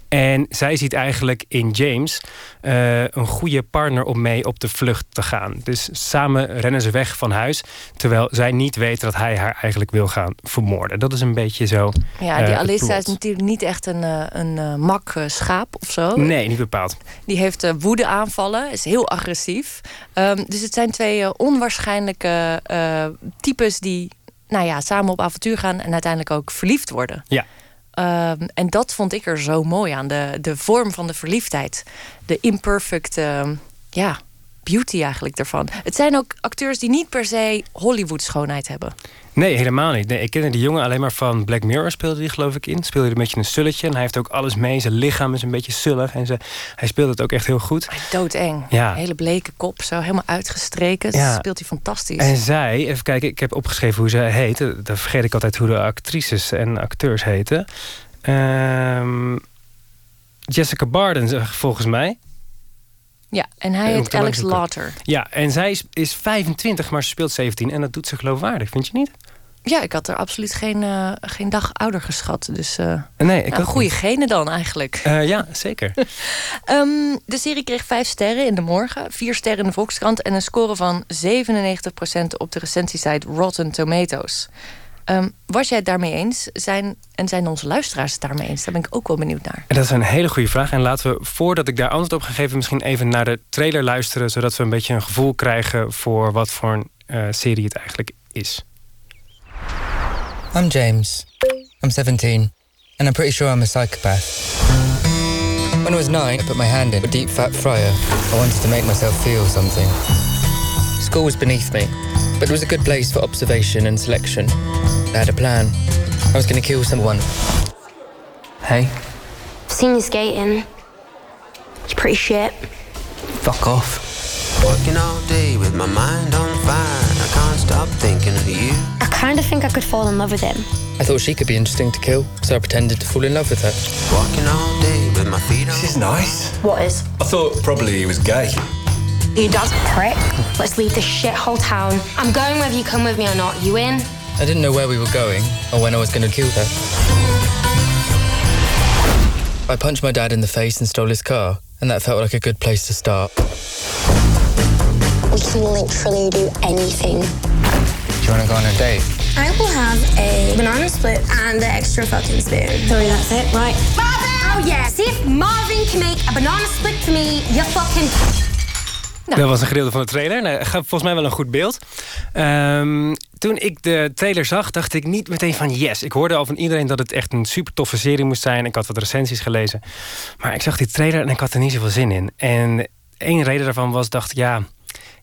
En zij ziet eigenlijk in James eh, een goede partner om mee op de vlucht te gaan. Dus samen rennen ze weg van huis. Terwijl zij niet weet dat hij haar eigenlijk wil gaan vermoorden. Dat is een beetje zo. Ja, eh, die plot. is natuurlijk niet echt een, eh, een mak schaap of zo. Nee, niet bepaald. Die heeft woede aanvallen, is heel agressief. Ehm, dus het zijn twee onwaarschijnlijke types die nou ja, samen op avontuur gaan en uiteindelijk ook verliefd worden. Ja. Ehm, en dat vond ik er zo mooi aan. De, de vorm van de verliefdheid. De imperfect ehm, ja, beauty eigenlijk daarvan. Het zijn ook acteurs die niet per se Hollywood schoonheid hebben. Nee, helemaal niet. Nee, ik kende die jongen alleen maar van Black Mirror speelde die geloof ik in. Speelde hij een beetje een sulletje. En hij heeft ook alles mee. Zijn lichaam is een beetje sullig. En ze, hij speelt het ook echt heel goed. Doodeng. Ja. Hele bleke kop, zo helemaal uitgestreken. Ja. Dat speelt hij fantastisch. En zij, even kijken, ik heb opgeschreven hoe ze heet. Dan vergeet ik altijd hoe de actrices en acteurs heten. Ehm, Jessica Barden, zeg- volgens mij. Ja, en hij Eh, heet Alex Lauter. Ja, en zij is, is 25, maar ze speelt 17. En dat doet ze geloofwaardig, vind je niet? Ja, ik had er absoluut geen, eh, geen dag ouder geschat. Dus eh Nee, ik nou, goede genen dan eigenlijk. Ja, zeker. [laughs] Ehm, de serie kreeg vijf sterren in de morgen, vier sterren in de Volkskrant en een score van 97% op de recensiesite Rotten Tomatoes. Ehm, was jij het daarmee eens? Zijn, en zijn onze luisteraars het daarmee eens? Daar ben ik ook wel benieuwd naar. En dat is een hele goede vraag. En laten we, voordat ik daar antwoord op ga geven... misschien even naar de trailer luisteren... zodat we een beetje een gevoel krijgen... voor wat voor een eh, serie het eigenlijk is. I'm James. I'm 17, and I'm pretty sure I'm a psychopath. When I was nine, I put my hand in a deep fat fryer. I wanted to make myself feel something. School was beneath me, but it was a good place for observation and selection. I had a plan. I was going to kill someone. Hey, Seen you skating. It's pretty shit. fuck off. Working all day with my mind on fire. I can't stop thinking of you. I kind of think I could fall in love with him. I thought she could be interesting to kill, so I pretended to fall in love with her. Walking all day with my feet on. This is nice. What is? I thought probably he was gay. He does, prick. Let's leave this shithole town. I'm going whether you come with me or not. You in? I didn't know where we were going or when I was going to kill her. I punched my dad in the face and stole his car, and that felt like a good place to start. We can literally do anything. Do you want to go on a date? I will have a banana split and the extra fucking spoon. Sorry, that's it, right? Marvin! Oh yeah, see if Marvin can make a banana split for me, you fucking... Dat was een gedeelte van de trailer. Nou, volgens mij wel een goed beeld. Ehm, toen ik de trailer zag, dacht ik niet meteen van yes. Ik hoorde al van iedereen dat het echt een super toffe serie moest zijn. Ik had wat recensies gelezen. Maar ik zag die trailer en ik had er niet zoveel zin in. En één reden daarvan was, dacht ik, ja...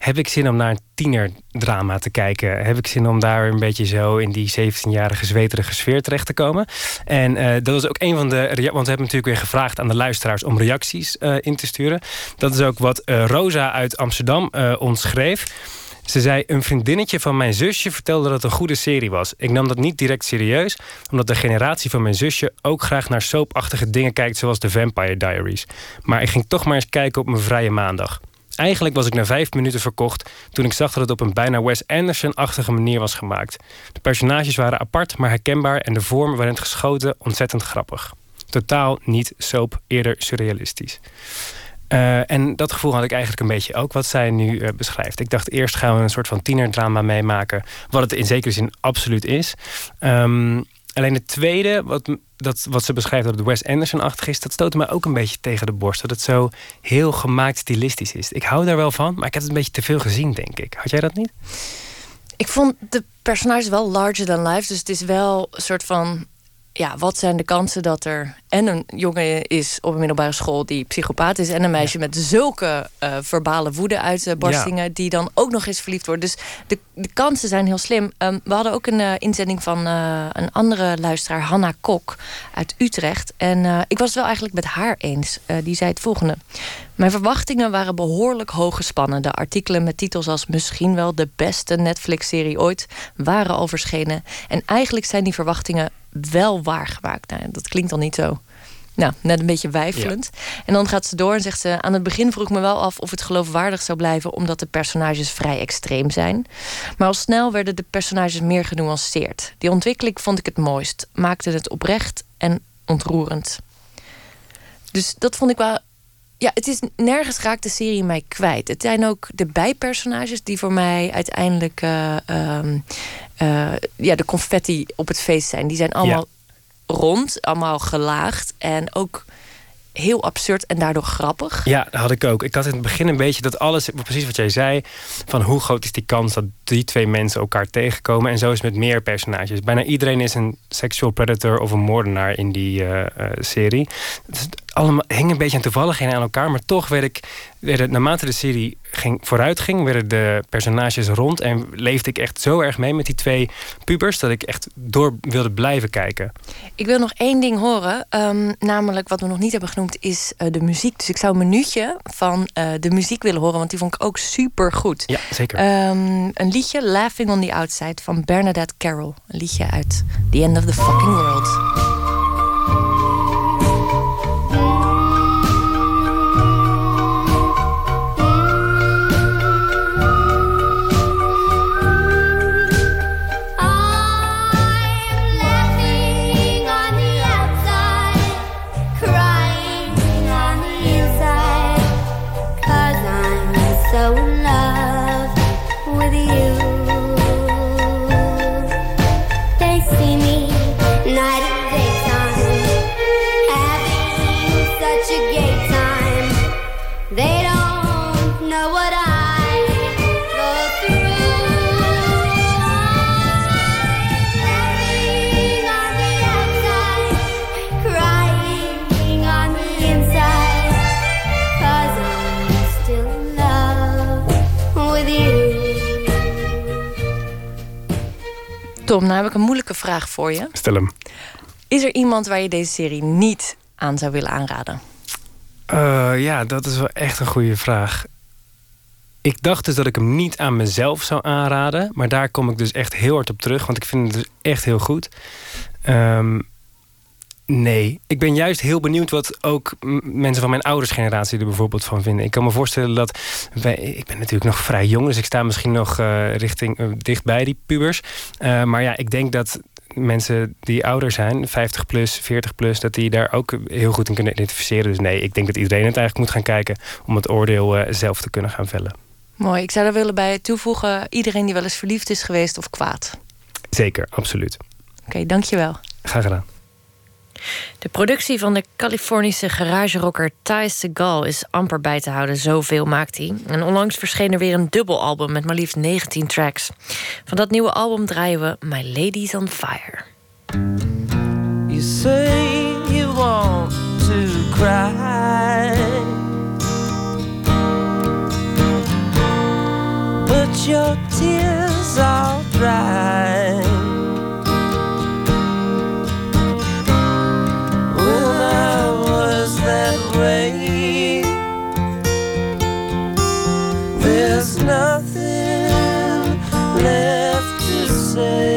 Heb ik zin om naar een tienerdrama te kijken? Heb ik zin om daar een beetje zo in die 17-jarige zweterige sfeer terecht te komen? En eh, dat was ook een van de Want we hebben natuurlijk weer gevraagd aan de luisteraars om reacties eh, in te sturen. Dat is ook wat eh, Rosa uit Amsterdam ons schreef. Ze zei: Een vriendinnetje van mijn zusje vertelde dat het een goede serie was. Ik nam dat niet direct serieus, omdat de generatie van mijn zusje ook graag naar soapachtige dingen kijkt, zoals The Vampire Diaries. Maar ik ging toch maar eens kijken op mijn vrije maandag. Eigenlijk was ik na vijf minuten verkocht toen ik zag dat het op een bijna Wes Anderson-achtige manier was gemaakt. De personages waren apart, maar herkenbaar en de vorm waarin het geschoten ontzettend grappig. Totaal niet soap, eerder surrealistisch. Eh, en dat gevoel had ik eigenlijk een beetje ook wat zij nu eh, beschrijft. Ik dacht eerst gaan we een soort van tienerdrama meemaken, wat het in zekere zin absoluut is. Ehm, alleen het tweede, wat, dat, wat ze beschrijft dat het Wes Anderson-achtig is, dat stootte mij ook een beetje tegen de borst. Dat het zo heel gemaakt stilistisch is. Ik hou daar wel van, maar ik heb het een beetje te veel gezien, denk ik. Had jij dat niet? Ik vond de personages wel larger than life. Dus het is wel een soort van. Ja, wat zijn de kansen dat er en een jongen is op een middelbare school die psychopaat is, en een meisje met zulke eh, verbale woede uitbarstingen die dan ook nog eens verliefd wordt. Dus de, de kansen zijn heel slim. Ehm, we hadden ook een eh, inzending van eh, een andere luisteraar, Hanna Kok uit Utrecht. En ik was het wel eigenlijk met haar eens. Die zei het volgende. Mijn verwachtingen waren behoorlijk hoog gespannen. De artikelen met titels als misschien wel de beste Netflix-serie ooit waren al verschenen. En eigenlijk zijn die verwachtingen wel waargemaakt. Nou, dat klinkt dan niet zo. Nou, net een beetje weifelend. En dan gaat ze door en zegt ze... aan het begin vroeg ik me wel af of het geloofwaardig zou blijven... omdat de personages vrij extreem zijn. Maar al snel werden de personages meer genuanceerd. Die ontwikkeling vond ik het mooist. Maakte het oprecht en ontroerend. Dus dat vond ik wel ja, het is nergens raakt de serie mij kwijt. Het zijn ook de bijpersonages die voor mij uiteindelijk eh, ehm, eh, ja, de confetti op het feest zijn. Die zijn allemaal rond, allemaal gelaagd en ook heel absurd en daardoor grappig. Ja, dat had ik ook. Ik had in het begin een beetje dat alles, precies wat jij zei, van hoe groot is die kans dat die twee mensen elkaar tegenkomen. En zo is het met meer personages. Bijna iedereen is een sexual predator of een moordenaar in die eh, eh, serie. Het allemaal hing een beetje aan toevalligheden aan elkaar, maar toch werd ik, werden, naarmate de serie ging, vooruit ging, werden de personages rond en leefde ik echt zo erg mee met die twee pubers dat ik echt door wilde blijven kijken. Ik wil nog één ding horen. ehm, namelijk wat we nog niet hebben genoemd is eh, de muziek. Dus ik zou een minuutje van de muziek willen horen. Want die vond ik ook super goed. Ja, zeker. Ehm, een liedje, Laughing on the Outside van Bernadette Carroll. Een liedje uit The End of the Fucking World. Vraag voor je. Stel hem. Is er iemand waar je deze serie niet aan zou willen aanraden? Uh, ja, dat is wel echt een goede vraag. Ik dacht dus dat ik hem niet aan mezelf zou aanraden. Maar daar kom ik dus echt heel hard op terug. Want ik vind het dus echt heel goed. Um, nee, ik ben juist heel benieuwd wat ook mensen van mijn ouders generatie er bijvoorbeeld van vinden. Ik kan me voorstellen dat wij, ik ben natuurlijk nog vrij jong, dus ik sta misschien nog uh, richting uh, dichtbij die pubers. Uh, maar ja, ik denk dat mensen die ouder zijn, 50 plus, 40 plus, dat die daar ook heel goed in kunnen identificeren. Dus nee, ik denk dat iedereen het eigenlijk moet gaan kijken om het oordeel zelf te kunnen gaan vellen. Mooi. Ik zou daar willen bij toevoegen: iedereen die wel eens verliefd is geweest of kwaad. Zeker, absoluut. Oké, okay, dankjewel. Graag gedaan. De productie van de Californische garagerocker Ty Segal is amper bij te houden. Zoveel maakt hij. En onlangs verscheen er weer een dubbelalbum met maar liefst 19 tracks. Van dat nieuwe album draaien we My Lady's on Fire. You say you want to cry But your tears are dry way. There's nothing left to say.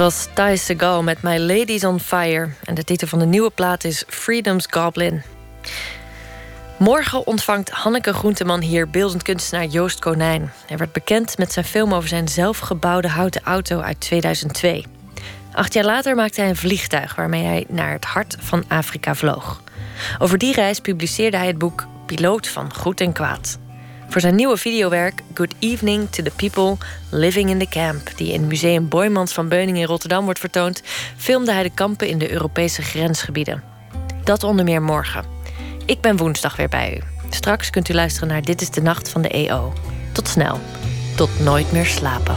Was Ty Segal met My Ladies on Fire. En de titel van de nieuwe plaat is Freedom's Goblin. Morgen ontvangt Hanneke Groenteman hier beeldend kunstenaar Joost Konijn. Hij werd bekend met zijn film over zijn zelfgebouwde houten auto uit 2002. Acht jaar later maakte hij een vliegtuig waarmee hij naar het hart van Afrika vloog. Over die reis publiceerde hij het boek Piloot van Goed en Kwaad. Voor zijn nieuwe videowerk Good Evening to the People Living in the Camp, die in Museum Boymans van Beuning in Rotterdam wordt vertoond, filmde hij de kampen in de Europese grensgebieden. Dat onder meer morgen. Ik ben woensdag weer bij u. Straks kunt u luisteren naar Dit is de Nacht van de EO. Tot snel. Tot nooit meer slapen.